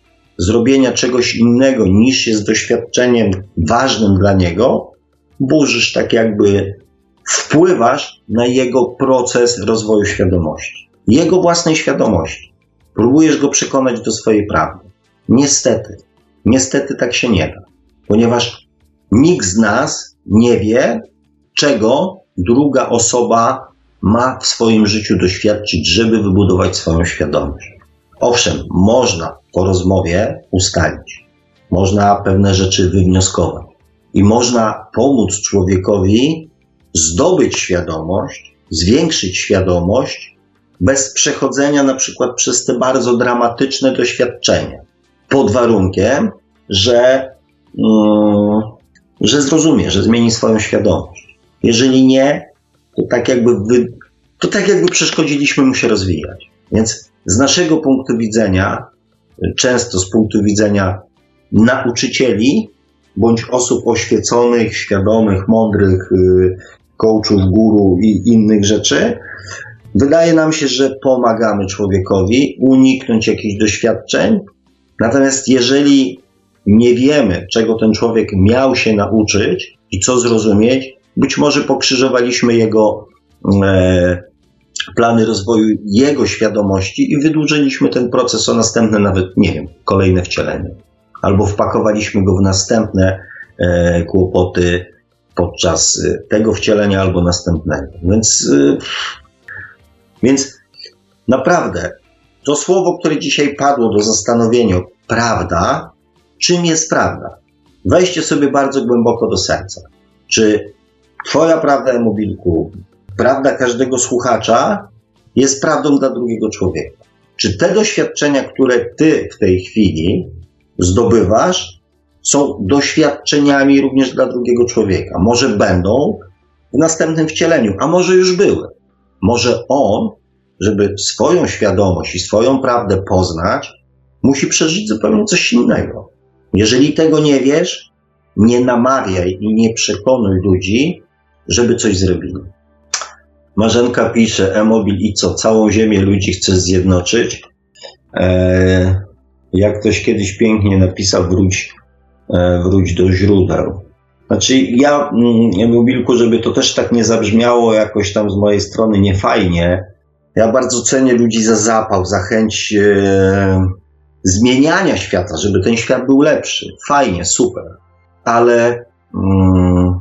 zrobienia czegoś innego niż jest doświadczeniem ważnym dla niego, burzysz tak jakby, wpływasz na jego proces rozwoju świadomości, jego własnej świadomości. Próbujesz go przekonać do swojej prawdy. Niestety, niestety tak się nie da, ponieważ nikt z nas nie wie, czego druga osoba ma w swoim życiu doświadczyć, żeby wybudować swoją świadomość. Owszem, można po rozmowie ustalić, można pewne rzeczy wywnioskować i można pomóc człowiekowi zdobyć świadomość, zwiększyć świadomość bez przechodzenia na przykład przez te bardzo dramatyczne doświadczenia, pod warunkiem, że, mm, że zrozumie, że zmieni swoją świadomość. Jeżeli nie, to tak jakby, wy, to tak jakby przeszkodziliśmy mu się rozwijać. Więc z naszego punktu widzenia, często z punktu widzenia nauczycieli, bądź osób oświeconych, świadomych, mądrych, y, coachów, guru i innych rzeczy, wydaje nam się, że pomagamy człowiekowi uniknąć jakichś doświadczeń. Natomiast jeżeli nie wiemy, czego ten człowiek miał się nauczyć i co zrozumieć, być może pokrzyżowaliśmy jego e, plany rozwoju jego świadomości i wydłużyliśmy ten proces o następne, nawet nie wiem, kolejne wcielenie. Albo wpakowaliśmy go w następne e, kłopoty podczas e, tego wcielenia albo następnego. Więc, e, więc naprawdę to słowo, które dzisiaj padło do zastanowienia, prawda, czym jest prawda? Weźcie sobie bardzo głęboko do serca. Czy Twoja prawda, Emobilku, prawda każdego słuchacza jest prawdą dla drugiego człowieka. Czy te doświadczenia, które ty w tej chwili zdobywasz, są doświadczeniami również dla drugiego człowieka? Może będą w następnym wcieleniu, a może już były. Może on, żeby swoją świadomość i swoją prawdę poznać, musi przeżyć zupełnie coś innego. Jeżeli tego nie wiesz, nie namawiaj i nie przekonuj ludzi, żeby coś zrobili. Marzenka pisze, e-mobil i co, całą ziemię ludzi chce zjednoczyć? E, jak ktoś kiedyś pięknie napisał, wróć, e, wróć do źródeł. Znaczy, ja, e-mobilku, żeby to też tak nie zabrzmiało jakoś tam z mojej strony niefajnie, ja bardzo cenię ludzi za zapał, za chęć e, zmieniania świata, żeby ten świat był lepszy. Fajnie, super. Ale, mm,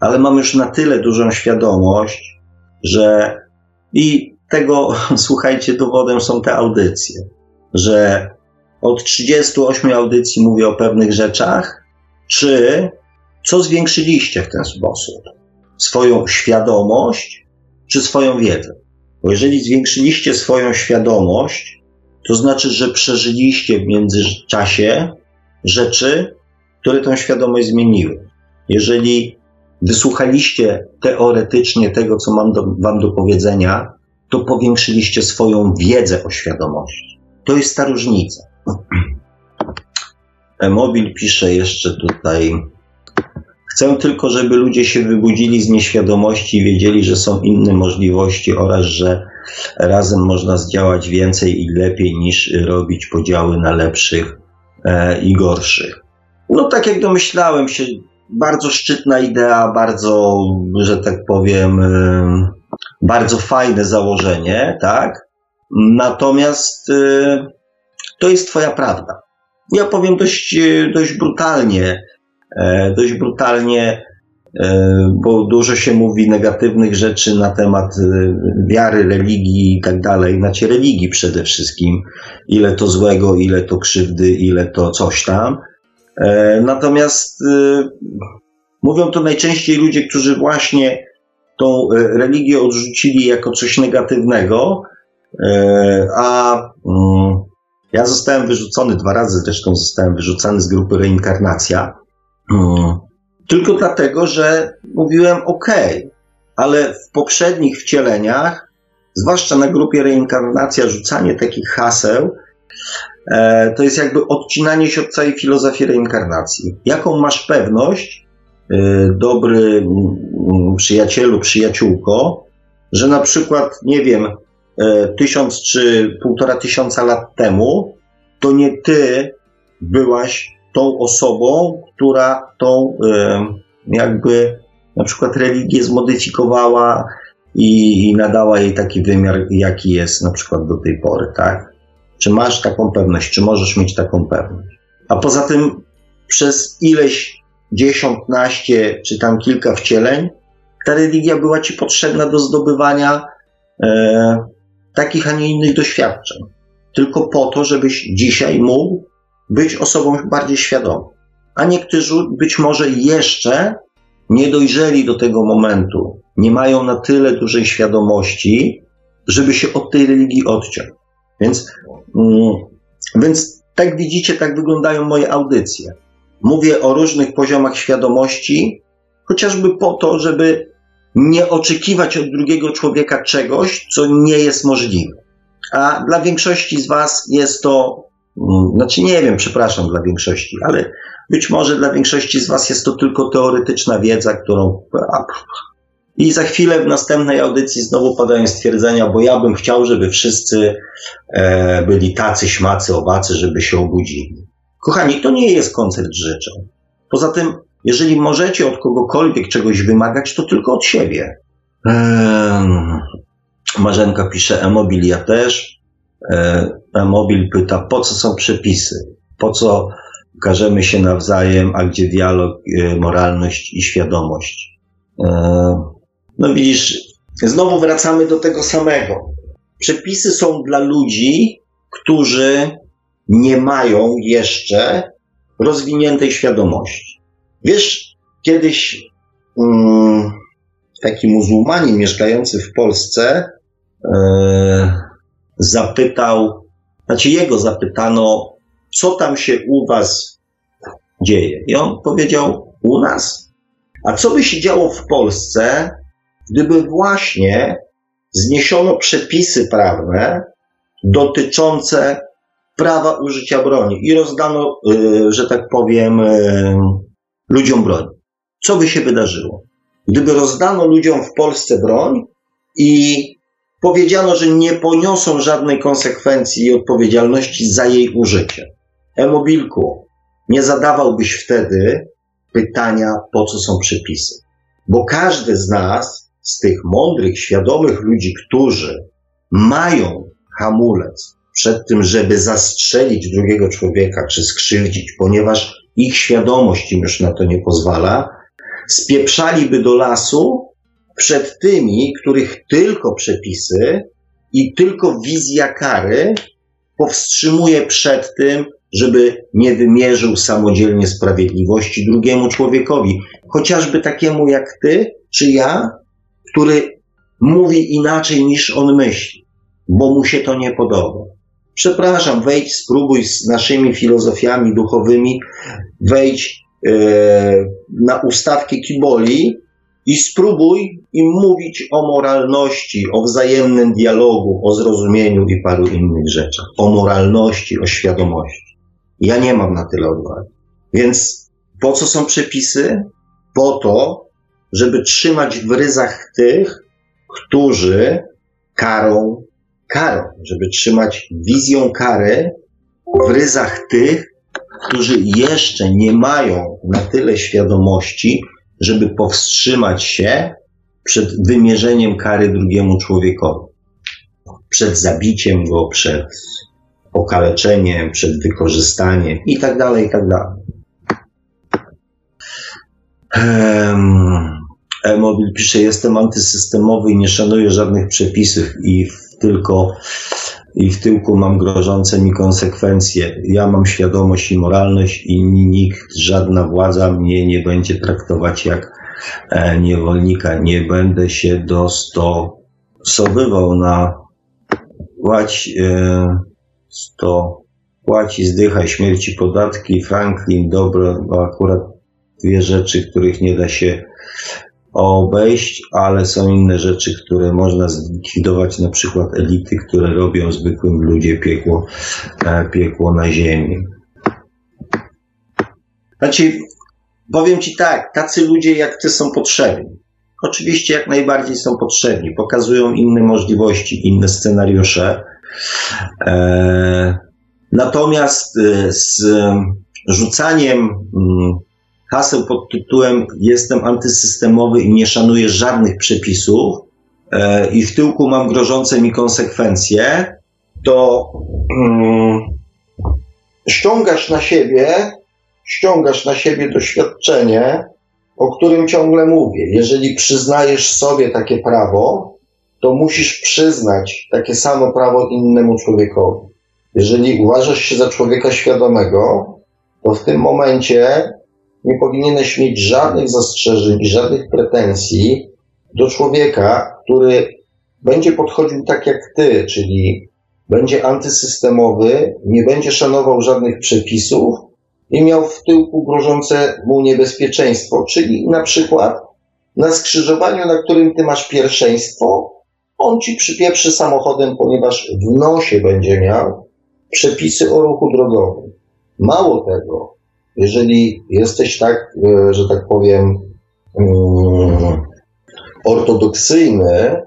ale mam już na tyle dużą świadomość, że i tego, słuchajcie, dowodem są te audycje, że od 38 audycji mówię o pewnych rzeczach, czy co zwiększyliście w ten sposób? Swoją świadomość, czy swoją wiedzę? Bo jeżeli zwiększyliście swoją świadomość, to znaczy, że przeżyliście w międzyczasie rzeczy, które tą świadomość zmieniły. Jeżeli wysłuchaliście teoretycznie tego, co mam do, wam do powiedzenia, to powiększyliście swoją wiedzę o świadomości. To jest ta różnica. Emobil pisze jeszcze tutaj. Chcę tylko, żeby ludzie się wybudzili z nieświadomości i wiedzieli, że są inne możliwości oraz, że razem można zdziałać więcej i lepiej niż robić podziały na lepszych e, i gorszych. No tak jak domyślałem się, bardzo szczytna idea, bardzo, że tak powiem, bardzo fajne założenie, tak? Natomiast y, to jest Twoja prawda. Ja powiem dość, dość brutalnie, e, dość brutalnie, e, bo dużo się mówi negatywnych rzeczy na temat y, wiary, religii i tak dalej, znaczy religii przede wszystkim, ile to złego, ile to krzywdy, ile to coś tam. E, natomiast y, mówią to najczęściej ludzie, którzy właśnie tą e, religię odrzucili jako coś negatywnego, e, a mm, ja zostałem wyrzucony dwa razy, zresztą zostałem wyrzucony z grupy Reinkarnacja, mm, tylko dlatego, że mówiłem OK, ale w poprzednich wcieleniach, zwłaszcza na grupie Reinkarnacja, rzucanie takich haseł, to jest jakby odcinanie się od całej filozofii reinkarnacji. Jaką masz pewność, e, dobry przyjacielu, przyjaciółko, że na przykład, nie wiem, e, tysiąc czy półtora tysiąca lat temu, to nie ty byłaś tą osobą, która tą jakby na przykład religię zmodyfikowała i, i nadała jej taki wymiar, jaki jest na przykład do tej pory, tak? Czy masz taką pewność, czy możesz mieć taką pewność? A poza tym przez ileś dziesiątnaście czy tam kilka wcieleń ta religia była ci potrzebna do zdobywania e, takich, a nie innych doświadczeń. Tylko po to, żebyś dzisiaj mógł być osobą bardziej świadomą. A niektórzy być może jeszcze nie dojrzeli do tego momentu, nie mają na tyle dużej świadomości, żeby się od tej religii odciąć. Więc, więc tak widzicie, tak wyglądają moje audycje. Mówię o różnych poziomach świadomości, chociażby po to, żeby nie oczekiwać od drugiego człowieka czegoś, co nie jest możliwe. A dla większości z Was jest to, mm, znaczy nie wiem, przepraszam dla większości, ale być może dla większości z Was jest to tylko teoretyczna wiedza, którą. I za chwilę w następnej audycji znowu padają stwierdzenia, bo ja bym chciał, żeby wszyscy e, byli tacy, śmacy, owacy, żeby się obudzili. Kochani, to nie jest koncert życzeń. Poza tym, jeżeli możecie od kogokolwiek czegoś wymagać, to tylko od siebie. Ehm, Marzenka pisze, e-mobil ja też. E, e-mobil pyta, po co są przepisy? Po co każemy się nawzajem, a gdzie dialog, e, moralność i świadomość? E, no widzisz, znowu wracamy do tego samego. Przepisy są dla ludzi, którzy nie mają jeszcze rozwiniętej świadomości. Wiesz, kiedyś um, taki muzułmanin mieszkający w Polsce e, zapytał, znaczy jego zapytano, co tam się u was dzieje. I on powiedział, u nas? A co by się działo w Polsce, gdyby właśnie zniesiono przepisy prawne dotyczące prawa użycia broni i rozdano, y, że tak powiem, y, ludziom broń. Co by się wydarzyło? Gdyby rozdano ludziom w Polsce broń i powiedziano, że nie poniosą żadnej konsekwencji i odpowiedzialności za jej użycie. E-mobilku, nie zadawałbyś wtedy pytania, po co są przepisy. Bo każdy z nas, z tych mądrych, świadomych ludzi, którzy mają hamulec przed tym, żeby zastrzelić drugiego człowieka czy skrzywdzić, ponieważ ich świadomość im już na to nie pozwala, spieprzaliby do lasu przed tymi, których tylko przepisy i tylko wizja kary powstrzymuje przed tym, żeby nie wymierzył samodzielnie sprawiedliwości drugiemu człowiekowi, chociażby takiemu jak ty czy ja, który mówi inaczej niż on myśli, bo mu się to nie podoba. Przepraszam, wejdź, spróbuj z naszymi filozofiami duchowymi, wejdź e, na ustawki Kiboli i spróbuj im mówić o moralności, o wzajemnym dialogu, o zrozumieniu i paru innych rzeczach. O moralności, o świadomości. Ja nie mam na tyle odwagi. Więc po co są przepisy? Po to, żeby trzymać w ryzach tych, którzy karą karą, żeby trzymać wizją kary w ryzach tych, którzy jeszcze nie mają na tyle świadomości, żeby powstrzymać się przed wymierzeniem kary drugiemu człowiekowi. Przed zabiciem go, przed okaleczeniem, przed wykorzystaniem i tak dalej, i tak dalej. E-mobil pisze, jestem antysystemowy i nie szanuję żadnych przepisów i tylko i w tyłku mam grożące mi konsekwencje. Ja mam świadomość i moralność i nikt, żadna władza mnie nie będzie traktować jak e, niewolnika. Nie będę się dostosowywał na płać e, sto płaci, zdychaj, śmierci, podatki, Franklin, dobro, bo akurat dwie rzeczy, których nie da się obejść, ale są inne rzeczy, które można zlikwidować, na przykład elity, które robią zwykłym ludzie piekło, e, piekło na ziemi. Znaczy, powiem Ci tak, tacy ludzie jak Ty są potrzebni. Oczywiście jak najbardziej są potrzebni, pokazują inne możliwości, inne scenariusze. E, Natomiast y, z rzucaniem mm, haseł pod tytułem Jestem antysystemowy i nie szanuję żadnych przepisów e, i w tyłku mam grożące mi konsekwencje, to um, ściągasz na siebie, ściągasz na siebie doświadczenie, o którym ciągle mówię. Jeżeli przyznajesz sobie takie prawo, to musisz przyznać takie samo prawo innemu człowiekowi. Jeżeli uważasz się za człowieka świadomego, to w tym momencie nie powinieneś mieć żadnych zastrzeżeń i żadnych pretensji do człowieka, który będzie podchodził tak jak ty, czyli będzie antysystemowy, nie będzie szanował żadnych przepisów i miał w tyłku grożące mu niebezpieczeństwo, czyli na przykład na skrzyżowaniu, na którym ty masz pierwszeństwo, on ci przypieprzy samochodem, ponieważ w nosie będzie miał przepisy o ruchu drogowym. Mało tego, jeżeli jesteś tak, e, że tak powiem, mm, ortodoksyjny,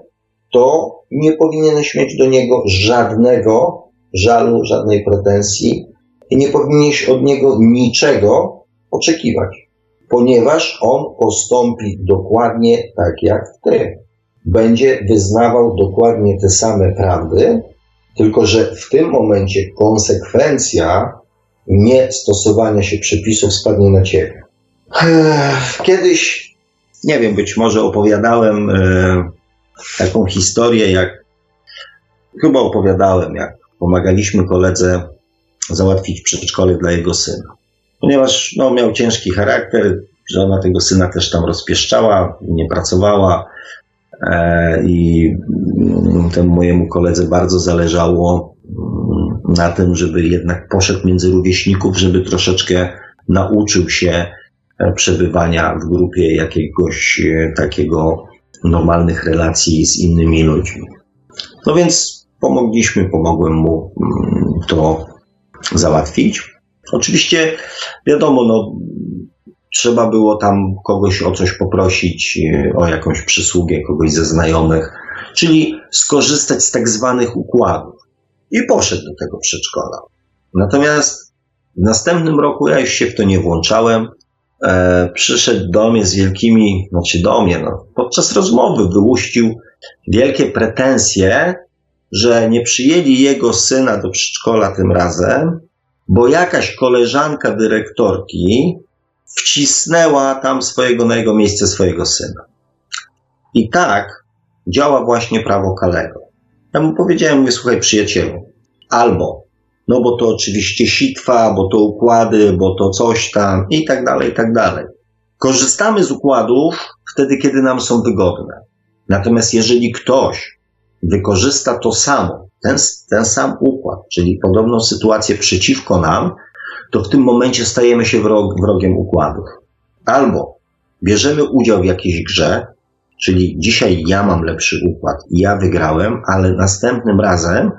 to nie powinieneś mieć do niego żadnego żalu, żadnej pretensji i nie powinieneś od niego niczego oczekiwać, ponieważ on postąpi dokładnie tak jak ty. Będzie wyznawał dokładnie te same prawdy, tylko że w tym momencie konsekwencja nie stosowania się przepisów spadnie na ciebie. Kiedyś, nie wiem, być może opowiadałem e, taką historię, jak chyba opowiadałem, jak pomagaliśmy koledze załatwić przedszkole dla jego syna. Ponieważ no, miał ciężki charakter, żona tego syna też tam rozpieszczała, nie pracowała e, i mm, temu mojemu koledze bardzo zależało na tym, żeby jednak poszedł między rówieśników, żeby troszeczkę nauczył się e, przebywania w grupie jakiegoś e, takiego normalnych relacji z innymi ludźmi. No więc pomogliśmy, pomogłem mu mm, to załatwić. Oczywiście, wiadomo, no, trzeba było tam kogoś o coś poprosić, e, o jakąś przysługę, kogoś ze znajomych, czyli skorzystać z tak zwanych układów. I poszedł do tego przedszkola. Natomiast w następnym roku ja już się w to nie włączałem e, przyszedł do mnie z wielkimi, znaczy do mnie, no, podczas rozmowy wyłuścił wielkie pretensje, że nie przyjęli jego syna do przedszkola tym razem, bo jakaś koleżanka dyrektorki wcisnęła tam swojego, na jego miejsce swojego syna. I tak działa właśnie prawo Kalego. Ja mu powiedziałem, mówię, słuchaj przyjacielu, albo no bo to oczywiście sitwa, bo to układy, bo to coś tam i tak dalej, i tak dalej. Korzystamy z układów wtedy, kiedy nam są wygodne. Natomiast jeżeli ktoś wykorzysta to samo, ten, ten sam układ, czyli podobną sytuację przeciwko nam, to w tym momencie stajemy się wrog, wrogiem układów. Albo bierzemy udział w jakiejś grze, czyli dzisiaj ja mam lepszy układ i ja wygrałem, ale następnym razem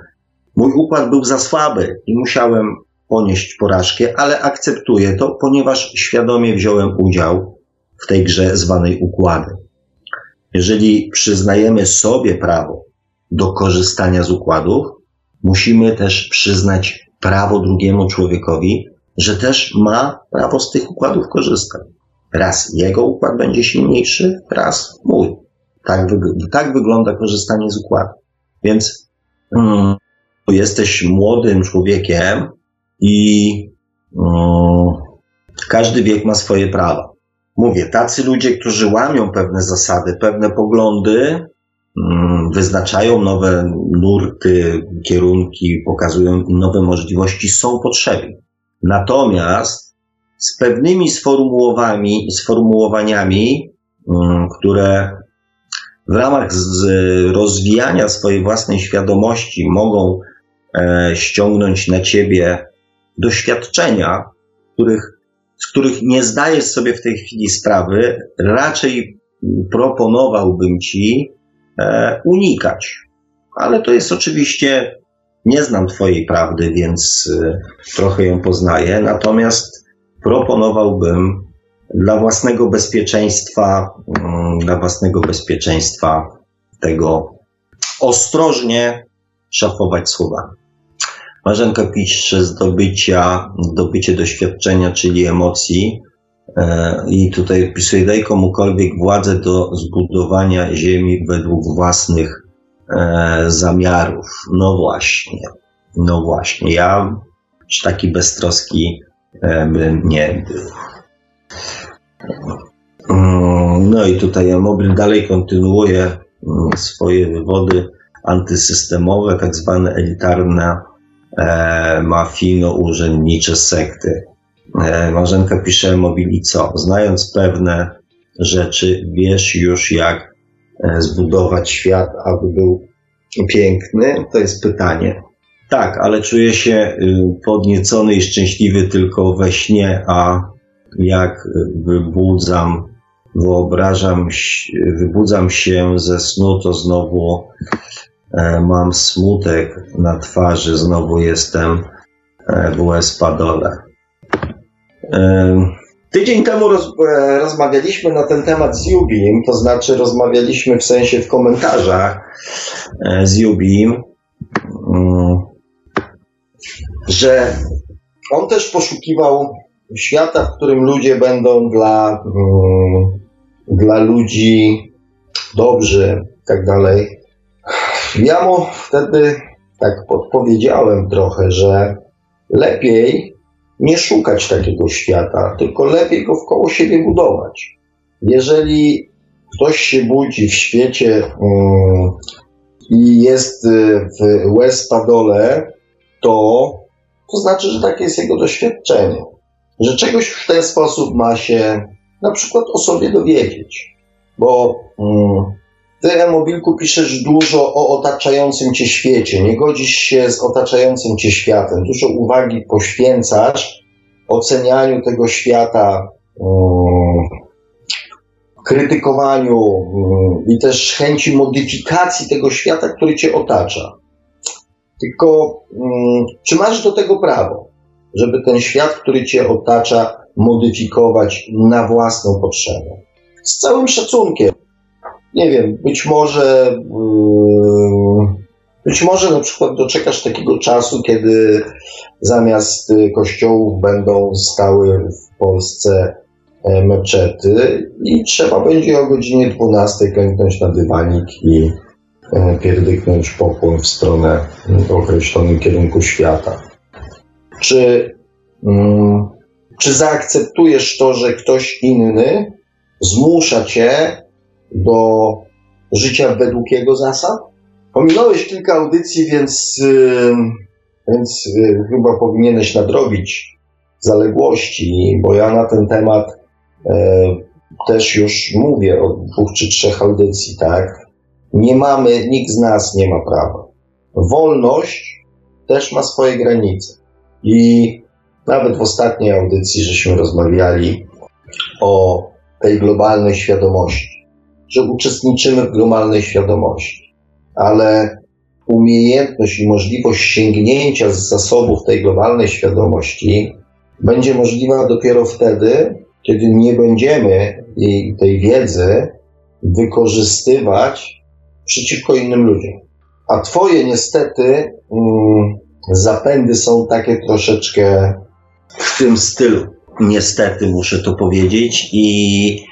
Mój układ był za słaby i musiałem ponieść porażkę, ale akceptuję to, ponieważ świadomie wziąłem udział w tej grze zwanej układy. Jeżeli przyznajemy sobie prawo do korzystania z układów, musimy też przyznać prawo drugiemu człowiekowi, że też ma prawo z tych układów korzystać. Raz jego układ będzie silniejszy, raz mój. Tak, tak wygląda korzystanie z układu. Więc mm, jesteś młodym człowiekiem i um, każdy wiek ma swoje prawa. Mówię, tacy ludzie, którzy łamią pewne zasady, pewne poglądy, um, wyznaczają nowe nurty, kierunki, pokazują nowe możliwości, są potrzebni. Natomiast z pewnymi sformułowaniami, um, które w ramach rozwijania swojej własnej świadomości mogą e, ściągnąć na ciebie doświadczenia, których, z których nie zdajesz sobie w tej chwili sprawy, raczej proponowałbym ci e, unikać. Ale to jest oczywiście, nie znam Twojej prawdy, więc e, trochę ją poznaję, natomiast proponowałbym dla własnego bezpieczeństwa, mm, dla własnego bezpieczeństwa tego ostrożnie szafować słowami. Marzenka pisze zdobycia, zdobycie doświadczenia, czyli emocji. E, I tutaj pisuje, daj komukolwiek władzę do zbudowania ziemi według własnych e, zamiarów. No właśnie, no właśnie. Ja taki beztroski nie. Mm, no i tutaj Mobil dalej kontynuuje mm, swoje wywody antysystemowe, tak zwane elitarne e, mafijno-urzędnicze sekty. E, Marzenka pisze Mobili co? Znając pewne rzeczy, wiesz już jak e, zbudować świat, aby był piękny? To jest pytanie. Tak, ale czuję się y, podniecony i szczęśliwy tylko we śnie, a jak wybudzam, wyobrażam, wybudzam się ze snu, to znowu e, mam smutek na twarzy, znowu jestem e, w Espadole. E, tydzień temu roz, rozmawialiśmy na ten temat z Jubim, to znaczy rozmawialiśmy w sensie w komentarzach z Jubim, mm, że on też poszukiwał świata, w którym ludzie będą dla, um, dla ludzi dobrzy i tak dalej. Ja mu wtedy tak podpowiedziałem trochę, że lepiej nie szukać takiego świata, tylko lepiej go wkoło siebie budować. Jeżeli ktoś się budzi w świecie um, i jest w Westpadole, to to znaczy, że takie jest jego doświadczenie że czegoś w ten sposób ma się na przykład o sobie dowiedzieć. Bo mm, ty, Emobilku, piszesz dużo o otaczającym cię świecie, nie godzisz się z otaczającym cię światem, dużo uwagi poświęcasz ocenianiu tego świata, mm, krytykowaniu mm, i też chęci modyfikacji tego świata, który cię otacza. Tylko, mm, czy masz do tego prawo? żeby ten świat, który cię otacza, modyfikować na własną potrzebę. Z całym szacunkiem. Nie wiem, być może, yy, być może na przykład doczekasz takiego czasu, kiedy zamiast kościołów będą stały w Polsce e, meczety i trzeba będzie o godzinie 12 klęknąć na dywanik i pierdyknąć pokłon w stronę w określonym kierunku świata. Czy, um, czy zaakceptujesz to, że ktoś inny zmusza cię do życia według jego zasad? Pominąłeś kilka audycji, więc, yy, więc yy, chyba powinieneś nadrobić zaległości, bo ja na ten temat yy, też już mówię od dwóch czy trzech audycji, tak? Nie mamy, nikt z nas nie ma prawa. Wolność też ma swoje granice. I nawet w ostatniej audycji, żeśmy rozmawiali o tej globalnej świadomości, że uczestniczymy w globalnej świadomości, ale umiejętność i możliwość sięgnięcia z zasobów tej globalnej świadomości będzie możliwa dopiero wtedy, kiedy nie będziemy jej, tej wiedzy wykorzystywać przeciwko innym ludziom. A Twoje niestety mm, zapędy są takie troszeczkę w tym stylu. Niestety muszę to powiedzieć i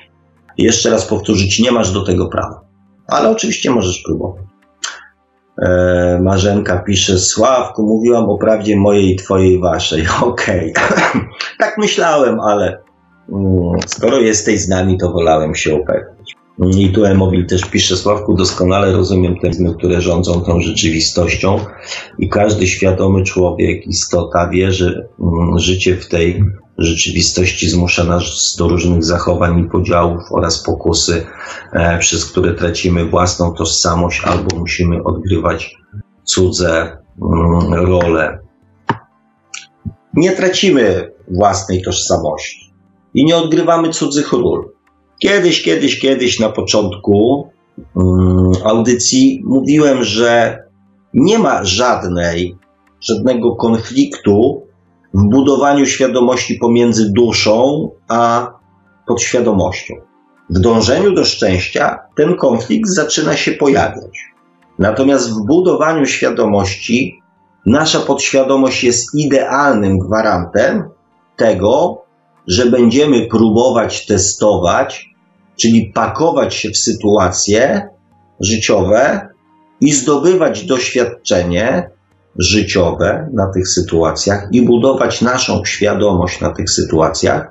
jeszcze raz powtórzyć, nie masz do tego prawa. Ale oczywiście możesz próbować. E, Marzenka pisze, Sławku, mówiłam o prawdzie mojej, twojej, waszej. Okej. Okay. tak myślałem, ale mm, skoro jesteś z nami, to wolałem się upewnić. I tu Emobil też pisze, Sławku, doskonale rozumiem te które rządzą tą rzeczywistością i każdy świadomy człowiek, istota wie, że mm, życie w tej rzeczywistości zmusza nas do różnych zachowań i podziałów oraz pokusy, e, przez które tracimy własną tożsamość albo musimy odgrywać cudze mm, role. Nie tracimy własnej tożsamości i nie odgrywamy cudzych ról. Kiedyś, kiedyś, kiedyś na początku um, audycji mówiłem, że nie ma żadnej, żadnego konfliktu w budowaniu świadomości pomiędzy duszą a podświadomością. W dążeniu do szczęścia ten konflikt zaczyna się pojawiać. Natomiast w budowaniu świadomości nasza podświadomość jest idealnym gwarantem tego, że będziemy próbować testować, czyli pakować się w sytuacje życiowe i zdobywać doświadczenie życiowe na tych sytuacjach i budować naszą świadomość na tych sytuacjach,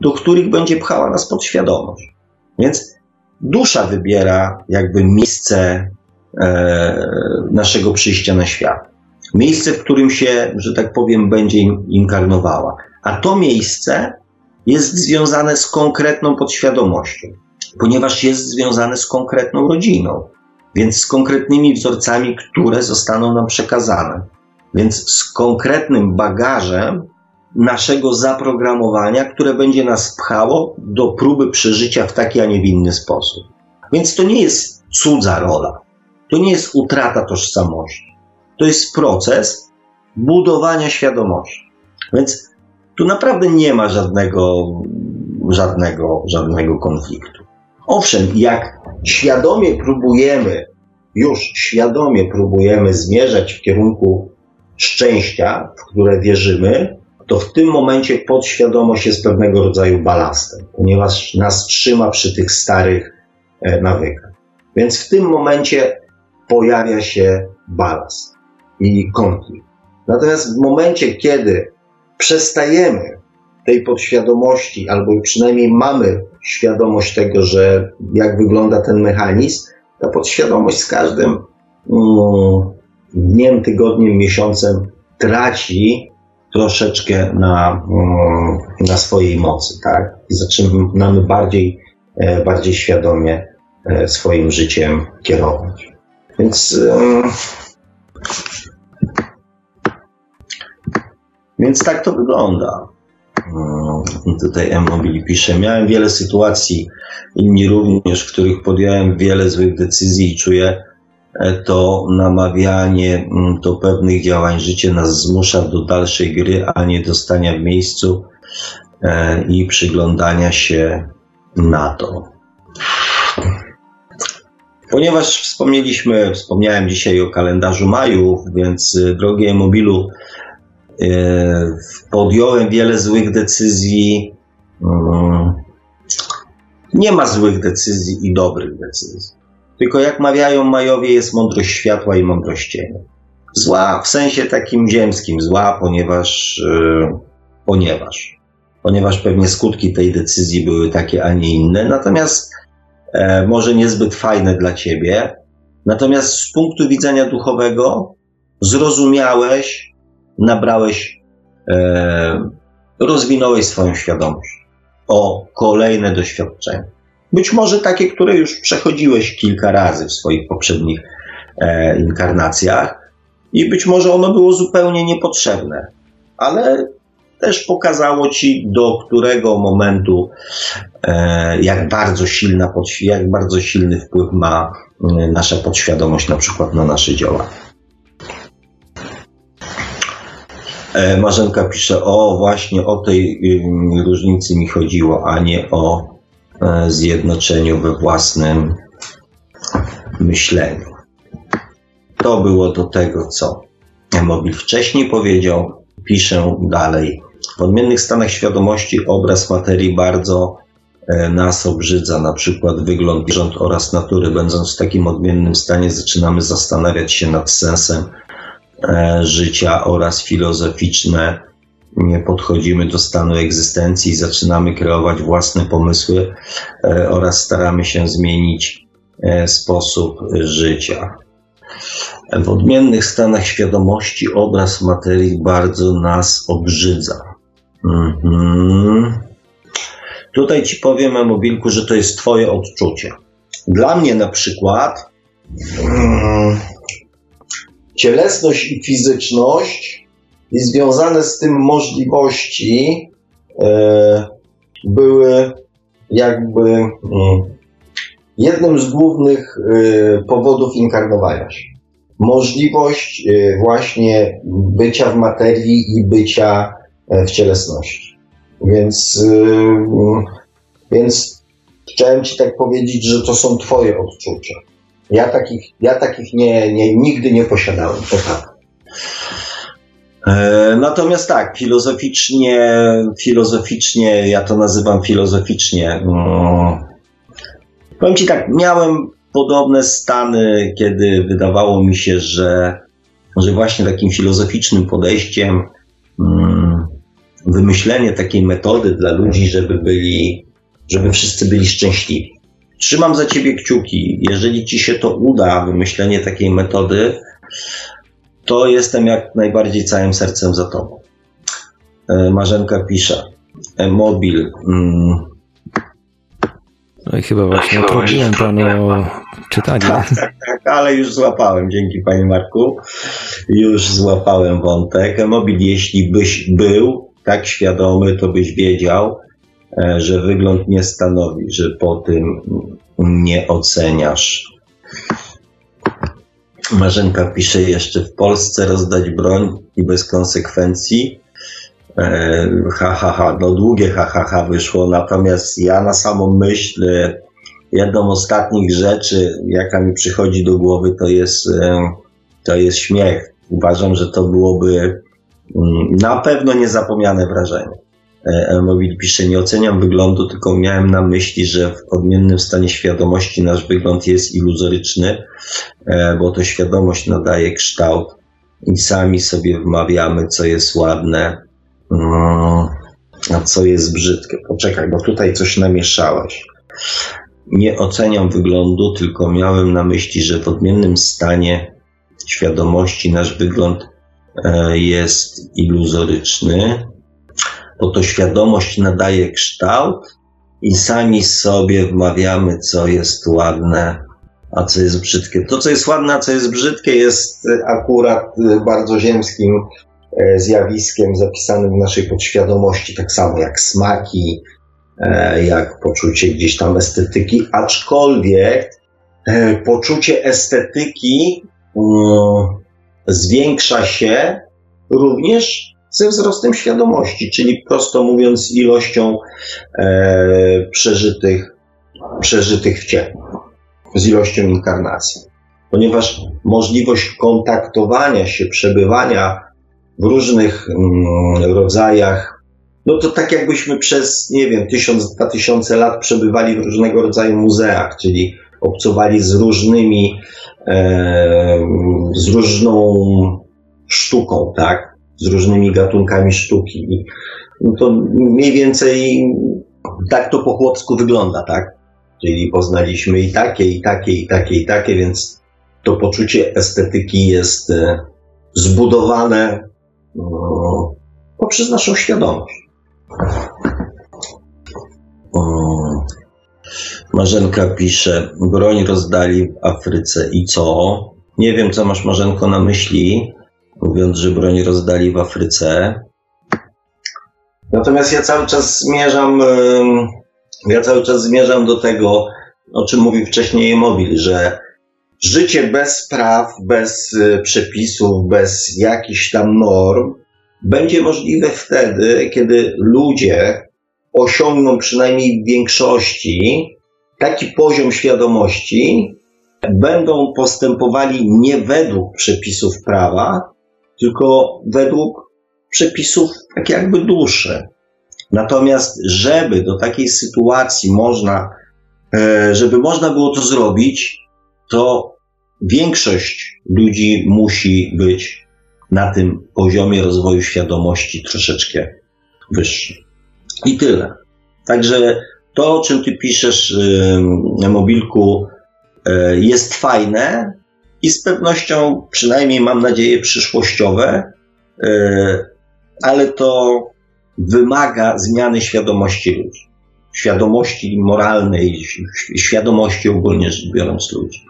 do których będzie pchała nas podświadomość. Więc dusza wybiera jakby miejsce e, naszego przyjścia na świat. Miejsce, w którym się, że tak powiem, będzie inkarnowała. A to miejsce jest związane z konkretną podświadomością, ponieważ jest związane z konkretną rodziną, więc z konkretnymi wzorcami, które zostaną nam przekazane, więc z konkretnym bagażem naszego zaprogramowania, które będzie nas pchało do próby przeżycia w taki, a nie w inny sposób. Więc to nie jest cudza rola, to nie jest utrata tożsamości, to jest proces budowania świadomości. Więc tu naprawdę nie ma żadnego, żadnego, żadnego konfliktu. Owszem, jak świadomie próbujemy, już świadomie próbujemy zmierzać w kierunku szczęścia, w które wierzymy, to w tym momencie podświadomość jest pewnego rodzaju balastem, ponieważ nas trzyma przy tych starych e, nawykach. Więc w tym momencie pojawia się balast i konflikt. Natomiast w momencie, kiedy przestajemy tej podświadomości, albo przynajmniej mamy świadomość tego, że jak wygląda ten mechanizm, ta podświadomość z każdym mm, dniem, tygodniem, miesiącem traci troszeczkę na, mm, na swojej mocy, tak? I zaczynamy bardziej, e, bardziej świadomie e, swoim życiem kierować. Więc Więc tak to wygląda. Mm, tutaj Emobili pisze, miałem wiele sytuacji, inni również, w których podjąłem wiele złych decyzji i czuję e, to namawianie mm, do pewnych działań. Życie nas zmusza do dalszej gry, a nie do stania w miejscu e, i przyglądania się na to. Ponieważ wspomnieliśmy, wspomniałem dzisiaj o kalendarzu Maju, więc e, drogie Mobilu, podjąłem wiele złych decyzji. Mm, nie ma złych decyzji i dobrych decyzji. Tylko jak mawiają Majowie, jest mądrość światła i mądrość cienia. Zła w sensie takim ziemskim, zła, ponieważ, e, ponieważ, ponieważ pewnie skutki tej decyzji były takie, a nie inne. Natomiast e, może niezbyt fajne dla ciebie. Natomiast z punktu widzenia duchowego zrozumiałeś, nabrałeś, e, rozwinąłeś swoją świadomość o kolejne doświadczenia. Być może takie, które już przechodziłeś kilka razy w swoich poprzednich e, inkarnacjach, i być może ono było zupełnie niepotrzebne, ale też pokazało ci, do którego momentu, e, jak, bardzo silna, jak bardzo silny wpływ ma e, nasza podświadomość na przykład na nasze działania. Marzenka pisze, o właśnie o tej różnicy mi chodziło, a nie o e, zjednoczeniu we własnym myśleniu. To było do tego, co Mobil wcześniej powiedział. Piszę dalej. W odmiennych stanach świadomości obraz materii bardzo e, nas obrzydza, na przykład wygląd zwierząt oraz natury. Będąc w takim odmiennym stanie, zaczynamy zastanawiać się nad sensem E, życia oraz filozoficzne podchodzimy do stanu egzystencji, zaczynamy kreować własne pomysły e, oraz staramy się zmienić e, sposób życia. W odmiennych stanach świadomości obraz materii bardzo nas obrzydza. Mhm. Tutaj ci powiem, Mobilku, że to jest Twoje odczucie. Dla mnie na przykład. Hmm, cielesność i fizyczność i związane z tym możliwości e, były jakby mm, jednym z głównych e, powodów inkarnowania się. Możliwość e, właśnie bycia w materii i bycia w cielesności. Więc, więc chciałem Ci tak powiedzieć, że to są Twoje odczucia. Ja takich, ja takich nie, nie, nigdy nie posiadałem, to tak. Natomiast tak, filozoficznie, filozoficznie, ja to nazywam filozoficznie. Mm, powiem Ci tak, miałem podobne stany, kiedy wydawało mi się, że, że właśnie takim filozoficznym podejściem mm, wymyślenie takiej metody dla ludzi, żeby byli, żeby wszyscy byli szczęśliwi. Trzymam za ciebie kciuki. Jeżeli ci się to uda, wymyślenie takiej metody, to jestem jak najbardziej całym sercem za tobą. E, Marzenka pisze. E, mobil. Mm. No i chyba właśnie odrobiłem panu czytanie. Tak, tak, tak, ale już złapałem, dzięki panie Marku. Już złapałem wątek. Mobil, jeśli byś był tak świadomy, to byś wiedział, że wygląd nie stanowi, że po tym nie oceniasz. Marzenka pisze jeszcze w Polsce rozdać broń i bez konsekwencji. E, ha, ha, ha, no długie ha, ha, ha wyszło, natomiast ja na samą myśl, e, jedną ostatnich rzeczy, jaka mi przychodzi do głowy, to jest, e, to jest śmiech. Uważam, że to byłoby mm, na pewno niezapomniane wrażenie. Mobil pisze, nie oceniam wyglądu, tylko miałem na myśli, że w odmiennym stanie świadomości nasz wygląd jest iluzoryczny, e, bo to świadomość nadaje kształt i sami sobie wmawiamy, co jest ładne, mm, a co jest brzydkie. Poczekaj, bo tutaj coś namieszałeś. Nie oceniam wyglądu, tylko miałem na myśli, że w odmiennym stanie świadomości nasz wygląd e, jest iluzoryczny, bo to świadomość nadaje kształt i sami sobie wmawiamy, co jest ładne, a co jest brzydkie. To, co jest ładne, a co jest brzydkie, jest akurat bardzo ziemskim e, zjawiskiem zapisanym w naszej podświadomości, tak samo jak smaki, e, jak poczucie gdzieś tam estetyki, aczkolwiek e, poczucie estetyki mm, zwiększa się również ze wzrostem świadomości, czyli prosto mówiąc, ilością e, przeżytych, przeżytych w ciele, z ilością inkarnacji. Ponieważ możliwość kontaktowania się, przebywania w różnych mm, rodzajach, no to tak jakbyśmy przez, nie wiem, tysiąc, dwa tysiące lat przebywali w różnego rodzaju muzeach, czyli obcowali z różnymi, e, z różną sztuką, tak? Z różnymi gatunkami sztuki. No to mniej więcej tak to po chłopsku wygląda, tak? Czyli poznaliśmy i takie, i takie, i takie, i takie, więc to poczucie estetyki jest e, zbudowane no, poprzez naszą świadomość. Marzenka pisze, broń rozdali w Afryce i co? Nie wiem, co masz Marzenko na myśli, mówiąc, że broń rozdali w Afryce. Natomiast ja cały czas zmierzam, ja cały czas zmierzam do tego, o czym mówił wcześniej Mobil, że życie bez praw, bez y, przepisów, bez jakichś tam norm będzie możliwe wtedy, kiedy ludzie osiągną przynajmniej w większości taki poziom świadomości, będą postępowali nie według przepisów prawa, tylko według przepisów tak jakby duszy. Natomiast, żeby do takiej sytuacji można, e, żeby można było to zrobić, to większość ludzi musi być na tym poziomie rozwoju świadomości troszeczkę wyższy. I tyle. Także to, o czym ty piszesz mobilku, e, jest fajne, i z pewnością, przynajmniej mam nadzieję, przyszłościowe, e, ale to wymaga zmiany świadomości ludzi. Świadomości moralnej, świadomości ogólnie rzecz biorąc ludzi.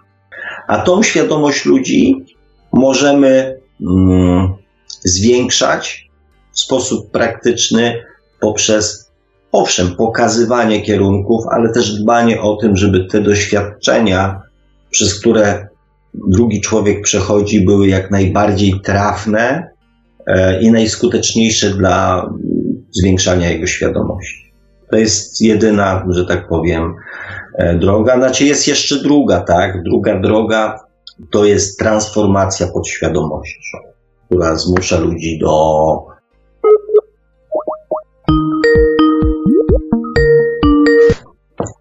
A tą świadomość ludzi możemy mm, zwiększać w sposób praktyczny poprzez, owszem, pokazywanie kierunków, ale też dbanie o tym, żeby te doświadczenia, przez które drugi człowiek przechodzi, były jak najbardziej trafne e, i najskuteczniejsze dla zwiększania jego świadomości. To jest jedyna, że tak powiem, e, droga. Znaczy jest jeszcze druga, tak? Druga droga to jest transformacja podświadomości. która zmusza ludzi do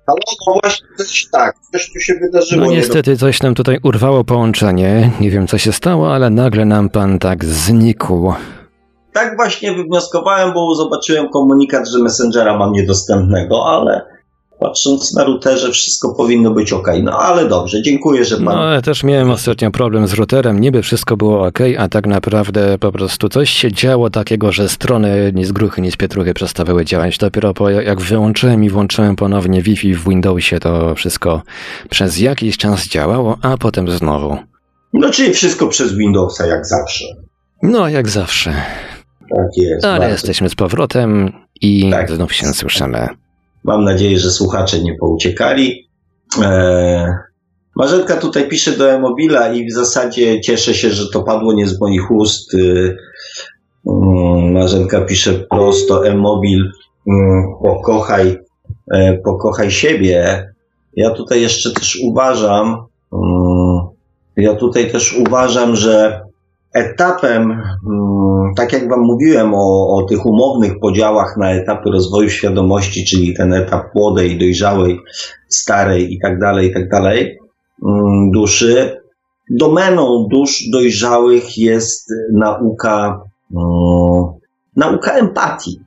Ale no właśnie coś tak, coś tu się wydarzyło. No nie niestety coś nam tutaj urwało połączenie. Nie wiem co się stało, ale nagle nam pan tak znikł. Tak właśnie wywnioskowałem, bo zobaczyłem komunikat, że Messengera mam niedostępnego, ale patrząc na routerze wszystko powinno być ok. No ale dobrze, dziękuję, że pan... No ale też miałem ostatnio problem z routerem. Niby wszystko było ok, a tak naprawdę po prostu coś się działo takiego, że strony ni z gruchy, ni z pietruchy przestawały działać. Dopiero po, jak wyłączyłem i włączyłem ponownie Wi-Fi w Windowsie, to wszystko przez jakiś czas działało, a potem znowu. No czyli wszystko przez Windowsa, jak zawsze. No, jak zawsze. Tak jest. Ale bardzo. jesteśmy z powrotem i Tak. znów się słyszymy. Mam nadzieję, że słuchacze nie pouciekali. Eee, Marzenka tutaj pisze do Emobila i w zasadzie cieszę się, że to padło nie z moich ust. Yy, mm, Marzenka pisze prosto Emobil, mm, pokochaj, e, pokochaj siebie. Ja tutaj jeszcze też uważam, mm, ja tutaj też uważam, że etapem, mm, tak jak Wam mówiłem o, o tych umownych podziałach na etapy rozwoju świadomości, czyli ten etap młodej, dojrzałej, starej i tak dalej, i tak dalej, mm, duszy, domeną dusz dojrzałych jest nauka, mm, nauka empatii,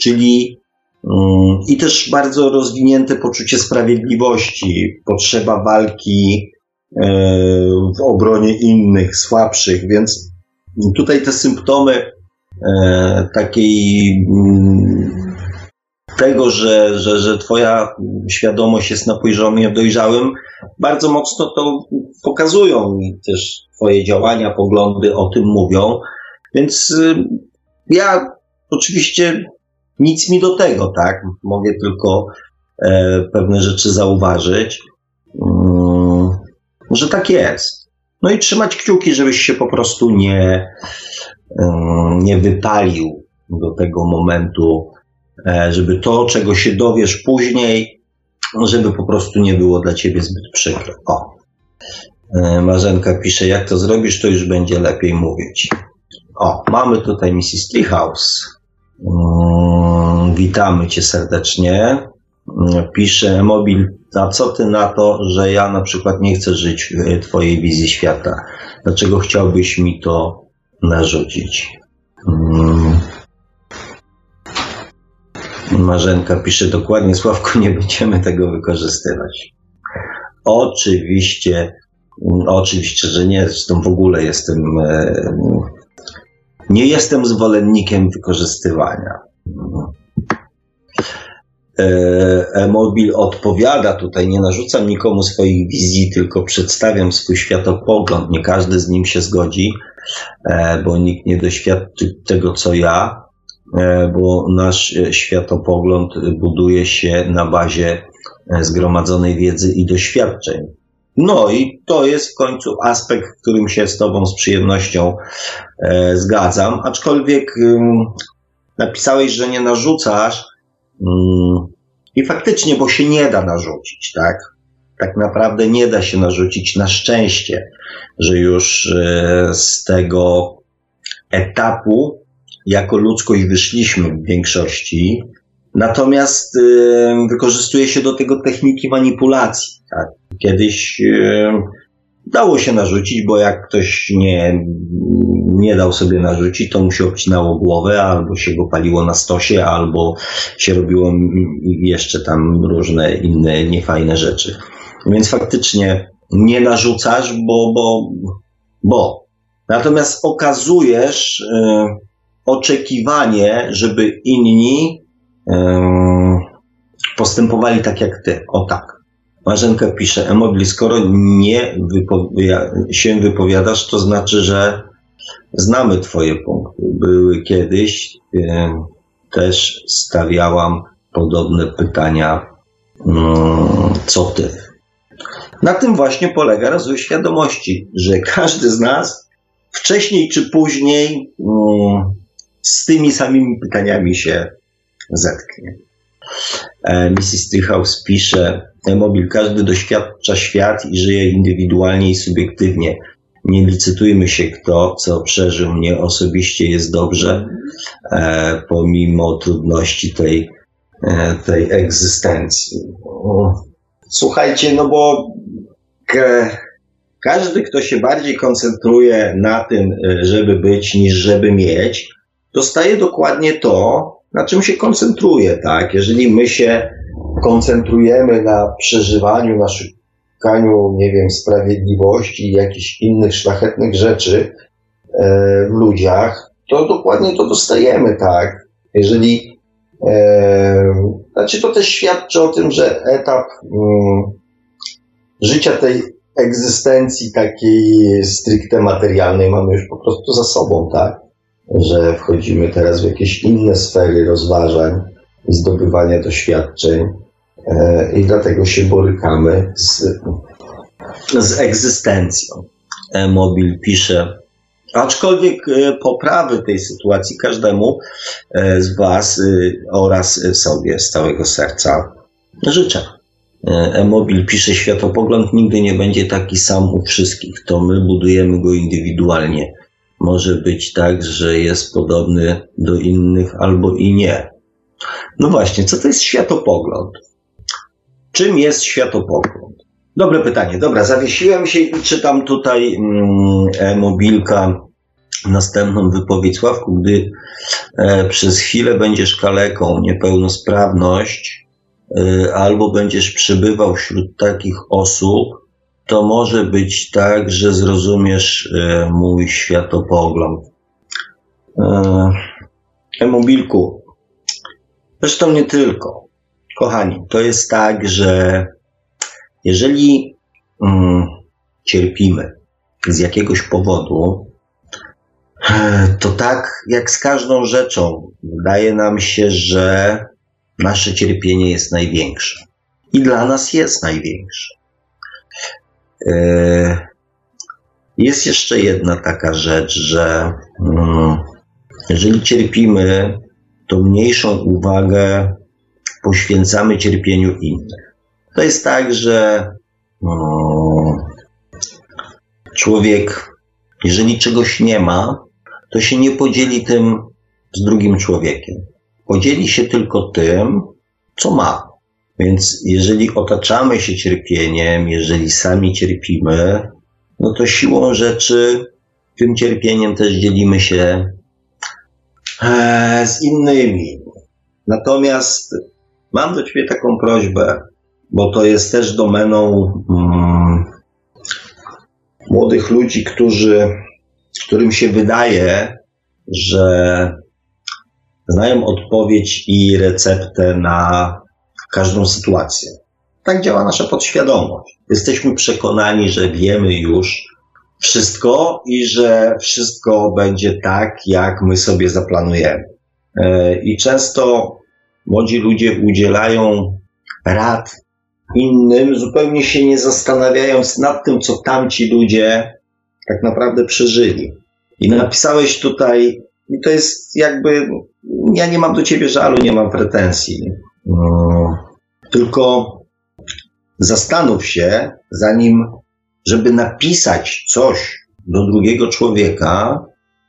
czyli i też bardzo rozwinięte poczucie sprawiedliwości, potrzeba walki w obronie innych, słabszych, więc tutaj te symptomy e, takiej mm, tego, że, że, że twoja świadomość jest na poziomie dojrzałym, bardzo mocno to pokazują i też twoje działania, poglądy o tym mówią. Więc y, ja oczywiście nic mi do tego, tak? Mogę tylko e, pewne rzeczy zauważyć. Że tak jest. No i trzymać kciuki, żebyś się po prostu nie, nie wypalił do tego momentu, e, żeby to, czego się dowiesz później, żeby po prostu nie było dla ciebie zbyt przykre. O. E, Marzenka pisze, jak to zrobisz, to już będzie lepiej mówić. O, mamy tutaj Mrs. Treehouse. Mm, witamy cię serdecznie. Mm, Pisze Mobil, a co ty na to, że ja na przykład nie chcę żyć e, twojej wizji świata? Dlaczego chciałbyś mi to narzucić? Mm. Marzenka pisze dokładnie, Sławku, nie będziemy tego wykorzystywać. Oczywiście, mm, oczywiście, że nie, zresztą w ogóle jestem, e, nie jestem zwolennikiem wykorzystywania. E, Mobil odpowiada tutaj, nie narzucam nikomu swoich wizji, tylko przedstawiam swój światopogląd. Nie każdy z nim się zgodzi, e, bo nikt nie doświadczy tego, co ja, e, bo nasz światopogląd buduje się na bazie zgromadzonej wiedzy i doświadczeń. No i to jest w końcu aspekt, w którym się z Tobą z przyjemnością zgadzam, aczkolwiek napisałeś, że nie narzucasz, I faktycznie, bo się nie da narzucić, tak? Tak naprawdę nie da się narzucić na szczęście, że już e, z tego etapu jako ludzkość wyszliśmy w większości. Natomiast e, wykorzystuje się do tego techniki manipulacji. Tak? Kiedyś e, dało się narzucić, bo jak ktoś nie, nie dał sobie narzucić, to mu się obcinało głowę, albo się go paliło na stosie, albo się robiło jeszcze tam różne inne niefajne rzeczy. Więc faktycznie nie narzucasz, bo, bo, bo. Natomiast okazujesz e, oczekiwanie, żeby inni e, postępowali tak jak ty. O tak. Marzenka pisze, Emobli, skoro nie się wypowiadasz, to znaczy, że znamy Twoje punkty. Były kiedyś, też stawiałam podobne pytania, mm, co Ty. Na tym właśnie polega rozwój świadomości, że każdy z nas wcześniej czy później mm, z tymi samymi pytaniami się zetknie. E, Mrs. Treehouse pisze, Mobil, każdy doświadcza świat i żyje indywidualnie i subiektywnie. nie licytujmy się, kto co przeżył. Mnie osobiście jest dobrze, e, pomimo trudności tej, e, tej egzystencji. Słuchajcie, no bo każdy, kto się bardziej koncentruje na tym, e, żeby być, niż żeby mieć, dostaje dokładnie to, na czym się koncentruje, tak? Jeżeli my się koncentrujemy na przeżywaniu, na szukaniu, nie wiem, sprawiedliwości i jakichś innych szlachetnych rzeczy e, w ludziach, to dokładnie to dostajemy, tak? Jeżeli e, znaczy to też świadczy o tym, że etap mm, życia tej egzystencji takiej stricte materialnej mamy już po prostu za sobą, tak? Że wchodzimy teraz w jakieś inne sfery rozważań, zdobywania doświadczeń i dlatego się borykamy z, z egzystencją. E-mobil pisze, aczkolwiek e, poprawy tej sytuacji każdemu e, z Was oraz sobie z całego serca życzę. E-mobil pisze, światopogląd nigdy nie będzie taki sam u wszystkich. To my budujemy go indywidualnie. Może być tak, że jest podobny do innych albo i nie. No właśnie, co to jest światopogląd? Czym jest światopogląd? Dobre pytanie. Dobra, zawiesiłem się i czytam tutaj mm, e-mobilka następną wypowiedź Sławku, gdy e, przez chwilę będziesz kaleką, niepełnosprawność, Y, albo będziesz przebywał wśród takich osób, to może być tak, że zrozumiesz y, mój światopogląd. Y, e-mobilku. Zresztą nie tylko. Kochani, to jest tak, że jeżeli mm, cierpimy z jakiegoś powodu, to tak jak z każdą rzeczą, wydaje nam się, że nasze cierpienie jest największe. I dla nas jest największe. E, jest jeszcze jedna taka rzecz, że mm, jeżeli cierpimy, to mniejszą uwagę poświęcamy cierpieniu innych. To jest tak, że mm, człowiek, jeżeli czegoś nie ma, to się nie podzieli tym z drugim człowiekiem podzieli się tylko tym, co ma. Więc jeżeli otaczamy się cierpieniem, jeżeli sami cierpimy, no to siłą rzeczy tym cierpieniem też dzielimy się e, z innymi. Natomiast mam do Ciebie taką prośbę, bo to jest też domeną mm, młodych ludzi, którzy, którym się wydaje, że znają odpowiedź i receptę na każdą sytuację. Tak działa nasza podświadomość. Jesteśmy przekonani, że wiemy już wszystko i że wszystko będzie tak, jak my sobie zaplanujemy. E, I często młodzi ludzie udzielają rad innym, zupełnie się nie zastanawiając nad tym, co tamci ludzie tak naprawdę przeżyli. I napisałeś tutaj, i to jest jakby ja nie mam do ciebie żalu, nie mam pretensji. No, tylko zastanów się, zanim, żeby napisać coś do drugiego człowieka,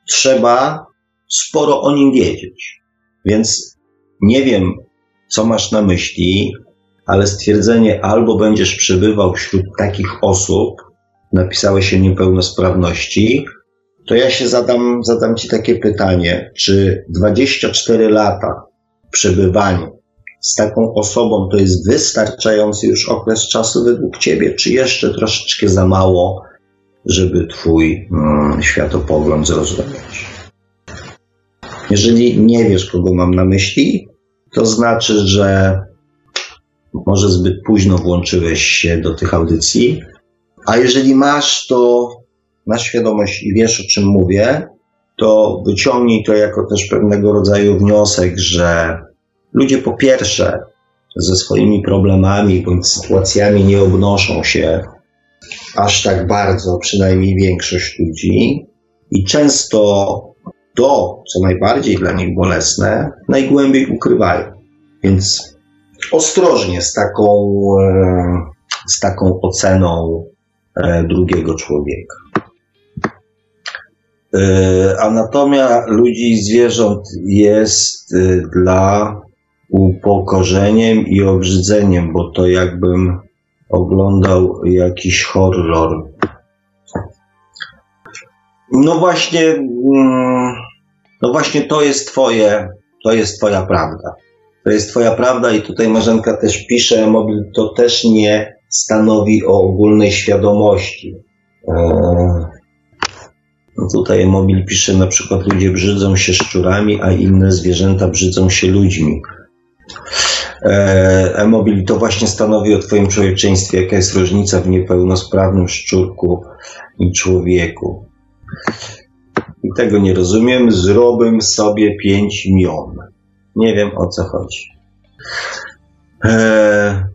trzeba sporo o nim wiedzieć. Więc nie wiem, co masz na myśli, ale stwierdzenie albo będziesz przebywał wśród takich osób, napisałeś o niepełnosprawności, to ja się zadam, zadam Ci takie pytanie, czy 24 lata przebywania z taką osobą to jest wystarczający już okres czasu według Ciebie, czy jeszcze troszeczkę za mało, żeby Twój mm, światopogląd zrozumieć? Jeżeli nie wiesz, kogo mam na myśli, to znaczy, że może zbyt późno włączyłeś się do tych audycji, a jeżeli masz, to masz świadomość i wiesz, o czym mówię, to wyciągnij to jako też pewnego rodzaju wniosek, że ludzie po pierwsze ze swoimi problemami bądź sytuacjami nie obnoszą się aż tak bardzo, przynajmniej większość ludzi, i często to, co najbardziej dla nich bolesne, najgłębiej ukrywają. Więc ostrożnie z taką, e, z taką oceną e, drugiego człowieka. E, anatomia ludzi i zwierząt jest dla upokorzeniem i obrzydzeniem, bo to jakbym oglądał jakiś horror. No właśnie, mm, no właśnie to jest twoje, to jest twoja prawda. To jest twoja prawda i tutaj Marzenka też pisze, mobil to też nie stanowi o ogólnej świadomości. Eee, no tutaj mobil pisze na przykład ludzie brzydzą się szczurami, a inne zwierzęta brzydzą się ludźmi. E, e-mobil to właśnie stanowi o Twoim człowieczeństwie, jaka jest różnica w niepełnosprawnym szczurku i człowieku. I tego nie rozumiem. Zrobim sobie pięć mion. Nie wiem o co chodzi. E,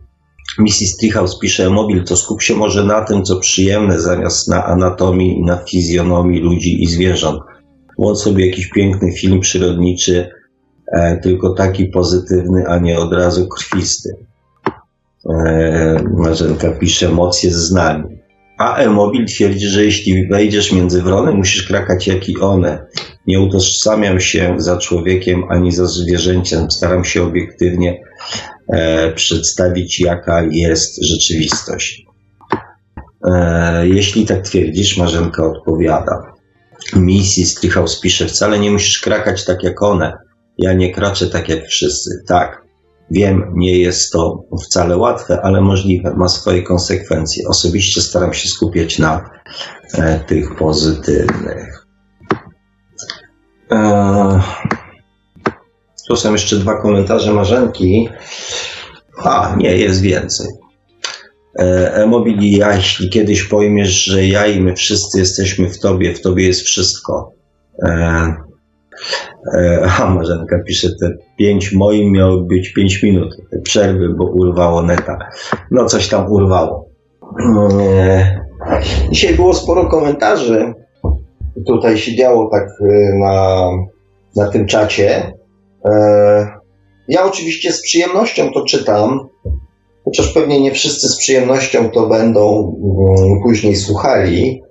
Mrs. Treehouse pisze, mobil to skup się może na tym, co przyjemne, zamiast na anatomii i na fizjonomii ludzi i zwierząt. Włącz sobie jakiś piękny film przyrodniczy, e, tylko taki pozytywny, a nie od razu krwisty. E, Marzenka pisze, moc jest z nami. A e-mobil twierdzi, że jeśli wejdziesz między wrony, musisz krakać jak i one. Nie utożsamiam się za człowiekiem ani za zwierzęciem. Staram się obiektywnie e, przedstawić, jaka jest rzeczywistość. E, jeśli tak twierdzisz, Marzenka odpowiada. Mrs. Treehouse pisze, wcale nie musisz krakać tak jak one. Ja nie kraczę tak jak wszyscy. Tak, wiem, nie jest to wcale łatwe, ale możliwe. Ma swoje konsekwencje. Osobiście staram się skupiać na e, tych pozytywnych. E, tu są jeszcze dwa komentarze Marzenki. A, nie, jest więcej. E-mobili, ja, jeśli kiedyś pojmiesz, że ja i my wszyscy jesteśmy w tobie, w tobie jest wszystko. E, e, a Marzenka pisze, te pięć moim miało być pięć minut te przerwy, bo urwało neta. No coś tam urwało. E, dzisiaj było sporo komentarzy. Tutaj się działo tak e, na, na tym czacie. E, ja oczywiście z przyjemnością to czytam, chociaż pewnie nie wszyscy z przyjemnością to będą mm, później słuchali.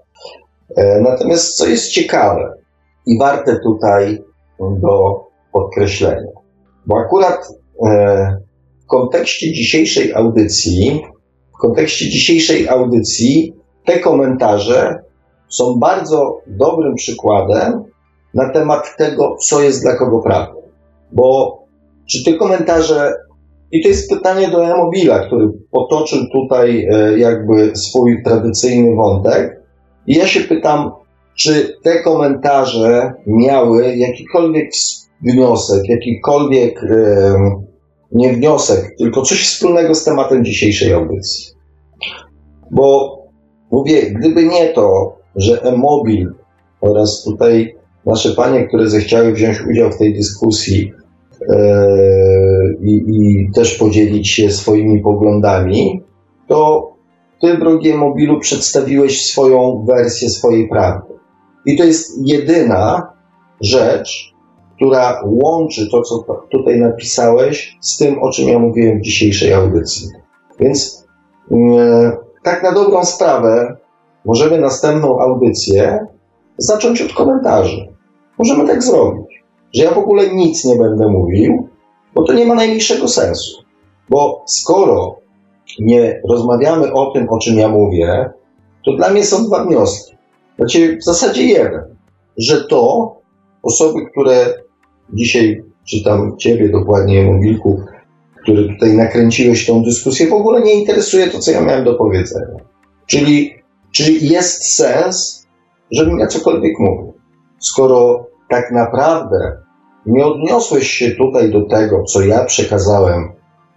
E, natomiast co jest ciekawe i warte tutaj do podkreślenia, bo akurat e, w kontekście dzisiejszej audycji, w kontekście dzisiejszej audycji te komentarze są bardzo dobrym przykładem na temat tego, co jest dla kogo prawdą. Bo czy te komentarze, i to jest pytanie do Emobila, który potoczył tutaj e, jakby swój tradycyjny wątek, i ja się pytam, czy te komentarze miały jakikolwiek wniosek, jakikolwiek, nie wniosek, tylko coś wspólnego z tematem dzisiejszej audycji. Bo mówię, gdyby nie to, że Emobil oraz tutaj nasze panie, które zechciały wziąć udział w tej dyskusji, E, i, też podzielić się swoimi poglądami, to ty, drogie mobilu, przedstawiłeś swoją wersję swojej prawdy. I to jest jedyna rzecz, która łączy to, co tutaj napisałeś, z tym, o czym ja mówiłem w dzisiejszej audycji. Więc e, tak na dobrą sprawę możemy następną audycję zacząć od komentarzy. Możemy tak zrobić że ja w ogóle nic nie będę mówił, bo to nie ma najmniejszego sensu. Bo skoro nie rozmawiamy o tym, o czym ja mówię, to dla mnie są dwa wnioski. Znaczy, w zasadzie jeden, że to osoby, które dzisiaj czytam Ciebie dokładnie, Mobilku, który tutaj nakręciłeś tą dyskusję, w ogóle nie interesuje to, co ja miałem do powiedzenia. Czyli, czy jest sens, żebym ja cokolwiek mówił? Skoro tak naprawdę nie odniosłeś się tutaj do tego, co ja przekazałem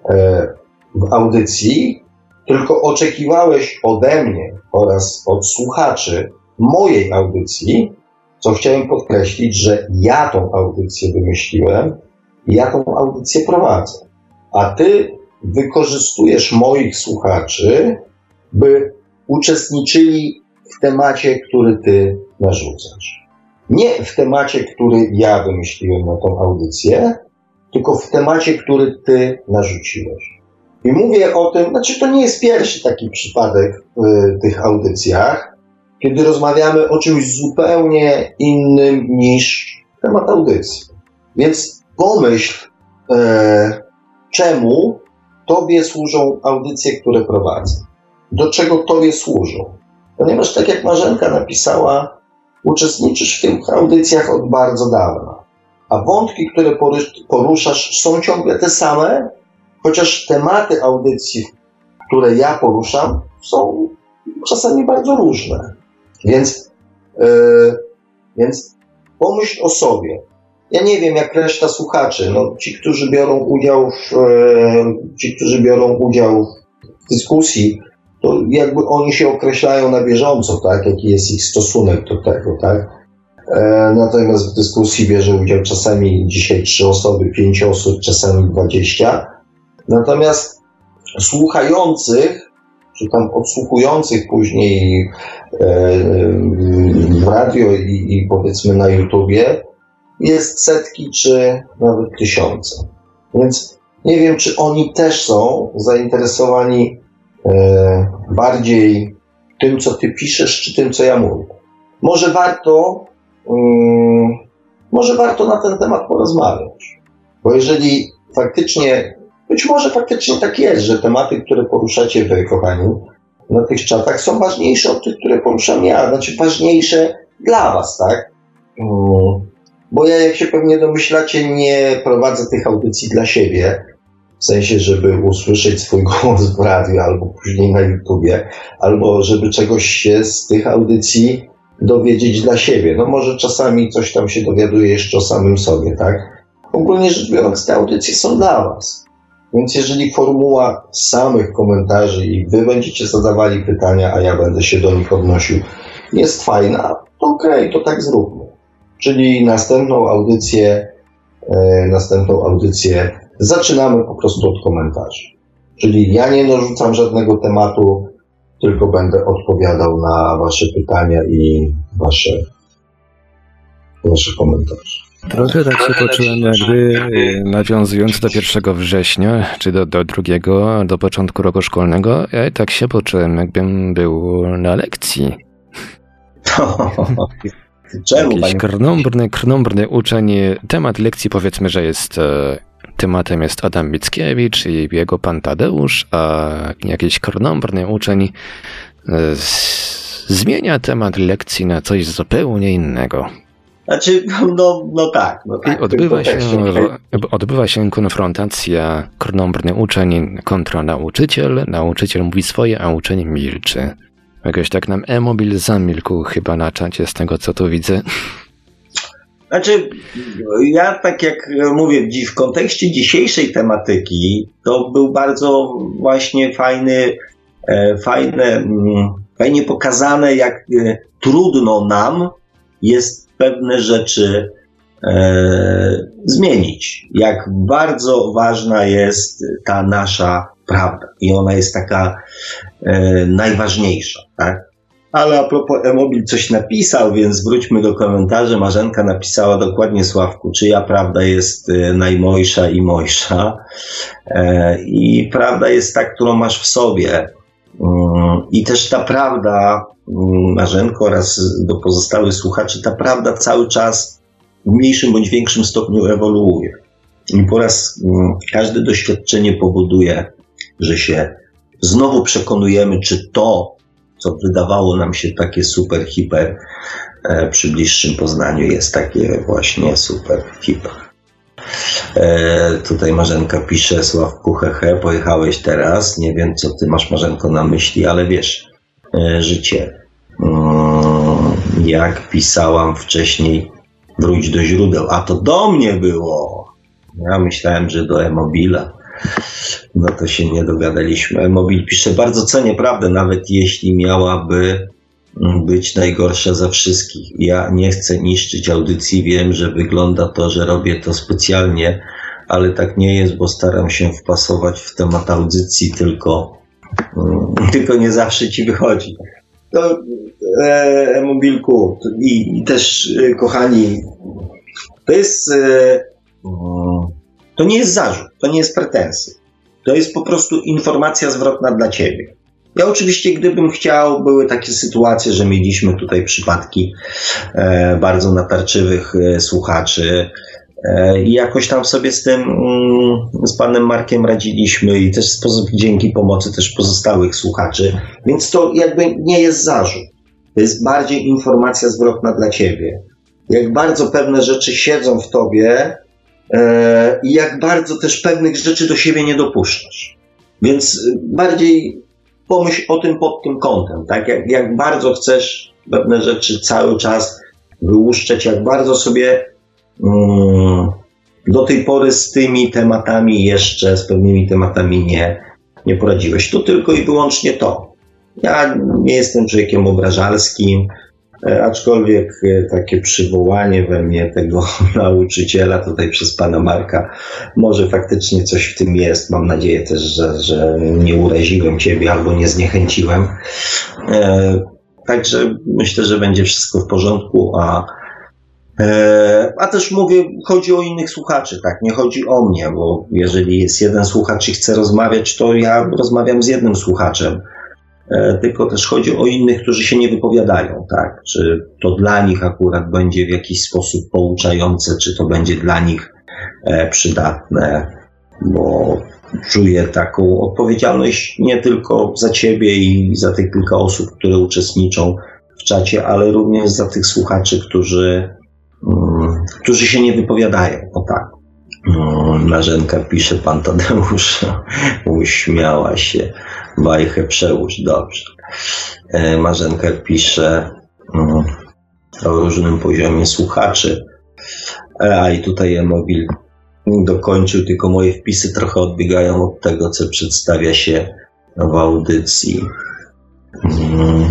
e, w audycji, tylko oczekiwałeś ode mnie oraz od słuchaczy mojej audycji, co chciałem podkreślić, że ja tą audycję wymyśliłem i ja tą audycję prowadzę. A ty wykorzystujesz moich słuchaczy, by uczestniczyli w temacie, który ty narzucasz. Nie w temacie, który ja wymyśliłem na tą audycję, tylko w temacie, który ty narzuciłeś. I mówię o tym, znaczy to nie jest pierwszy taki przypadek w tych audycjach. Kiedy rozmawiamy o czymś zupełnie innym niż temat audycji. Więc pomyśl, e, czemu Tobie służą audycje, które prowadzę. Do czego Tobie służą? Ponieważ, tak jak Marzenka napisała, uczestniczysz w tych audycjach od bardzo dawna. A wątki, które poruszasz, są ciągle te same, chociaż tematy audycji, które ja poruszam, są czasami bardzo różne. Więc, yy, więc pomyśl o sobie. Ja nie wiem, jak reszta słuchaczy, no, ci, którzy biorą udział w, yy, ci, którzy biorą udział w dyskusji, to jakby oni się określają na bieżąco, tak, jaki jest ich stosunek do tego, tak. E, natomiast w dyskusji bierze udział czasami dzisiaj trzy osoby, pięć osób, czasami dwadzieścia. Natomiast słuchających czy tam odsłuchujących później e, w radio i, i powiedzmy na YouTubie jest setki czy nawet tysiące. Więc nie wiem, czy oni też są zainteresowani e, bardziej tym, co ty piszesz, czy tym, co ja mówię. Może warto, um, może warto na ten temat porozmawiać. Bo jeżeli faktycznie być może faktycznie tak jest, że tematy, które poruszacie wy, kochani, na tych czatach są ważniejsze od tych, które poruszam ja, znaczy ważniejsze dla was, tak? Mm. Bo ja, jak się pewnie domyślacie, nie prowadzę tych audycji dla siebie, w sensie, żeby usłyszeć swój głos w radiu albo później na YouTubie, albo żeby czegoś się z tych audycji dowiedzieć dla siebie. No może czasami coś tam się dowiaduje jeszcze o samym sobie, tak? Ogólnie rzecz biorąc, te audycje są dla Was. Więc jeżeli formuła samych komentarzy i wy będziecie zadawali pytania, a ja będę się do nich odnosił, jest fajna, to okej, okay, to tak zróbmy. Czyli następną audycję, e, następną audycję zaczynamy po prostu od komentarzy. Czyli ja nie narzucam żadnego tematu, tylko będę odpowiadał na Wasze pytania i Wasze, Wasze komentarze. Trochę tak się poczułem, jakby y, nawiązując do 1 września, czy do, do drugiego, do początku roku szkolnego, ja tak się poczułem, jakbym był na lekcji. Czemu? Jakiś krnąbrny, krnąbrny uczeń. Temat lekcji powiedzmy, że jest e, tematem jest Adam Mickiewicz i jego pan Tadeusz, a jakiś krnąbrny uczeń e, zmienia temat lekcji na coś zupełnie innego. Znaczy, no, no tak. No tak odbywa, się, odbywa się konfrontacja krnąbrny uczeń kontra nauczyciel. Nauczyciel mówi swoje, a uczeń milczy. Jakoś tak nam e-mobil zamilkł chyba na czacie z tego, co tu widzę. Znaczy, ja tak jak mówię, w kontekście dzisiejszej tematyki, to był bardzo właśnie fajny, e, fajne, mm, fajnie pokazane, jak e, trudno nam jest pewne rzeczy e, zmienić. Jak bardzo ważna jest ta nasza prawda i ona jest taka e, najważniejsza, tak? Ale a propos Emobil coś napisał, więc wróćmy do komentarzy. Marzenka napisała dokładnie Sławku, czyja prawda jest e, najmojsza i mojsza. E, I prawda jest ta, którą masz w sobie. Mm, I też ta prawda, mm, Marzenko oraz do pozostałych słuchaczy, ta prawda cały czas w mniejszym bądź większym stopniu ewoluuje. I po raz mm, każde doświadczenie powoduje, że się znowu przekonujemy, czy to, co wydawało nam się takie super, hiper, e, przy bliższym poznaniu jest takie właśnie super, hiper. E, tutaj Marzenka pisze, Sławku, hehe, pojechałeś teraz. Nie wiem, co ty masz, Marzenko, na myśli, ale wiesz, e, życie. Mm, jak pisałam wcześniej, wróć do źródeł. A to do mnie było. Ja myślałem, że do Emobila. No to się nie dogadaliśmy. Emobil pisze, bardzo cenię prawdę, nawet jeśli miałaby być najgorsza za wszystkich. Ja nie chcę niszczyć audycji, wiem, że wygląda to, że robię to specjalnie, ale tak nie jest, bo staram się wpasować w temat audycji, tylko, um, tylko nie zawsze ci wychodzi. To e, mobilku i, i też e, kochani, to jest e, to nie jest zarzut, to nie jest pretensja. To jest po prostu informacja zwrotna dla ciebie. Ja oczywiście, gdybym chciał, były takie sytuacje, że mieliśmy tutaj przypadki e, bardzo natarczywych e, słuchaczy, e, i jakoś tam sobie z tym, mm, z panem Markiem radziliśmy i też dzięki pomocy też pozostałych słuchaczy. Więc to jakby nie jest zarzut. To jest bardziej informacja zwrotna dla ciebie. Jak bardzo pewne rzeczy siedzą w tobie e, i jak bardzo też pewnych rzeczy do siebie nie dopuszczasz. Więc bardziej pomyśl o tym pod tym kątem, tak? Jak, jak bardzo chcesz pewne rzeczy cały czas wyłuszczać, jak bardzo sobie mm, do tej pory z tymi tematami jeszcze, z pewnymi tematami nie, nie poradziłeś. To tylko i wyłącznie to. Ja nie jestem człowiekiem obrażalskim, aczkolwiek e, takie przywołanie we mnie tego nauczyciela tutaj przez pana Marka, może faktycznie coś w tym jest. Mam nadzieję też, że, że nie uraziłem ciebie albo nie zniechęciłem. E, także myślę, że będzie wszystko w porządku, a a też mówię, chodzi o innych słuchaczy, tak? Nie chodzi o mnie, bo jeżeli jest jeden słuchacz i chce rozmawiać, to ja rozmawiam z jednym słuchaczem. E, tylko też chodzi o innych, którzy się nie wypowiadają, tak? Czy to dla nich akurat będzie w jakiś sposób pouczające, czy to będzie dla nich e, przydatne, bo czuję taką odpowiedzialność nie tylko za ciebie i za tych kilka osób, które uczestniczą w czacie, ale również za tych słuchaczy, którzy, um, którzy się nie wypowiadają, o tak. Um, Marzenka pisze, pan Tadeusz uśmiała się bajkę przełóż, dobrze. E, Marzenka pisze mm, o różnym poziomie słuchaczy, e, a i tutaj Emobil dokończył, tylko moje wpisy trochę odbiegają od tego, co przedstawia się w audycji. Mm.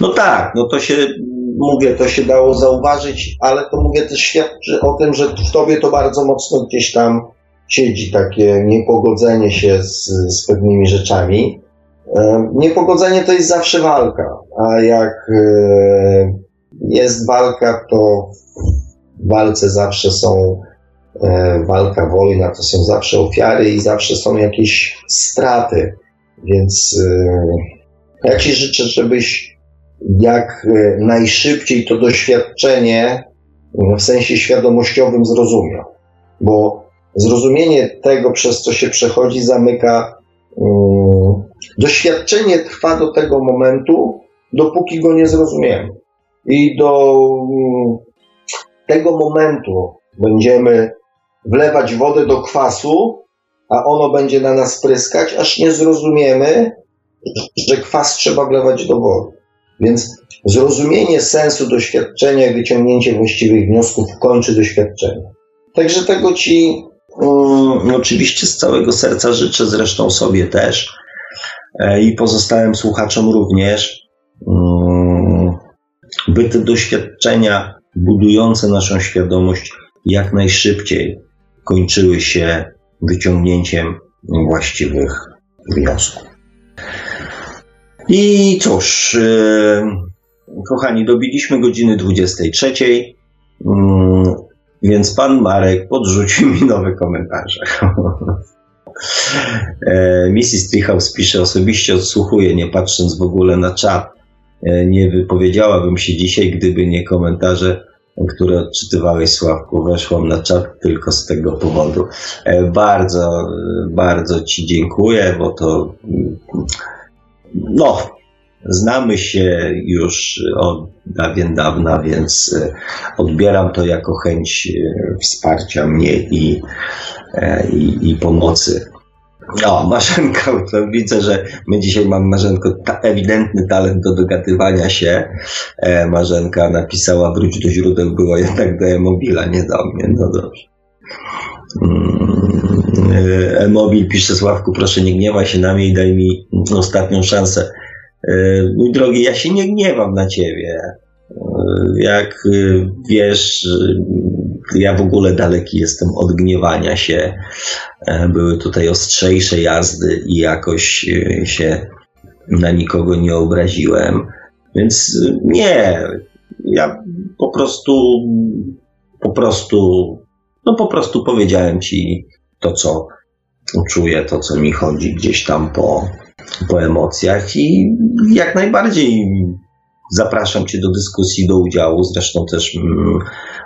No tak, no to się, mówię, to się dało zauważyć, ale to mówię też świadczy o tym, że w tobie to bardzo mocno gdzieś tam siedzi takie niepogodzenie się z, z pewnymi rzeczami. E, niepogodzenie to jest zawsze walka, a jak e, jest walka, to w walce zawsze są e, walka, wojna, to są zawsze ofiary i zawsze są jakieś straty. Więc ja Ci życzę, żebyś jak najszybciej to doświadczenie w sensie świadomościowym zrozumiał. Bo zrozumienie tego, przez co się przechodzi, zamyka Doświadczenie trwa do tego momentu, dopóki go nie zrozumiemy. I do mm, tego momentu będziemy wlewać wodę do kwasu, a ono będzie na nas pryskać, aż nie zrozumiemy, że kwas trzeba wlewać do wody. Więc zrozumienie sensu doświadczenia i wyciągnięcie właściwych wniosków kończy doświadczenie. Także tego Ci um, oczywiście z całego serca życzę, zresztą sobie też. E, i pozostałym słuchaczom również, mm, by te doświadczenia budujące naszą świadomość jak najszybciej kończyły się wyciągnięciem właściwych wniosków. I cóż, e, kochani, dobiliśmy godziny 23, mm, więc pan Marek podrzucił mi nowe komentarze. E, Mrs. Treehouse pisze, osobiście odsłuchuję, nie patrząc w ogóle na czat. E, nie wypowiedziałabym się dzisiaj, gdyby nie komentarze, które odczytywałeś, Sławku. Weszłam na czat tylko z tego powodu. E, bardzo, bardzo Ci dziękuję, bo to no, znamy się już od dawien dawna, więc odbieram to jako chęć wsparcia mnie i i, i pomocy. O, Marzenka, to widzę, że my dzisiaj mamy Marzenko ta, ewidentny talent do dogadywania się. E, Marzenka napisała wróć do źródeł, było jednak do e-mobila, nie do mnie, no dobrze. Mm, e, e-mobil pisze Sławku, proszę nie gniewaj się na mnie i daj mi ostatnią szansę. E, mój drogi, ja się nie gniewam na ciebie. Jak wiesz, ja w ogóle daleki jestem od gniewania się. E, były tutaj ostrzejsze jazdy i jakoś e, się na nikogo nie obraziłem. Więc nie, ja po prostu, po prostu, no po prostu powiedziałem ci to, co czuję, to, co mi chodzi gdzieś tam po, po emocjach i jak najbardziej zapraszam Cię do dyskusji, do udziału. Zresztą też mm,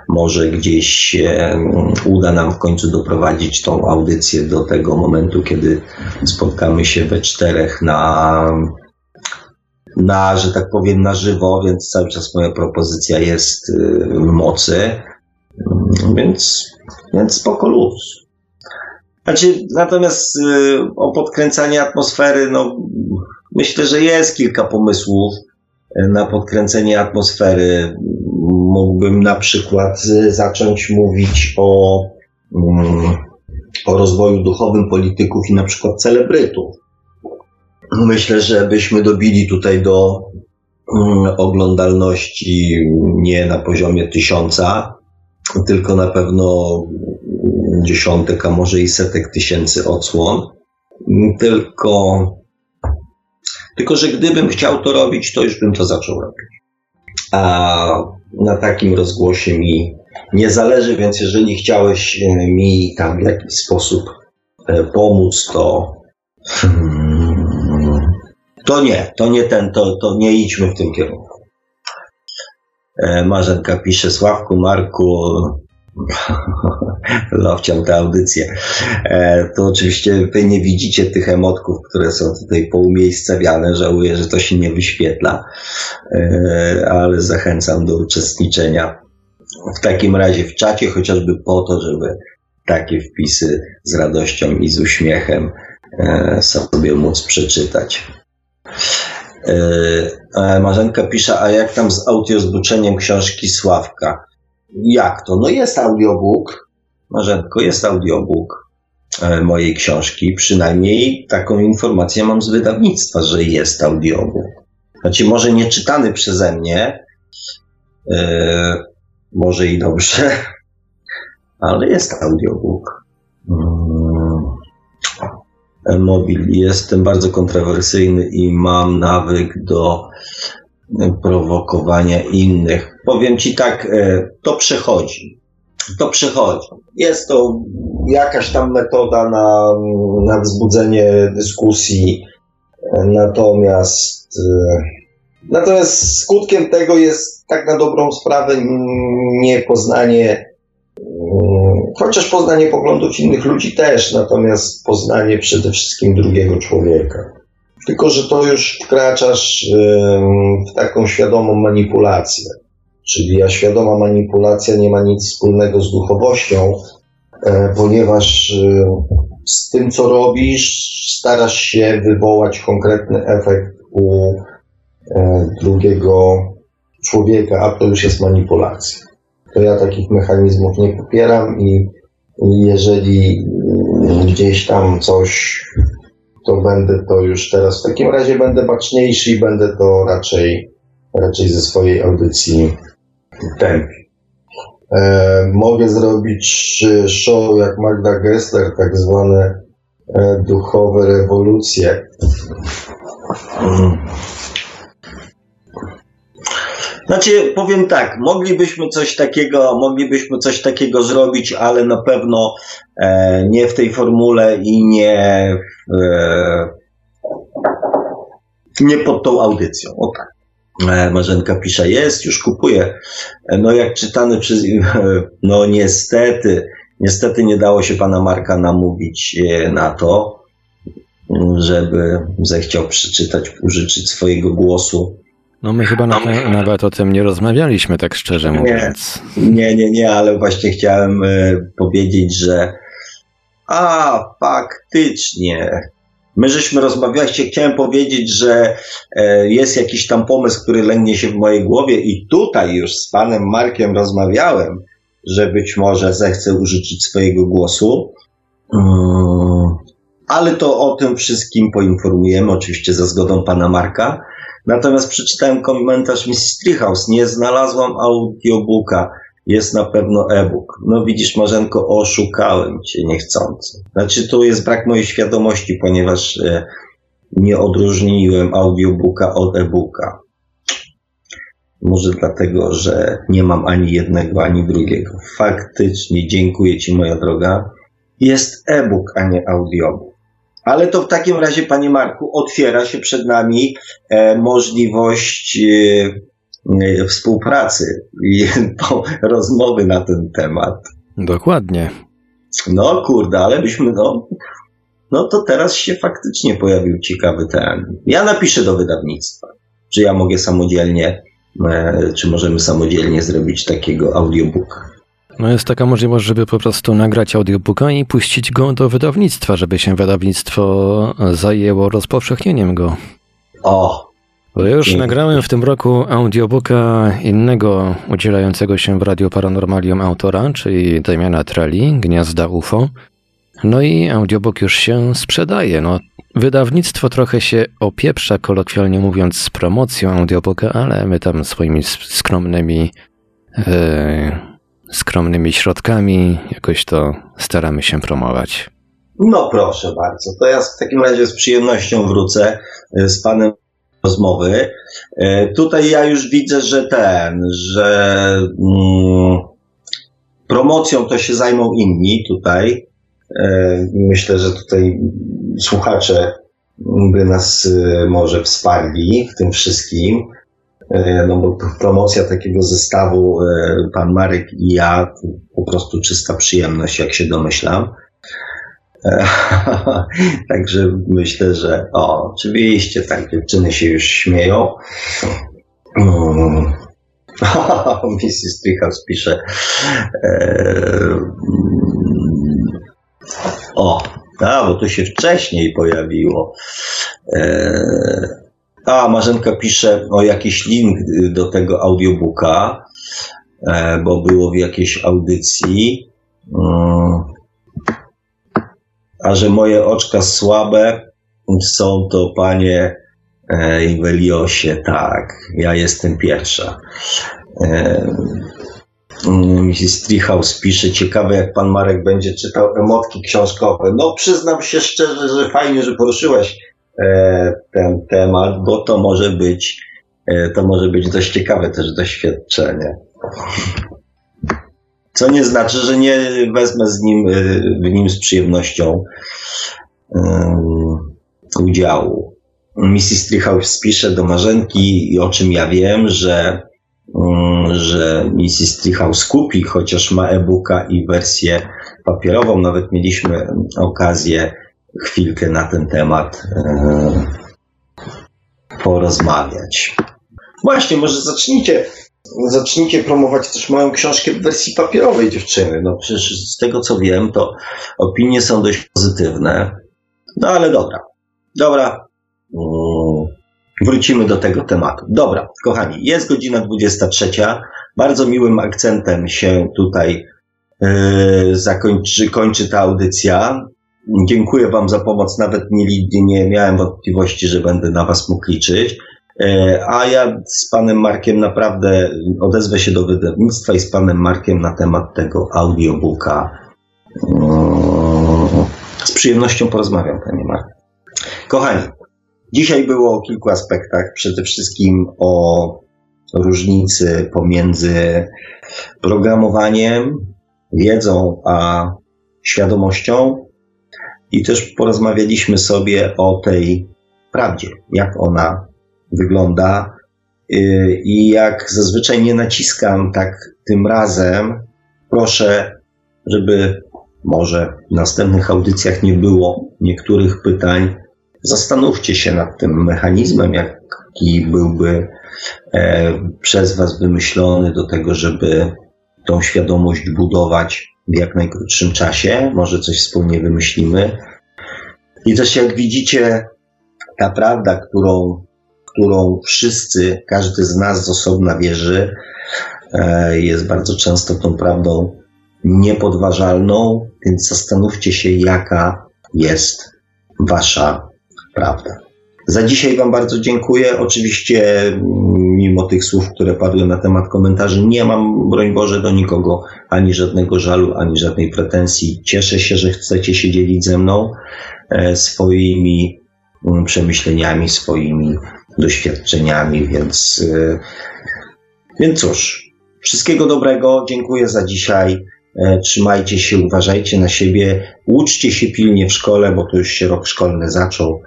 może gdzieś się uda nam w końcu doprowadzić tą audycję do tego momentu, kiedy spotkamy się we czterech na, na że tak powiem, na żywo, więc cały czas moja propozycja jest y, mocy. Mm, więc, więc spoko luz. Znaczy, natomiast y, o podkręcanie atmosfery, no myślę, że jest kilka pomysłów na podkręcenie atmosfery. Mógłbym na przykład zacząć mówić o, mm, o rozwoju duchowym polityków i na przykład celebrytów. Myślę, że byśmy dobili tutaj do mm, oglądalności nie na poziomie tysiąca, tylko na pewno dziesiątek, a może i setek tysięcy odsłon. Tylko tylko, że gdybym chciał to robić, to już bym to zaczął robić. A na takim rozgłosie mi nie zależy, więc jeżeli chciałeś e, mi tam w jakiś sposób e, pomóc, to to nie, to nie ten, to, to nie idźmy w tym kierunku. E, Marzenka pisze, Sławku, Marku, Lowciam tę audycję. E, to oczywiście wy nie widzicie tych emotków, które są tutaj poumiejscawiane. Żałuję, że to się nie wyświetla, e, ale zachęcam do uczestniczenia w takim razie w czacie, chociażby po to, żeby takie wpisy z radością i z uśmiechem e, sobie móc przeczytać. Marzenka pisze, a jak tam z audiozbuczeniem książki Sławka? Jak to? No jest audiobook, Marzenko, jest audiobook e, mojej książki. Przynajmniej taką informację mam z wydawnictwa, że jest audiobook. Znaczy, może nie czytany przeze mnie, yy, może i dobrze, ale jest audiobook. Yy, mobil. Jestem bardzo kontrowersyjny i mam nawyk do prowokowania innych. Powiem Ci tak, e, to przechodzi. To przechodzi. Jest to jakaś tam metoda na, na wzbudzenie dyskusji, natomiast, e, natomiast skutkiem tego jest tak na dobrą sprawę niepoznanie, chociaż poznanie poglądów innych ludzi też, natomiast poznanie przede wszystkim drugiego człowieka. Tylko, że to już wkraczasz w taką świadomą manipulację. Czyli a świadoma manipulacja nie ma nic wspólnego z duchowością, e, ponieważ z tym, co robisz, starasz się wywołać konkretny efekt u e, drugiego człowieka, a to już jest manipulacja. To ja takich mechanizmów nie popieram i jeżeli gdzieś tam coś to będę to już teraz. W takim razie będę baczniejszy i będę to raczej, raczej ze swojej audycji tępił. E, mogę zrobić show jak Magda Gessler, tak zwane e, duchowe rewolucje. Znaczy, powiem tak, moglibyśmy coś takiego, moglibyśmy coś takiego zrobić, ale na pewno e, nie w tej formule i nie, e, nie pod tą audycją. O tak. E, Marzenka pisze, jest, już kupuję. E, no jak czytany przez, no niestety, niestety nie dało się pana Marka namówić e, na to, żeby zechciał przeczytać, użyczyć swojego głosu no my chyba nawet, nawet o tym nie rozmawialiśmy, tak szczerze mówiąc. Nie, nie, nie, ale właśnie chciałem y, powiedzieć, że a, faktycznie. My żeśmy rozmawiali, chciałem powiedzieć, że e, jest jakiś tam pomysł, który lęgnie się w mojej głowie i tutaj już z panem Markiem rozmawiałem, że być może zechce użyczyć swojego głosu. Mm, ale to o tym wszystkim poinformujemy, oczywiście za zgodą pana Marka. Natomiast przeczytałem komentarz Miss Treehouse. Nie znalazłam audiobooka. Jest na pewno e-book. No widzisz, Marzenko, oszukałem cię niechcący. Znaczy, tu jest brak mojej świadomości, ponieważ e, nie odróżniłem audiobooka od e-booka. Może dlatego, że nie mam ani jednego, ani drugiego. Faktycznie, dziękuję Ci, moja droga. Jest e-book, a nie audiobook. Ale to w takim razie, panie Marku, otwiera się przed nami e, możliwość e, e, współpracy i po, rozmowy na ten temat. Dokładnie. No kurde, ale byśmy, no, no to teraz się faktycznie pojawił ciekawy ten. Ja napiszę do wydawnictwa, czy ja mogę samodzielnie, e, czy możemy samodzielnie zrobić takiego audiobooka. No jest taka możliwość, żeby po prostu nagrać audiobooka i puścić go do wydawnictwa, żeby się wydawnictwo zajęło rozpowszechnieniem go. O, Bo już nagrałem w tym roku audiobooka innego udzielającego się w Radiu Paranormalium autora, czyli Damiana Treli, Gniazda UFO. No i audiobook już się sprzedaje. No, wydawnictwo trochę się opieprza, kolokwialnie mówiąc, z promocją audiobooka, ale my tam swoimi skromnymi, e, skromnymi środkami jakoś to staramy się promować. No proszę bardzo, to ja w takim razie z przyjemnością wrócę e, z panem rozmowy. E, Tutaj ja już widzę, że ten, że mm, promocją to się zajmą inni tutaj. E, Myślę, że tutaj słuchacze by nas może wsparli w tym wszystkim. E, No bo promocja takiego zestawu, e, pan Marek i ja, to po prostu czysta przyjemność, jak się domyślam. E, Także myślę, że o, oczywiście tak, dziewczyny się już śmieją. Mm. Mrs. Treehouse pisze. E, o, a, bo to się wcześniej pojawiło. E, a, Marzenka pisze o jakiś link do tego audiobooka, e, bo było w jakiejś audycji. Mm. A że moje oczka słabe są to panie e, Iweliosie, tak, ja jestem pierwsza. E, mm, Mrs. Treehouse pisze, ciekawe jak pan Marek będzie czytał emotki książkowe. No przyznam się szczerze, że fajnie, że poruszyłaś ten temat, bo to może być, e, to może być dość ciekawe też doświadczenie. Co nie znaczy, że nie wezmę z nim, y, w nim z przyjemnością um, udziału. Mrs. Treehouse pisze do Marzenki, i o czym ja wiem, że, um, że Mrs. Treehouse kupi, chociaż ma e-booka i wersję papierową. Nawet mieliśmy okazję chwilkę na ten temat um, porozmawiać. Właśnie, może zacznijcie zacznijcie promować też moją książkę w wersji papierowej, dziewczyny. No przecież z tego co wiem, to opinie są dość pozytywne. No ale dobra. Dobra. Mm, Wrócimy do tego tematu. Dobra, kochani, jest godzina 23. Bardzo miłym akcentem się tutaj yy, zakończy, kończy ta audycja. Dziękuję Wam za pomoc. Nawet nie, nie miałem wątpliwości, że będę na Was mógł liczyć. E, A ja z panem Markiem naprawdę odezwę się do wydawnictwa i z panem Markiem na temat tego audiobooka. mm, Z przyjemnością porozmawiam, panie Mark. Kochani, dzisiaj było o kilku aspektach. Przede wszystkim o różnicy pomiędzy programowaniem, wiedzą, a świadomością. I też porozmawialiśmy sobie o tej prawdzie, jak ona wygląda. Yy, I jak zazwyczaj nie naciskam, tak tym razem proszę, żeby może w następnych audycjach nie było niektórych pytań. Zastanówcie się nad tym mechanizmem, jaki byłby e, przez Was wymyślony do tego, żeby tą świadomość budować w jak najkrótszym czasie. Może coś wspólnie wymyślimy. I też jak widzicie, ta prawda, którą którą wszyscy, każdy z nas z osobna wierzy, e, jest bardzo często tą prawdą niepodważalną, więc zastanówcie się, jaka jest Wasza prawda. Za dzisiaj Wam bardzo dziękuję. Oczywiście, mm, mimo tych słów, które padły na temat komentarzy, nie mam, broń Boże, do nikogo ani żadnego żalu, ani żadnej pretensji. Cieszę się, że chcecie się dzielić ze mną e, swoimi mm, przemyśleniami, swoimi doświadczeniami, więc, yy, więc cóż, wszystkiego dobrego, dziękuję za dzisiaj E, trzymajcie się, uważajcie na siebie, uczcie się pilnie w szkole, bo to już się rok szkolny zaczął.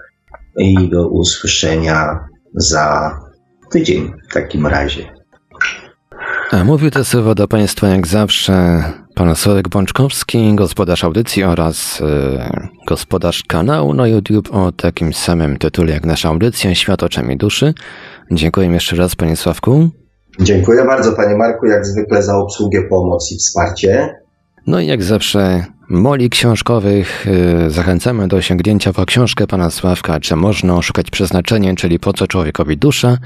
I do usłyszenia za tydzień w takim razie. A mówił te słowa do Państwa jak zawsze pan Sławek Bączkowski, gospodarz audycji oraz yy, gospodarz kanału na YouTube o takim samym tytule jak nasza audycja Świat oczami duszy. Dziękuję jeszcze raz Panie Sławku. Dziękuję bardzo Panie Marku, jak zwykle za obsługę, pomoc i wsparcie. No i jak zawsze moli książkowych yy, zachęcamy do sięgnięcia po książkę Pana Sławka, czy można szukać przeznaczenia, czyli po co człowiekowi dusza.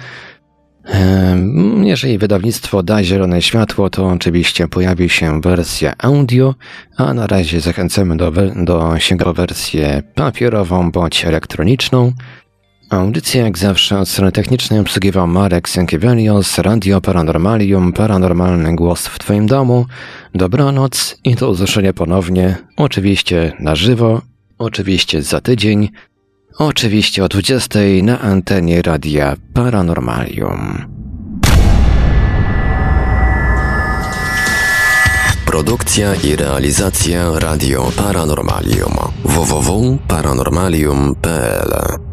Jeżeli wydawnictwo da zielone światło, to oczywiście pojawi się wersja audio, a na razie zachęcamy do, do sięgania wersję papierową bądź elektroniczną. Audycję jak zawsze od strony technicznej obsługiwał Marek Sękiewelios, Radio Paranormalium, Paranormalny Głos w Twoim domu. Dobranoc i do usłyszenia ponownie, oczywiście na żywo, oczywiście za tydzień, Oczywiście o 20 na antenie Radia Paranormalium. Produkcja i realizacja Radio Paranormalium www.paranormalium.pl